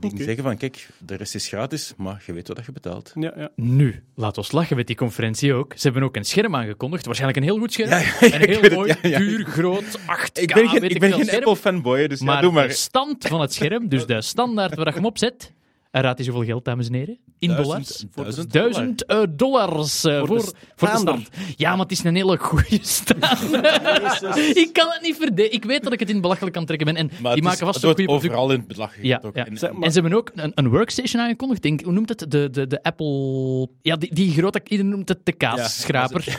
ding zeggen van kijk, de rest is gratis, maar je weet wat je betaalt. Ja, ja. Nu, laat ons lachen met die conferentie ook. Ze hebben ook een scherm aangekondigd, waarschijnlijk een heel goed scherm. Ja, ja, een heel het, mooi, ja, ja. duur, groot, 8K, Ik ben geen, ik ben geen. Apple-fanboy, dus Maar, ja, doe maar. de stand van het scherm, dus de standaard waar je hem op zet, en raad eens hoeveel geld, dames en heren? In Duizend- dollars? duizend Duizend eh, dollars eh, Voor voor, de voor, de staander. stand. Ja, maar het is een hele goede stand. ik kan het niet verdedigen. Ik weet dat ik het in belachelijk kan trekken ben. En Maar die het maken is, vast een goede overal in het belag Ja. En- Zeg maar- En ze hebben ook een, een workstation aangekondigd. Denk, hoe noemt het? De, de, de Apple... Ja, die, die grote... Iedereen noemt het de kaasschraper.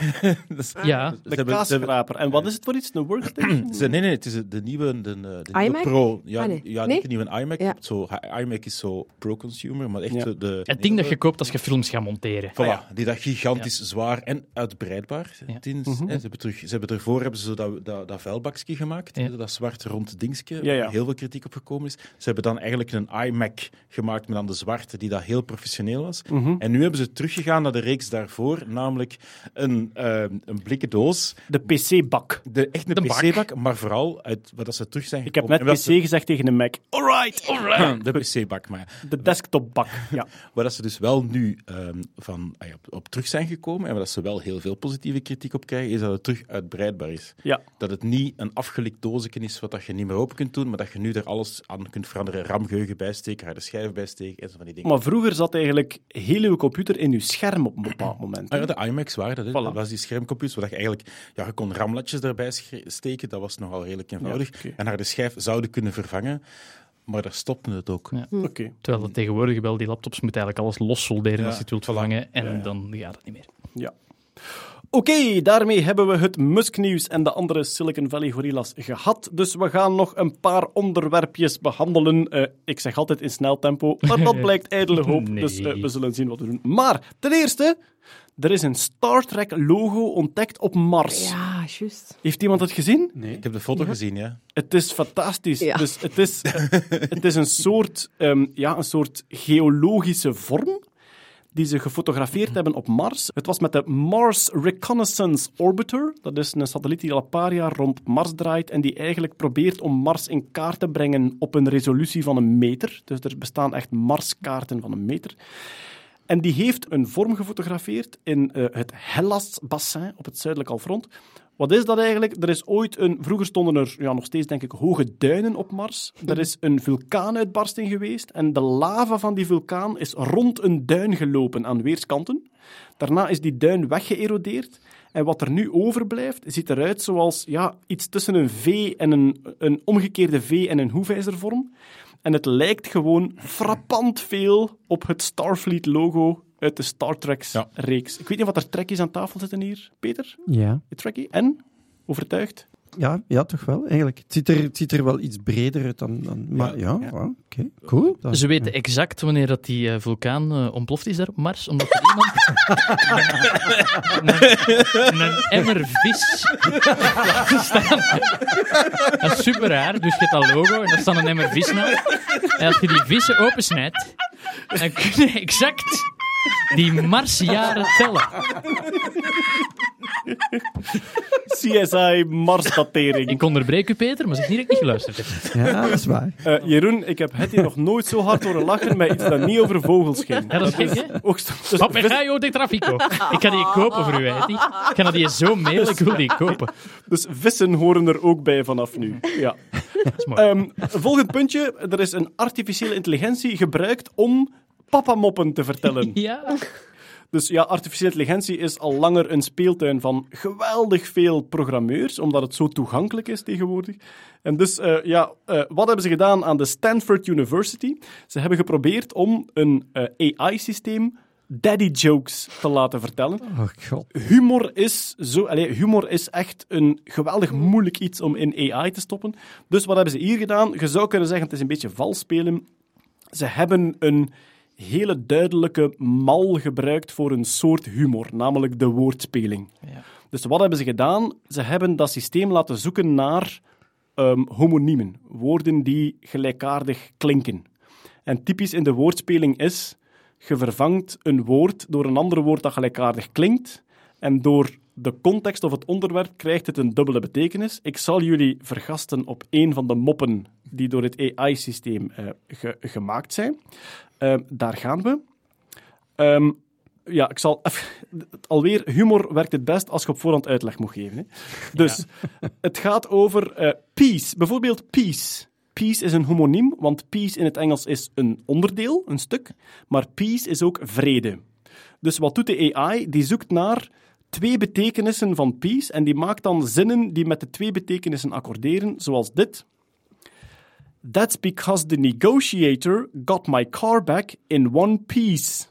dat is- Ja. Ze De kaasschraper. En wat is het voor iets? Een workstation? Ze- nee, nee, het is de nieuwe, de, de nieuwe iMac? Pro. Ja, Ah, nee. ja Nee? de nieuwe iMac. Ja. Zo, iMac is zo pro-consumer, maar echt de... Het ding dat je koopt als je films gaat monteren. Voilà, die dat gigantisch zwaar en uitbreidbaar. Ja. Dienst, Mhm. hè, ze, hebben terug, ze hebben ervoor hebben ze zo dat, dat, dat vuilbakje gemaakt, Ja. hè, dat zwart rond dingetje, Ja, ja. waar heel veel kritiek op gekomen is. Ze hebben dan eigenlijk een iMac gemaakt met dan de zwarte, die dat heel professioneel was. Mhm. En nu hebben ze teruggegaan naar de reeks daarvoor, namelijk een, eh, een blikken doos, De PC-bak. de, echt een De bak. PC-bak, maar vooral uit wat dat ze terug zijn Ik heb gekomen. net PC gezegd tegen een Mac. Alright, alright. De PC-bak, maar De desktopbak. Ja. Waar dat ze dus wel nu ehm, van, ah op, op terug zijn gekomen en waar dat ze wel heel veel positieve kritiek op krijgen, is dat het terug uitbreidbaar is. ja. Dat het niet een afgelikt doosje is wat dat je niet meer open kunt doen, maar dat je nu er alles aan kunt veranderen. RAM-geheugen bijsteken, harde schijf bijsteken en zo van die dingen. Maar vroeger zat eigenlijk heel uw computer in uw scherm op een bepaald moment. Ah ja, de iMacs waren dat. Voilà. Dat was die schermcomputers waar je eigenlijk... Ja, je kon ramlatjes erbij steken, dat was nogal redelijk eenvoudig. Ja, oké. En harde schijf zouden kunnen vervangen, maar daar stopte het ook. Ja. Oké. Terwijl dat tegenwoordig wel, die laptops moeten eigenlijk alles los solderen Ja, als je het wilt voilà. vervangen. En Ja, dan gaat het niet meer. Ja. Oké, daarmee hebben we het Musk-nieuws en de andere Silicon Valley gorillas gehad. Dus we gaan nog een paar onderwerpjes behandelen. Eh, ik zeg altijd in snel tempo, maar dat blijkt ijdele hoop. Nee. Dus eh, we zullen zien wat we doen. Maar ten eerste, er is een Star Trek-logo ontdekt op Mars. Ja, juist. Heeft iemand het gezien? Ik heb de foto gezien, ja. Het is fantastisch. Ja. Dus het is, het is een, soort, ehm, ja, een soort geologische vorm die ze gefotografeerd hebben op Mars. Het was met de Mars Reconnaissance Orbiter. Dat is een satelliet die al een paar jaar rond Mars draait en die eigenlijk probeert om Mars in kaart te brengen op een resolutie van een meter. Dus er bestaan echt Marskaarten van een meter. En die heeft een vorm gefotografeerd in eh, het Hellas-bassin op het zuidelijk halfrond. Wat is dat eigenlijk? Er is ooit een... Vroeger stonden er ja, nog steeds, denk ik, hoge duinen op Mars. Er is een vulkaanuitbarsting geweest en de lava van die vulkaan is rond een duin gelopen aan weerskanten. Daarna is die duin weggeërodeerd. En wat er nu overblijft, ziet eruit zoals ja, iets tussen een V en een, een omgekeerde V en een hoefijzervorm. En het lijkt gewoon frappant veel op het Starfleet-logo uit de Star Trek-reeks. Ik weet niet wat er trekkies aan tafel zitten hier, Peter? Ja. Je trekkie? En? Overtuigd? Ja, ja, toch wel, eigenlijk. Het ziet er, het ziet er wel iets breder uit dan... dan maar ja, ja. ja, oké, cool. Dat- Ze weten exact wanneer dat die eh, vulkaan eh, ontploft is daar op Mars, omdat er iemand een, een emmer vis staan. Dat is super raar, dus je hebt dat logo en daar staat een emmer vis naast. En als je die vissen opensnijdt, dan kun je exact die Marsjaren tellen. CSI Marsdatering. Ik onderbreek u, Peter, maar zeg niet dat ik niet geluisterd heb. Ja, dat is waar. Eh, Jeroen, ik heb Hetty nog nooit zo hard horen lachen met iets dat niet over vogels ging. Ja, dat is gek, hè? Ook st- dus Papagayo de Trafico. Ik ga die kopen voor u, hè. Die- Ik ga dat die zo mailen, ik wil die kopen. Dus vissen horen er ook bij vanaf nu. Ja. Dat is mooi. Ehm, volgend puntje. Er is een artificiële intelligentie gebruikt om papamoppen te vertellen. Ja. Dus ja, artificiële intelligentie is al langer een speeltuin van geweldig veel programmeurs, omdat het zo toegankelijk is tegenwoordig. En dus, eh, ja, eh, wat hebben ze gedaan aan de Stanford University? Ze hebben geprobeerd om een eh, AI-systeem daddy jokes te laten vertellen. Oh god. Humor is, zo, allee, humor is echt een geweldig moeilijk iets om in AI te stoppen. Dus wat hebben ze hier gedaan? Je zou kunnen zeggen, het is een beetje vals spelen. Ze hebben een hele duidelijke mal gebruikt voor een soort humor, namelijk de woordspeling. Ja. Dus wat hebben ze gedaan? Ze hebben dat systeem laten zoeken naar ehm, homoniemen, woorden die gelijkaardig klinken. En typisch in de woordspeling is, je vervangt een woord door een ander woord dat gelijkaardig klinkt, en door de context of het onderwerp krijgt het een dubbele betekenis. Ik zal jullie vergasten op een van de moppen die door het AI-systeem eh, ge- gemaakt zijn. Ehm, daar gaan we. Ehm, ja, ik zal even, alweer, humor werkt het best als je op voorhand uitleg moet geven. Hè. Dus het gaat over eh, peace. Bijvoorbeeld peace. Peace is een homoniem, want peace in het Engels is een onderdeel, een stuk. Maar peace is ook vrede. Dus wat doet de AI? Die zoekt naar twee betekenissen van peace en die maakt dan zinnen die met de twee betekenissen accorderen, zoals dit. That's because the negotiator got my car back in one piece.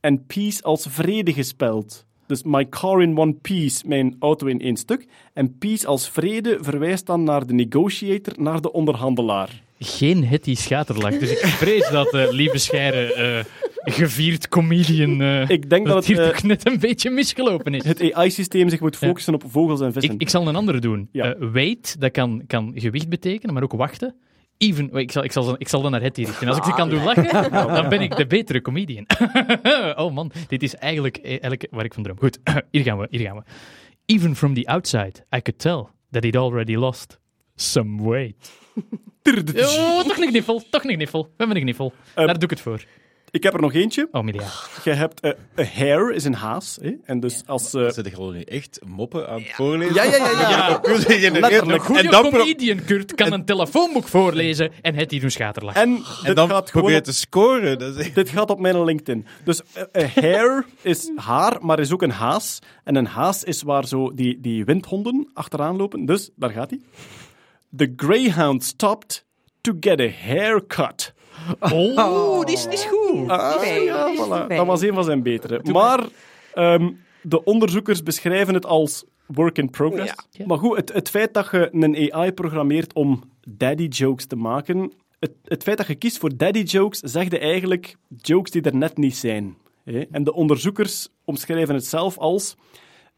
En peace als vrede gespeld. Dus my car in one piece, mijn auto in één stuk. En peace als vrede verwijst dan naar de negotiator, naar de onderhandelaar. Geen Hetty schaterlach. Dus ik vrees dat uh, Lieve Scheire, eh, gevierd comedian, eh, Ik denk dat het, hier eh, toch net een beetje misgelopen is. Het AI-systeem zich moet focussen op vogels en vissen. Ik, ik zal een andere doen. Ja. Eh, wait, dat kan, kan gewicht betekenen, maar ook wachten. Even, ik, zal, ik, zal, ik zal dan naar Hetty richten. Als ik ze kan doen lachen, dan ben ik de betere comedian. oh man, dit is eigenlijk, eigenlijk waar ik van droom. Goed, hier gaan we, hier gaan we. Even from the outside, I could tell that he'd already lost some weight. Oh, toch een kniffel, toch een kniffel. We hebben een kniffel. Eh, Daar doe ik het voor. Ik heb er nog eentje. Oh, Milia. Je hebt eh, een hare is een haas. Hè? En dus als... eh, Zit gewoon nu echt moppen aan het voorlezen? ja, ja, ja, ja. Ja. Ik wil zeggen, Letterlijk. en Goede comedian, Kurt, kan een telefoonboek voorlezen en Hetty doen schaterlachen. En en dit dan gaat probeer je op- te scoren. Dat is echt- Dit gaat op mijn LinkedIn. Dus eh, een hare is haar, maar is ook een haas. En een haas is waar zo die, die windhonden achteraan lopen. Dus, daar gaat hij. The greyhound stopped to get a haircut. Oh, die is, die is goed. Ah, ja, dat voilà. was een van zijn betere. Maar ehm, de onderzoekers beschrijven het als work in progress. Ja. Maar goed, het, het feit dat je een AI programmeert om daddy jokes te maken, het, het feit dat je kiest voor daddy jokes, zegt je eigenlijk jokes die er net niet zijn. hè. En de onderzoekers omschrijven het zelf als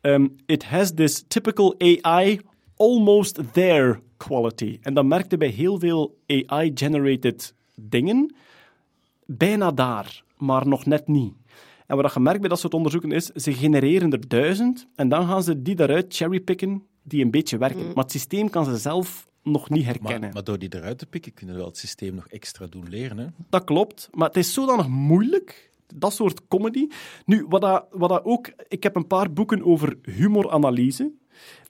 ehm, it has this typical AI almost there quality. En dat merkte bij heel veel AI-generated dingen bijna daar, maar nog net niet. En wat je merkt bij dat soort onderzoeken is, ze genereren er duizend en dan gaan ze die daaruit cherrypicken die een beetje werken. Maar het systeem kan ze zelf nog niet herkennen. Maar, maar door die eruit te pikken, kunnen we wel het systeem nog extra doen leren. Hè? Dat klopt, maar het is zodanig moeilijk, dat soort comedy. Nu, wat dat, wat dat ook... Ik heb een paar boeken over humoranalyse,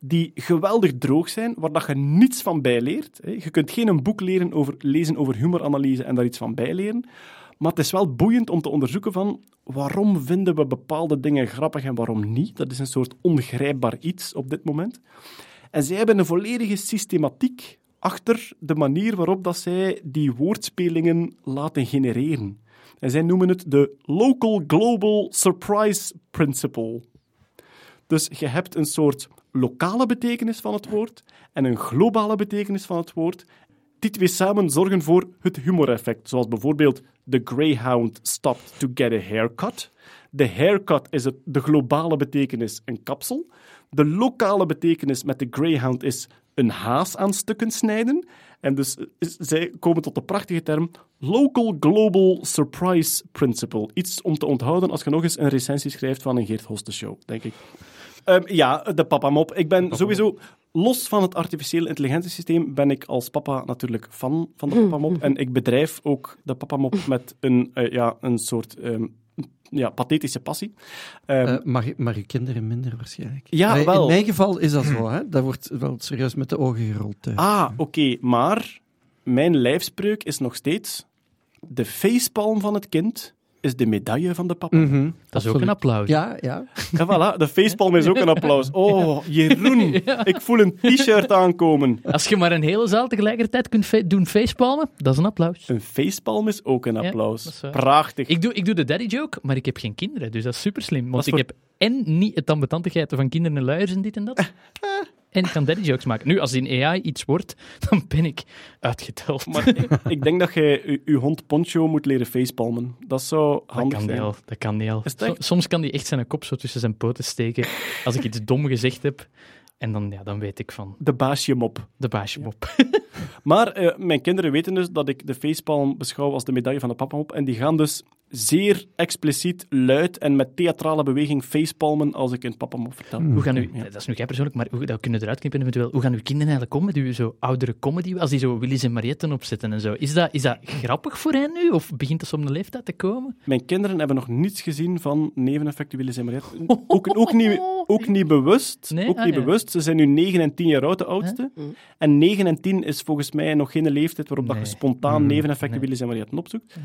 die geweldig droog zijn, waar dat je niets van bijleert. Je kunt geen een boek leren over, lezen over humoranalyse en daar iets van bijleren. Maar het is wel boeiend om te onderzoeken van waarom vinden we bepaalde dingen grappig en waarom niet. Dat is een soort ongrijpbaar iets op dit moment. En zij hebben een volledige systematiek achter de manier waarop dat zij die woordspelingen laten genereren. En zij noemen het de Local Global Surprise Principle. Dus je hebt een soort lokale betekenis van het woord en een globale betekenis van het woord. Die twee samen zorgen voor het humoreffect, zoals bijvoorbeeld The Greyhound stopped to get a haircut. De haircut is het, de globale betekenis een kapsel. De lokale betekenis met de Greyhound is een haas aan stukken snijden. En dus is- zij komen tot de prachtige term Local Global Surprise Principle. Iets om te onthouden als je nog eens een recensie schrijft van een Geert Hoste show, denk ik. Ehm, ja, de papa-mop. Ik ben sowieso, los van het artificiële intelligentiesysteem, ben ik als papa natuurlijk fan van de papa-mop. En ik bedrijf ook de papa-mop met een, eh, ja, een soort ehm, ja, pathetische passie. Ehm, Eh, maar, maar uw kinderen minder waarschijnlijk. Ja, Maar wel. In mijn geval is dat zo. Hè? Dat wordt wel serieus met de ogen gerold. thuis. Ah, oké, maar mijn lijfspreuk is nog steeds: de facepalm van het kind is de medaille van de papa. Mhm, Dat is ook een applaus. Ja, ja. En voilà, de facepalm is ook een applaus. Oh, Jeroen, ik voel een t-shirt aankomen. Als je maar een hele zaal tegelijkertijd kunt doen facepalmen, dat is een applaus. Een facepalm is ook een applaus. Prachtig. Ik doe, ik doe de daddy joke, maar ik heb geen kinderen, dus dat is super slim. Want is ik voor- heb en niet het ambetantigheid van kinderen en luiers en dit en dat. En ik kan daddy jokes maken. Nu, als in AI iets wordt, dan ben ik uitgeteld. Maar ik, ik denk dat jij je, je hond Poncho moet leren facepalmen. Dat zou dat handig kan niet zijn. al. Dat kan niet al. Soms kan hij echt zijn kop zo tussen zijn poten steken als ik iets dom gezegd heb. En dan, ja, dan weet ik van De baasje mop. de baasje op. Maar eh, mijn kinderen weten dus dat ik de facepalm beschouw als de medaille van de papa op. En die gaan dus zeer expliciet, luid en met theatrale beweging facepalmen als ik een papa vertel. Hoe gaan u, Ja. dat is nu jij persoonlijk, maar hoe, dat kunnen eruit knippen eventueel. Hoe gaan uw kinderen eigenlijk om met uw zo oudere comedy, als die zo Willy's en Marietten opzetten en zo? Is dat, is dat grappig voor hen nu, of begint dat om de leeftijd te komen? Mijn kinderen hebben nog niets gezien van neveneffecten Willy en Mariette. Ook, ook, niet, ook niet bewust. Nee? Ook Ah, niet ja. bewust. Ze zijn nu 9 en 10 jaar oud, de oudste. En 9 en 10 is volgens mij nog geen leeftijd waarop dat je spontaan neveneffecten Nee. Willy en Mariette opzoekt.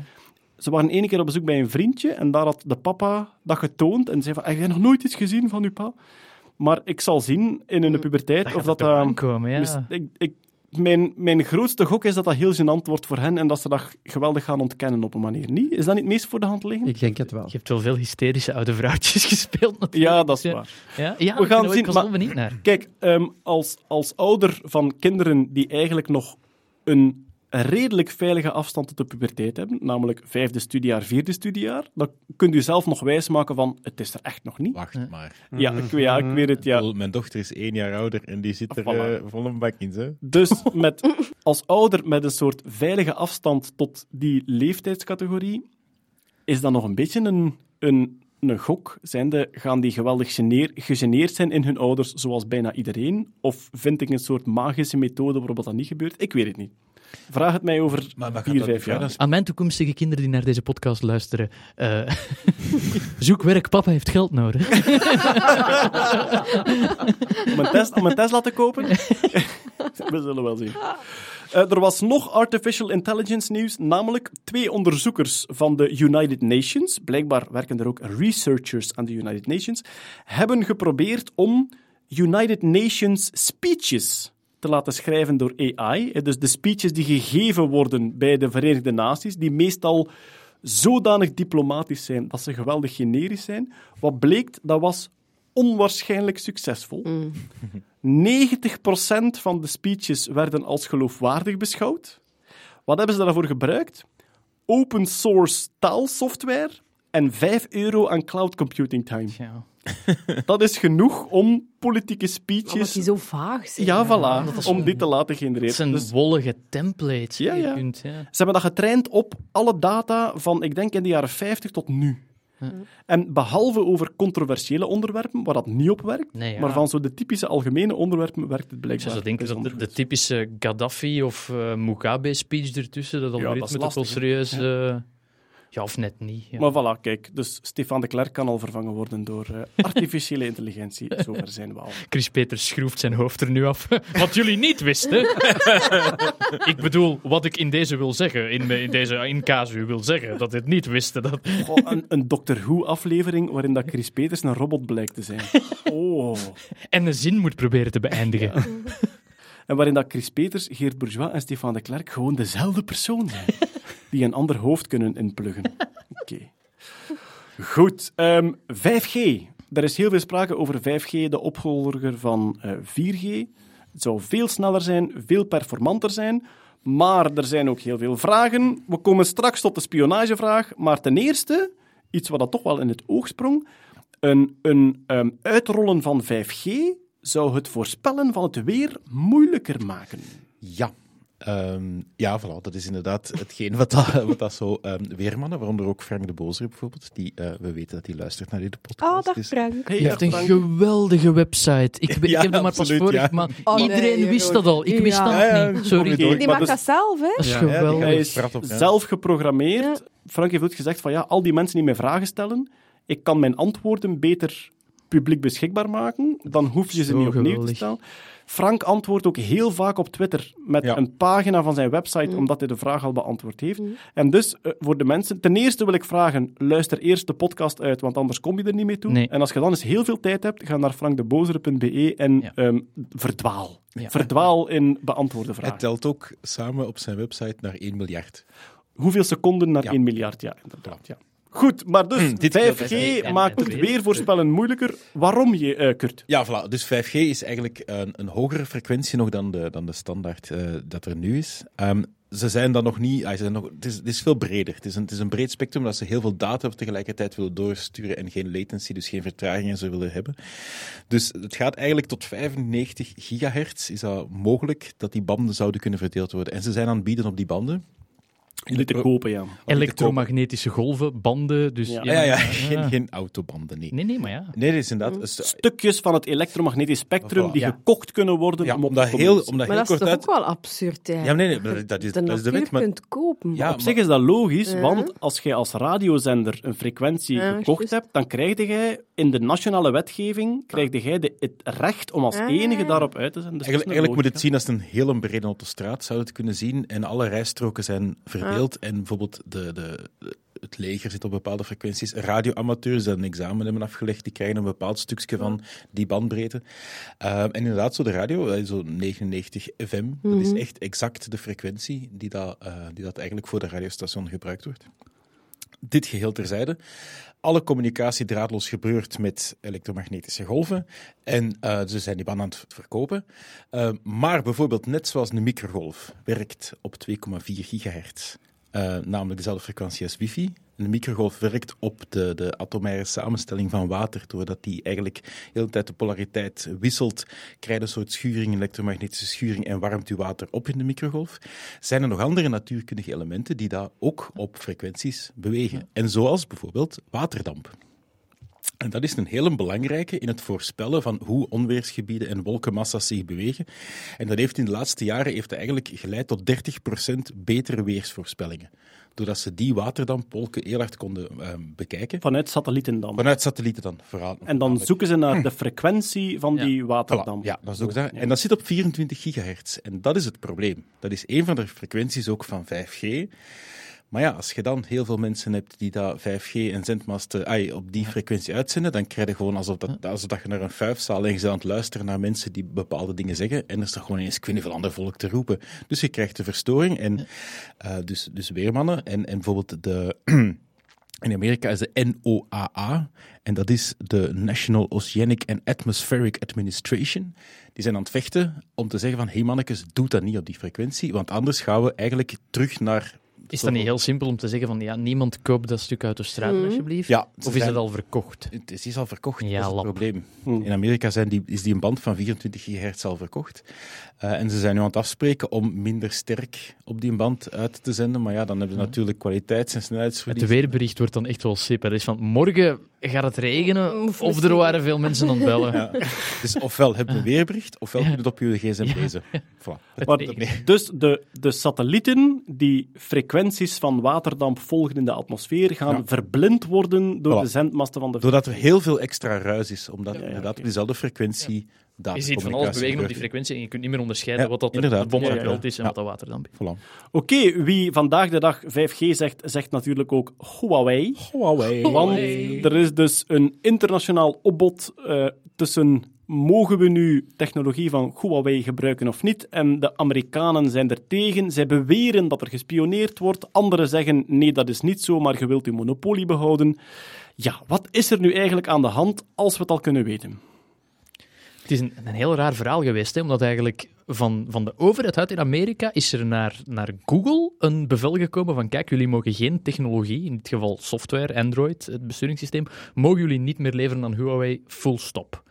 Ze waren één keer op bezoek bij een vriendje en daar had de papa dat getoond en zei van, heb jij nog nooit iets gezien van uw pa? Maar ik zal zien in hun puberteit Dat of dat... toch ehm, aankomen, ja. dus ik, ik, mijn, mijn grootste gok is dat dat heel gênant wordt voor hen en dat ze dat geweldig gaan ontkennen op een manier. Niet? Is dat niet het meest voor de hand liggend? Ik denk het wel. Je hebt wel veel hysterische oude vrouwtjes gespeeld natuurlijk. Ja, dat is Ja. waar. Ja, ja We gaan ik zien, was maar- benieuwd naar. Kijk, ehm, als, als ouder van kinderen die eigenlijk nog een redelijk veilige afstand tot de puberteit hebben, namelijk vijfde studiejaar, vierde studiejaar, dan kunt u zelf nog wijsmaken van, het is er echt nog niet. Wacht maar. Ja, ik, ja, ik weet het, ja. Mijn dochter is één jaar ouder en die zit er Voilà. eh, vol een bak in. Hè? Dus met, als ouder met een soort veilige afstand tot die leeftijdscategorie, is dat nog een beetje een, een, een gok. Zijnde, gaan die geweldig geneer, gegeneerd zijn in hun ouders, zoals bijna iedereen? Of vind ik een soort magische methode waarop dat niet gebeurt? Ik weet het niet. Vraag het mij over Maar, maar vier, vijf jaar. Aan mijn toekomstige kinderen die naar deze podcast luisteren. eh, zoek werk, papa heeft geld nodig. om een, Tes- om een Tesla te kopen? We zullen wel zien. Eh, er was nog artificial intelligence nieuws, namelijk twee onderzoekers van de United Nations, blijkbaar werken er ook researchers aan de United Nations, hebben geprobeerd om United Nations speeches te laten schrijven door AI. Dus de speeches die gegeven worden bij de Verenigde Naties, die meestal zodanig diplomatisch zijn dat ze geweldig generisch zijn. Wat bleek, dat was onwaarschijnlijk succesvol. 90% van de speeches werden als geloofwaardig beschouwd. Wat hebben ze daarvoor gebruikt? Open source taalsoftware en 5 euro aan cloud computing time. Ja. Dat is genoeg om politieke Omdat speeches... die zo vaag zijn. Ja, dat voilà, om dit te laten Het genereren. zijn Dus wollige templates. Ja, ja. kunt, ja. ze hebben dat getraind op alle data van, ik denk, in de jaren 50 tot nu. En behalve over controversiële onderwerpen, waar dat niet op werkt, Nee, ja. maar van zo de typische algemene onderwerpen werkt het Ik blijkbaar. zou zo denken dat de, de typische Gaddafi of eh, Mugabe-speech ertussen, dat dat is algoritme toch wel serieus... eh, ja, of net niet. Ja. Maar voilà, kijk. Dus Stefan de Klerk kan al vervangen worden door eh, artificiële intelligentie. Zover zijn we al. Chris Peters schroeft zijn hoofd er nu af. Wat jullie niet wisten. ik bedoel, wat ik in deze wil zeggen, in, in deze in casu wil zeggen, dat dit niet wisten. Dat... Goh, een, een Doctor Who-aflevering waarin dat Chris Peters een robot blijkt te zijn. Oh. En een zin moet proberen te beëindigen. En waarin dat Chris Peters, Geert Bourgeois en Stefan de Klerk gewoon dezelfde persoon zijn. Die een ander hoofd kunnen inpluggen. Oké. Goed. ehm, 5G. er is heel veel sprake over 5G, de opvolger van eh, 4G. Het zou veel sneller zijn, veel performanter zijn. Maar er zijn ook heel veel vragen. We komen straks tot de spionagevraag. Maar ten eerste, iets wat dat toch wel in het oog sprong. Een, een ehm, uitrollen van 5G zou het voorspellen van het weer moeilijker maken. Ja. Ehm, ja, voilà, dat is inderdaad hetgeen wat dat, wat dat zo ehm, weermannen, waaronder ook Frank de Bozer bijvoorbeeld, die, eh, we weten dat hij luistert naar deze podcast. Oh, dag dus- Frank. Je hebt een geweldige website. Ik, ik Ja, heb dat maar pas vorig ja. maand. Oh, Iedereen wist dat al. Ik wist dat Ja, ja, niet. Sorry. je door. Die maakt dus- dat zelf, hè? Dat is Ja, geweldig. Hij is praat op, ja. zelf geprogrammeerd. Ja. Frank heeft ook gezegd van ja, al die mensen die mij vragen stellen, ik kan mijn antwoorden beter publiek beschikbaar maken, dan hoef je ze Zo niet opnieuw geweldig. te stellen. Frank antwoordt ook heel vaak op Twitter met Ja. een pagina van zijn website, omdat hij de vraag al beantwoord heeft. En dus eh, voor de mensen, ten eerste wil ik vragen, luister eerst de podcast uit, want anders kom je er niet mee toe. Nee. En als je dan eens heel veel tijd hebt, ga naar frankdebozere.be en Ja. ehm, verdwaal. Ja. Verdwaal in beantwoorde vragen. telt ook samen op zijn website naar 1 miljard. Hoeveel seconden naar Ja. 1 miljard? Ja, inderdaad. Ja. Goed, maar dus Hm, dit 5G gedeelte is- maakt het weer voorspellen moeilijker. Waarom, je, eh, Kurt? Ja, voilà. Dus 5G is eigenlijk een, een hogere frequentie nog dan de, dan de standaard eh, dat er nu is. Ehm, ze zijn dan nog niet... ah, ze zijn nog, het, is, het is veel breder. Het is, een, het is een breed spectrum dat ze heel veel data tegelijkertijd willen doorsturen en geen latency, dus geen vertragingen ze willen hebben. Dus het gaat eigenlijk tot 95 gigahertz. Is dat mogelijk dat die banden zouden kunnen verdeeld worden? En ze zijn aan het bieden op die banden. Jullie te kopen, ja. Elektromagnetische golven, banden. Dus, Ja. Ja, ja, ja. Geen, geen autobanden, nee. Nee, nee, maar ja. Nee, dat is inderdaad... stu- Stukjes van het elektromagnetisch spectrum Voilà. die Ja. gekocht kunnen worden Ja, om omdat te heel, omdat Maar heel dat is kort toch uit... ook wel absurd, hè? Ja, nee, nee, maar dat is, de dat is de natuur wet. Maar, kunt kopen. ja, Op zich is dat logisch, want als jij als radiozender een frequentie gekocht hebt, dan krijg jij in de nationale wetgeving krijg jij de, het recht om als Ah. enige daarop uit te zenden. Dus Eigenlijk, eigenlijk moet het zien als een hele brede autostraat, zou je het kunnen zien. En alle rijstroken zijn verdeeld. En bijvoorbeeld de, de, de- het leger zit op bepaalde frequenties. Radioamateurs die een examen hebben afgelegd, die krijgen een bepaald stukje van die bandbreedte. Ehm, en inderdaad, zo de radio, eh, zo 99 FM, dat is echt exact de frequentie die dat, eh, die dat eigenlijk voor de radiostation gebruikt wordt. Dit geheel terzijde. Alle communicatie draadloos gebeurt met elektromagnetische golven. En eh, ze zijn die banden aan het verkopen. Eh, maar bijvoorbeeld, net zoals een microgolf werkt op 2,4 gigahertz. eh, namelijk dezelfde frequentie als wifi. Een microgolf werkt op de, de atomaire samenstelling van water. Doordat die eigenlijk de hele tijd de polariteit wisselt, krijg je een soort schuring, elektromagnetische schuring en warmt je water op in de microgolf. Zijn er nog andere natuurkundige elementen die daar ook op frequenties bewegen? En zoals bijvoorbeeld waterdamp. En dat is een hele belangrijke in het voorspellen van hoe onweersgebieden en wolkenmassa's zich bewegen. En dat heeft in de laatste jaren heeft eigenlijk geleid tot 30% betere weersvoorspellingen. Doordat ze die waterdampwolken heel hard konden ehm, bekijken. Vanuit satellieten dan. Vanuit satellieten dan, vooral. En dan zoeken ze naar de frequentie van die waterdamp. Voilà, ja, dat is ook daar. En dat zit op 24 gigahertz. En dat is het probleem. Dat is een van de frequenties ook van 5G. Maar ja, als je dan heel veel mensen hebt die dat 5G en zendmasten ai, op die frequentie uitzenden, dan krijg je gewoon alsof, dat, alsof dat je naar een vuifzaal en je aan het luisteren naar mensen die bepaalde dingen zeggen. En er is toch gewoon eens ik weet niet veel ander volk te roepen. Dus je krijgt de verstoring. En eh, dus, dus weermannen en, en bijvoorbeeld de... In Amerika is de NOAA, en dat is de National Oceanic and Atmospheric Administration. Die zijn aan het vechten om te zeggen van, hé hey mannetjes, doe dat niet op die frequentie, want anders gaan we eigenlijk terug naar... Is dat niet heel simpel om te zeggen van ja, niemand koopt dat stuk uit de straat, Mhm. alsjeblieft? Ja, ze of is zijn- het al verkocht? Het is- is al verkocht, Ja, dat is het probleem. Hmm. In Amerika zijn die, is die een band van 24 gigahertz al verkocht. Eh, en ze zijn nu aan het afspreken om minder sterk op die band uit te zenden. Maar ja, dan hebben we natuurlijk kwaliteits- en snelheidsverlies. Het weerbericht wordt dan echt wel sip. Dat is van morgen gaat het regenen Of of er waren veel mensen aan het bellen. Ja. Dus ofwel heb je een weerbericht, ofwel kun je het op je gsm lezen. Voilà. Dus de, de satellieten die frequenties van waterdamp volgen in de atmosfeer, gaan Ja. verblind worden door Voilà. de zendmasten van de Doordat er heel veel extra ruis is, omdat Ja, ja, inderdaad oké. op diezelfde frequentie daar Je ziet van alles bewegen op die frequentie en je kunt niet meer onderscheiden Ja, wat dat de, bom van Ja, het ja, veld is en ja. wat dat waterdamp is. Voilà. Oké, wie vandaag de dag 5G zegt, zegt natuurlijk ook Huawei. Huawei. Want er is dus een internationaal opbod eh, tussen mogen we nu technologie van Huawei gebruiken of niet? En de Amerikanen zijn er tegen. Zij beweren dat er gespioneerd wordt. Anderen zeggen, nee, dat is niet zo, maar je wilt uw monopolie behouden. Ja, wat is er nu eigenlijk aan de hand als we het al kunnen weten? Het is een, een heel raar verhaal geweest, hè, omdat eigenlijk van, van de overheid uit in Amerika is er naar, naar Google een bevel gekomen van kijk, jullie mogen geen technologie, in dit geval software, Android, het besturingssysteem, mogen jullie niet meer leveren aan Huawei, full stop.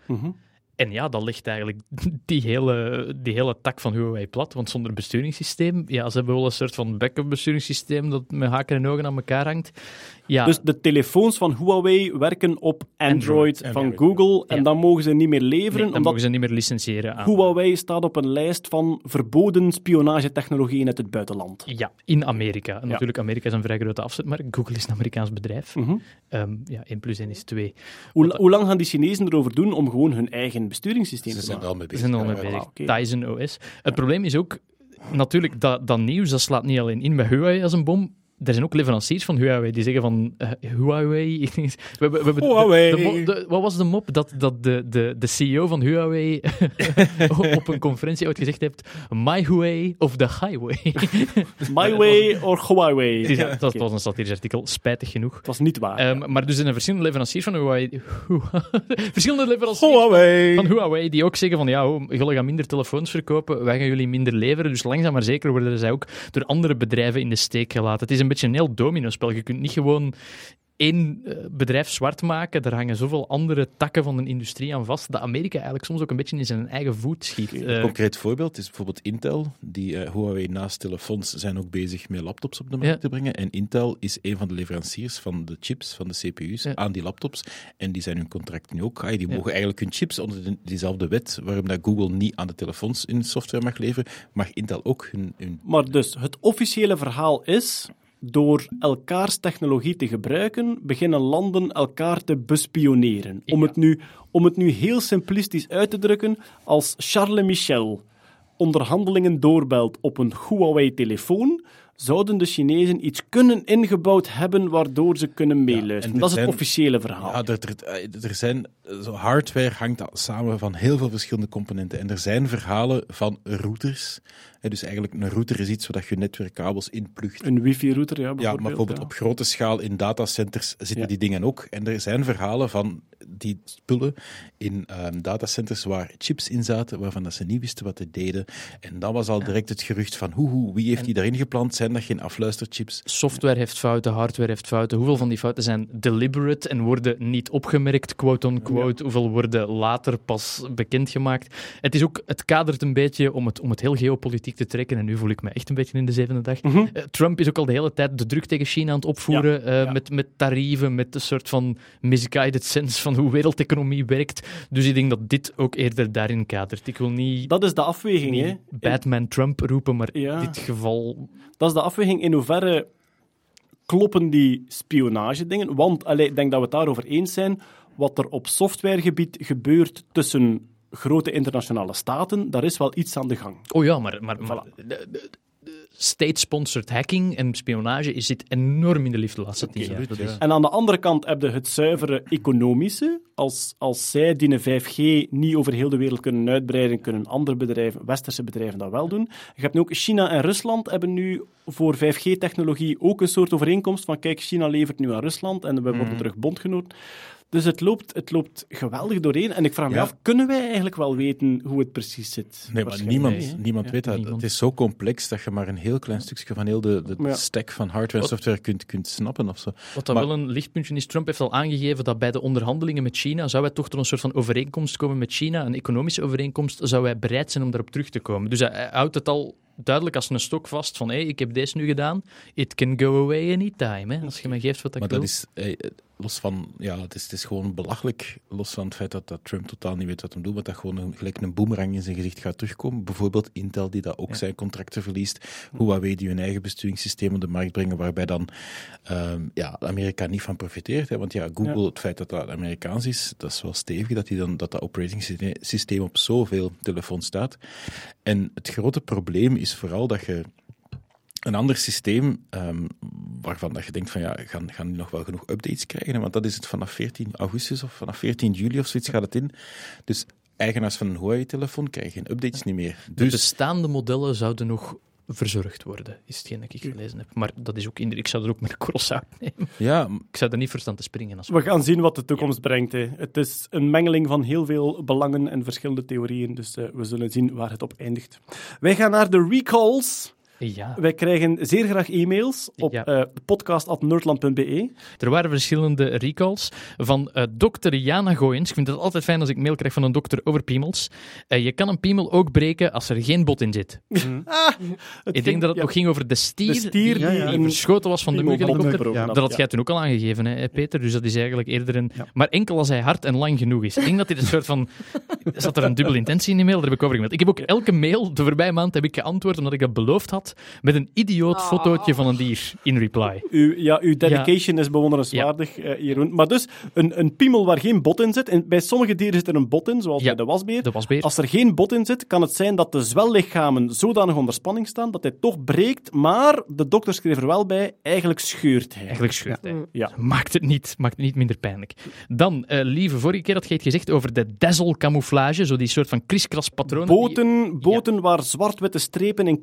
En ja, dat ligt eigenlijk die hele, die hele tak van Huawei plat. Want zonder besturingssysteem, ja, ze hebben wel een soort van backup besturingssysteem dat met haken en ogen aan elkaar hangt. Ja, Dus de telefoons van Huawei werken op Android, Android, van Google en Ja. dan mogen ze niet meer nee, leveren, dan omdat mogen ze niet meer licentiëren aan. Huawei staat op een lijst van verboden spionagetechnologieën uit het buitenland. Ja, in Amerika. En natuurlijk, Amerika is een vrij grote afzetmarkt. Google is een Amerikaans bedrijf. Ehm, ja, 1 plus 1 is 2. Hoe, hoe lang gaan die Chinezen erover doen om gewoon hun eigen besturingssysteem Ze zijn mee zijn al mee Ja, ja. bezig. Tizen OS. Het probleem is ook, natuurlijk, dat, dat nieuws dat slaat niet alleen in bij Huawei als een bom. Er zijn ook leveranciers van Huawei die zeggen van eh, Huawei. we, we, de- Huawei. de wat was de mop dat, dat de, de, de CEO van Huawei op een conferentie ooit gezegd heeft: My Huawei of the Highway? My way or Huawei? Dat was een satirisch artikel, spijtig genoeg. Het was niet waar. Ehm, maar dus zijn er verschillende leveranciers van Huawei. verschillende leveranciers Huawei. van Huawei die ook zeggen van ja, oh, jullie gaan minder telefoons verkopen, wij gaan jullie minder leveren. Dus langzaam maar zeker worden zij ook door andere bedrijven in de steek gelaten. Het is een beetje een heel domino-spel. Je kunt niet gewoon één eh, bedrijf zwart maken. Er hangen zoveel andere takken van de industrie aan vast, dat Amerika eigenlijk soms ook een beetje in zijn eigen voet schiet. Een Eh, concreet voorbeeld is bijvoorbeeld Intel. Die eh, Huawei naast telefoons zijn ook bezig met laptops op de markt Ja. te brengen. En Intel is een van de leveranciers van de chips, van de CPU's, Ja. aan die laptops. En die zijn hun contract nu ook. Die Ja. mogen eigenlijk hun chips onder de- diezelfde wet, waarom dat Google niet aan de telefoons hun software mag leveren, mag Intel ook hun... hun Maar dus, het officiële verhaal is... Door elkaars technologie te gebruiken, beginnen landen elkaar te bespioneren. Om, Ja. het nu, om het nu heel simplistisch uit te drukken, als Charles Michel onderhandelingen doorbelt op een Huawei-telefoon, zouden de Chinezen iets kunnen ingebouwd hebben waardoor ze kunnen meeluisteren. er dat is het officiële verhaal. Ja, er, er, er zijn, zo hardware hangt samen van heel veel verschillende componenten. En er zijn verhalen van routers. Dus eigenlijk een router is iets waar je netwerkkabels inplugt. Een wifi-router, ja, Ja, bijvoorbeeld. maar bijvoorbeeld ja. op grote schaal in datacenters zitten Ja. die dingen ook. En er zijn verhalen van die spullen in ehm, datacenters waar chips in zaten, waarvan dat ze niet wisten wat ze deden. En dat was al direct het gerucht van hoe, hoe wie heeft die daarin geplant? Zijn dat geen afluisterchips? Software heeft fouten, hardware heeft fouten. Hoeveel van die fouten zijn deliberate en worden niet opgemerkt, quote-unquote? Hoeveel worden later pas bekendgemaakt? Het, is ook, het kadert een beetje om het, om het heel geopolitiek te trekken. En nu voel ik me echt een beetje in de zevende dag. Mhm. Eh, Trump is ook al de hele tijd de druk tegen China aan het opvoeren. eh, ja. Met, met tarieven, met een soort van misguided sense van hoe wereldeconomie werkt. Dus ik denk dat dit ook eerder daarin kadert. Ik wil niet, Dat is de afweging, hè. niet Batman Trump roepen, maar in dit geval Dat is de afweging in hoeverre kloppen die spionagedingen. Want allee, ik denk dat we het daarover eens zijn. Wat er op softwaregebied gebeurt tussen grote internationale staten, daar is wel iets aan de gang. Oh ja, maar, maar, maar de- de- de state-sponsored hacking en spionage is zit enorm in de liefde de laatste tien jaar. En aan de andere kant heb je het zuivere economische. Als, als zij die 5G niet over heel de wereld kunnen uitbreiden, kunnen andere bedrijven, westerse bedrijven dat wel doen. Je hebt nu ook China en Rusland hebben nu voor 5G-technologie ook een soort overeenkomst van kijk, China levert nu aan Rusland en we worden terug bondgenoot. Dus het loopt, het loopt geweldig doorheen. En ik vraag me Ja. af, kunnen wij eigenlijk wel weten hoe het precies zit? Nee, maar niemand, niemand Ja. weet dat. niemand. Het is zo complex dat je maar een heel klein stukje van heel de, de Ja. stack van hardware en software kunt, kunt snappen. Of zo. Wat dan Maar- wel een lichtpuntje is, Trump heeft al aangegeven dat bij de onderhandelingen met China zou hij toch tot een soort van overeenkomst komen met China, een economische overeenkomst, zou hij bereid zijn om daarop terug te komen. Dus hij, hij houdt het al duidelijk als een stok vast van hé, ik heb deze nu gedaan, it can go away anytime, hè, als je me geeft wat ik Maar wil. dat is, los van, ja, het is, het is gewoon belachelijk, los van het feit dat, dat Trump totaal niet weet wat hij doet, maar dat gewoon een, gelijk een boemerang in zijn gezicht gaat terugkomen. Bijvoorbeeld Intel, die dat ook Ja. zijn contracten verliest. Huawei, die hun eigen besturingssysteem op de markt brengen, waarbij dan ehm, ja, Amerika niet van profiteert. Hè. Want ja, Google, het feit dat dat Amerikaans is, dat is wel stevig, dat die dan, dat, dat operating systeem- systeem op zoveel telefoons staat. En het grote probleem is vooral dat je een ander systeem ehm, waarvan dat je denkt van ja, gaan, gaan die nog wel genoeg updates krijgen? Want dat is het vanaf 14 augustus of vanaf 14 juli of zoiets gaat het in. Dus eigenaars van een Huawei-telefoon krijgen geen updates niet meer. De Dus bestaande modellen zouden nog verzorgd worden, is hetgeen dat ik gelezen heb. Maar dat is ook in, ik zou er ook met een korrel zout nemen. ja, Ik zou er niet voor staan te springen. Als We gaan zien wat de toekomst brengt. Hè. Het is een mengeling van heel veel belangen en verschillende theorieën, dus eh, we zullen zien waar het op eindigt. Wij gaan naar de recalls. Ja, Wij krijgen zeer graag e-mails op Ja. eh podcast.nerdland.be. er waren verschillende recalls van eh dokter Jana Gooyens. Ik vind het altijd fijn als ik mail krijg van een dokter over piemels. Eh, je kan een piemel ook breken als er geen bot in zit. Het Ik ging- denk dat het ja, nog ging over de stier, De stier die, die ja. die verschoten was van de mughelikopter. Dat had ja. jij toen ook al aangegeven, hè, Peter. Dus dat is eigenlijk eerder een... Ja. Maar enkel als hij hard en lang genoeg is. Ik denk dat dit een soort van... Zat er een dubbele intentie in die mail? Daar heb ik over gemaild. Ik heb ook elke mail de voorbije maand heb ik geantwoord omdat ik dat beloofd had met een idioot fotootje van een dier in reply. Uw, ja, uw dedication is bewonderenswaardig, eh, Jeroen. Maar dus, een, een piemel waar geen bot in zit. En bij sommige dieren zit er een bot in, zoals Ja, bij de wasbeer. De wasbeer. Als er geen bot in zit, kan het zijn dat de zwellichamen zodanig onder spanning staan dat hij toch breekt, maar de dokter schreef er wel bij, eigenlijk scheurt hij. Eigenlijk scheurt hij. Ja. Maakt het niet, maakt het niet minder pijnlijk. Dan, eh, lieve, vorige keer had je het gezegd over de dazzle camouflage, zo die soort van kriskras patronen. die- Boten, boten waar zwart-witte strepen en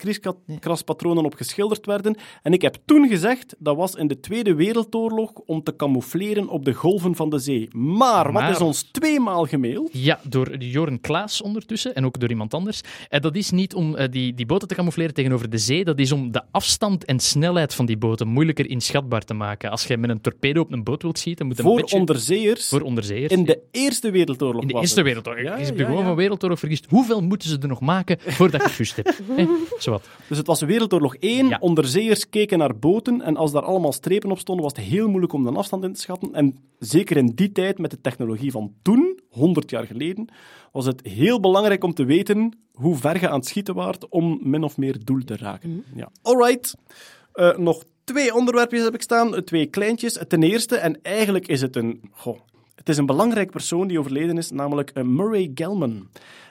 krieskraspatronen op geschilderd werden. En ik heb toen gezegd, dat was in de Tweede Wereldoorlog om te camoufleren op de golven van de zee. Maar, wat Maar- is ons tweemaal gemaild? Ja, door Joren Klaas ondertussen en ook door iemand anders. En dat is niet om eh, die, die boten te camoufleren tegenover de zee, dat is om de afstand en snelheid van die boten moeilijker inschatbaar te maken. Als je met een torpedo op een boot wilt schieten, moet een Voor beetje... onderzeeërs Voor onderzeeërs. in de Eerste Wereldoorlog In de Eerste. Wereldoorlog. Ja, ja, je gewoon van Wereldoorlog vergist. Hoeveel moeten ze er nog maken voordat je het? Hè? Zowat. Dus het was Wereldoorlog 1. Ja. Onderzeeërs keken naar boten en als daar allemaal strepen op stonden, was het heel moeilijk om de afstand in te schatten. En zeker in die tijd, met de technologie van toen, 100 jaar geleden, was het heel belangrijk om te weten hoe ver je aan het schieten waart om min of meer doel te raken. Ja. Alright. Eh, nog twee onderwerpjes heb ik staan, twee kleintjes. Ten eerste, en eigenlijk is het een... Goh, het is een belangrijk persoon die overleden is, namelijk eh, Murray Gell-Mann.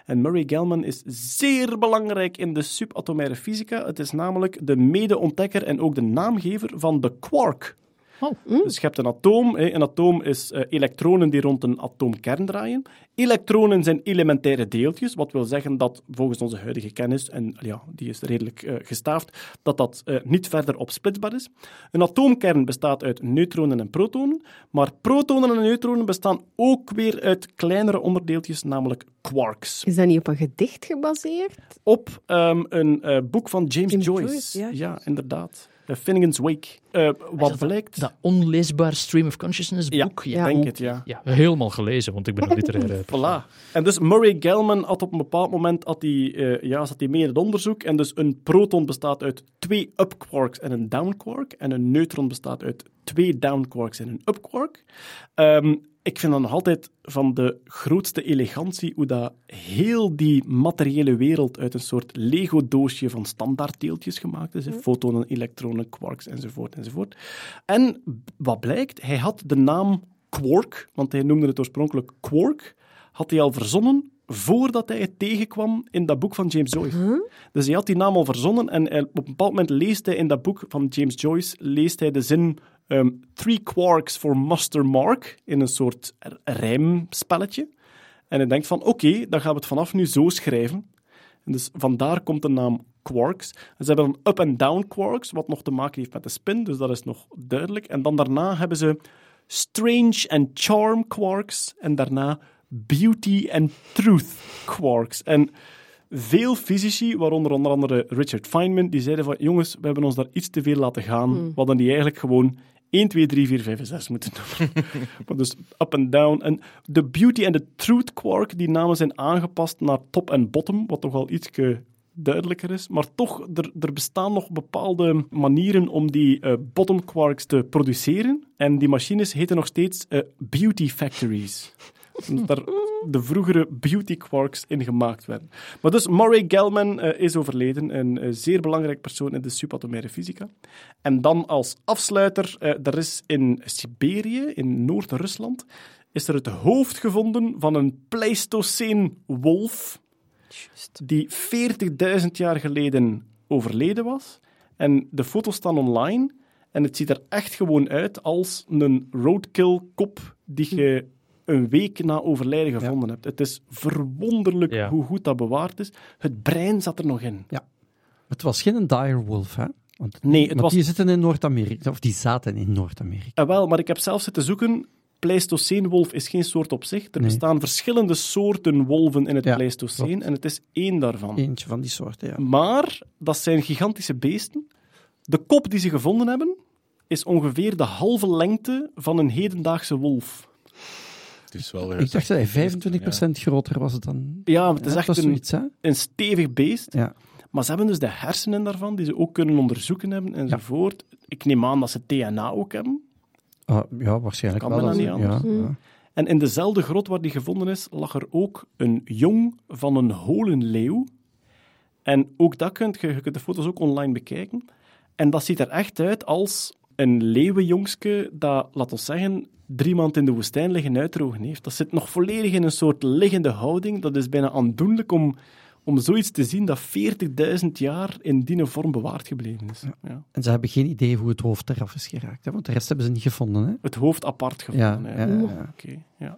En Murray Gell-Mann is zeer belangrijk in de subatomaire fysica. Het is namelijk de mede-ontdekker en ook de naamgever van de quark. Oh. Dus je hebt een atoom. hè. Een atoom is eh, elektronen die rond een atoomkern draaien. Elektronen zijn elementaire deeltjes, wat wil zeggen dat volgens onze huidige kennis, en ja, die is redelijk eh, gestaafd, dat dat eh, niet verder opsplitsbaar is. Een atoomkern bestaat uit neutronen en protonen, maar protonen en neutronen bestaan ook weer uit kleinere onderdeeltjes, namelijk quarks. Is dat niet op een gedicht gebaseerd? Op ehm, een boek van James, James Joyce. Joyce, ja. ja, inderdaad. Uh, Finnegan's Wake. Eh, wat blijkt... Dat onleesbaar Stream of Consciousness Ja, boek. ik Ja. denk het, ja. Ja, helemaal gelezen, want ik ben een literaire. Voilà. En dus Murray Gell-Mann had op een bepaald moment had hij, eh, ja, zat hij mee in het onderzoek. En dus een proton bestaat uit twee up quarks en een down quark. En een neutron bestaat uit twee down quarks en een up quark. Ik vind dat nog altijd van de grootste elegantie hoe dat heel die materiële wereld uit een soort Lego-doosje van standaarddeeltjes gemaakt is. hè. Fotonen, elektronen, quarks enzovoort enzovoort. En wat blijkt, hij had de naam Quark, want hij noemde het oorspronkelijk Quark, had hij al verzonnen voordat hij het tegenkwam in dat boek van James Joyce. Dus hij had die naam al verzonnen en op een bepaald moment leest hij in dat boek van James Joyce leest hij de zin ehm, Three quarks for Master Mark in een soort rijmspelletje. En hij denkt van, oké, dan gaan we het vanaf nu zo schrijven. En dus vandaar komt de naam quarks. En ze hebben dan up- en down quarks, wat nog te maken heeft met de spin, dus dat is nog duidelijk. En dan daarna hebben ze strange and charm quarks en daarna beauty and truth quarks. En veel fysici, waaronder onder andere Richard Feynman, die zeiden van jongens, we hebben ons daar iets te veel laten gaan. We hadden die eigenlijk gewoon 1, 2, 3, 4, 5 en 6 moeten noemen. maar dus up en down. En de beauty en de truth quark, die namen zijn aangepast naar top en bottom, wat toch wel iets duidelijker is. Maar toch, er, er bestaan nog bepaalde manieren om die eh, bottom quarks te produceren. En die machines heten nog steeds eh, beauty factories. Omdat daar de vroegere beauty quarks in gemaakt werden. Maar dus Murray Gell-Mann eh, is overleden, een eh, zeer belangrijk persoon in de subatomaire fysica. En dan als afsluiter, eh, er is in Siberië, in Noord-Rusland, is er het hoofd gevonden van een Pleistocene wolf die 40.000 jaar geleden overleden was. En de foto's staan online. En het ziet er echt gewoon uit als een roadkill-kop die je een week na overlijden gevonden hebt. Het is verwonderlijk Ja. hoe goed dat bewaard is. Het brein zat er nog in. Het was geen direwolf, hè? Want, Nee, het was- die zitten in Noord-Amerika, of die zaten in Noord-Amerika. Eh, wel, maar ik heb zelf zitten zoeken. Pleistoceenwolf is geen soort op zich. Er Nee. bestaan verschillende soorten wolven in het Ja, Pleistoceen klopt. en het is één daarvan. Eentje van die soorten, ja. Maar dat zijn gigantische beesten. De kop die ze gevonden hebben is ongeveer de halve lengte van een hedendaagse wolf. Het is wel weer Ik dacht dat hij 25% groter was dan... Ja, het is Ja, echt dat een, zoiets, een stevig beest. Ja. Maar ze hebben dus de hersenen daarvan, die ze ook kunnen onderzoeken hebben enzovoort. Ik neem aan dat ze DNA ook hebben. Ah, ja, waarschijnlijk Kan wel. niet ja, anders. ja. En in dezelfde grot waar die gevonden is, lag er ook een jong van een holenleeuw. En ook dat kunt je, je kunt de foto's ook online bekijken. En dat ziet er echt uit als een leeuwenjongske dat, laat ons zeggen, drie maanden in de woestijn liggen uitdrogen heeft. Dat zit nog volledig in een soort liggende houding. Dat is bijna aandoenlijk om, om zoiets te zien dat 40.000 jaar in die vorm bewaard gebleven is. Ja. En ze hebben geen idee hoe het hoofd eraf is geraakt, hè? want de rest hebben ze niet gevonden. Hè? Het hoofd apart gevonden. ja, ja, ja. Oké, ja.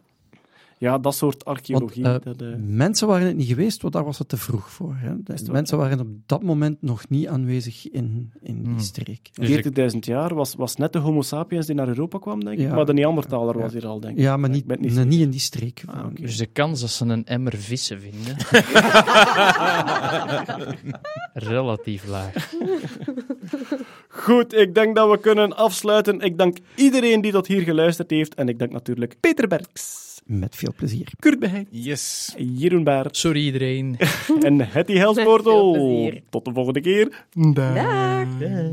Ja, dat soort Want archeologie. eh, dat, eh, mensen waren het niet geweest, want daar was het te vroeg voor. Hè? Mensen waren op dat moment nog niet aanwezig in, in die Hmm. streek. Dus ik- 40.000 jaar was, was net de Homo sapiens die naar Europa kwam, denk ik. Ja. Maar de Neandertaler was Ja. hier al, denk ik. Ja, maar Ik niet, nee, niet in die streek. Ah. Dus de kans dat ze een emmer vissen vinden. relatief laag. Goed, ik denk dat we kunnen afsluiten. Ik dank iedereen die tot hier geluisterd heeft. En ik dank natuurlijk Peter Berks, Met veel plezier. Kurt Beheid, Yes. Jeroen Baert Sorry iedereen. en Hetty plezier. Tot de volgende keer. Dag. Dag. Dag.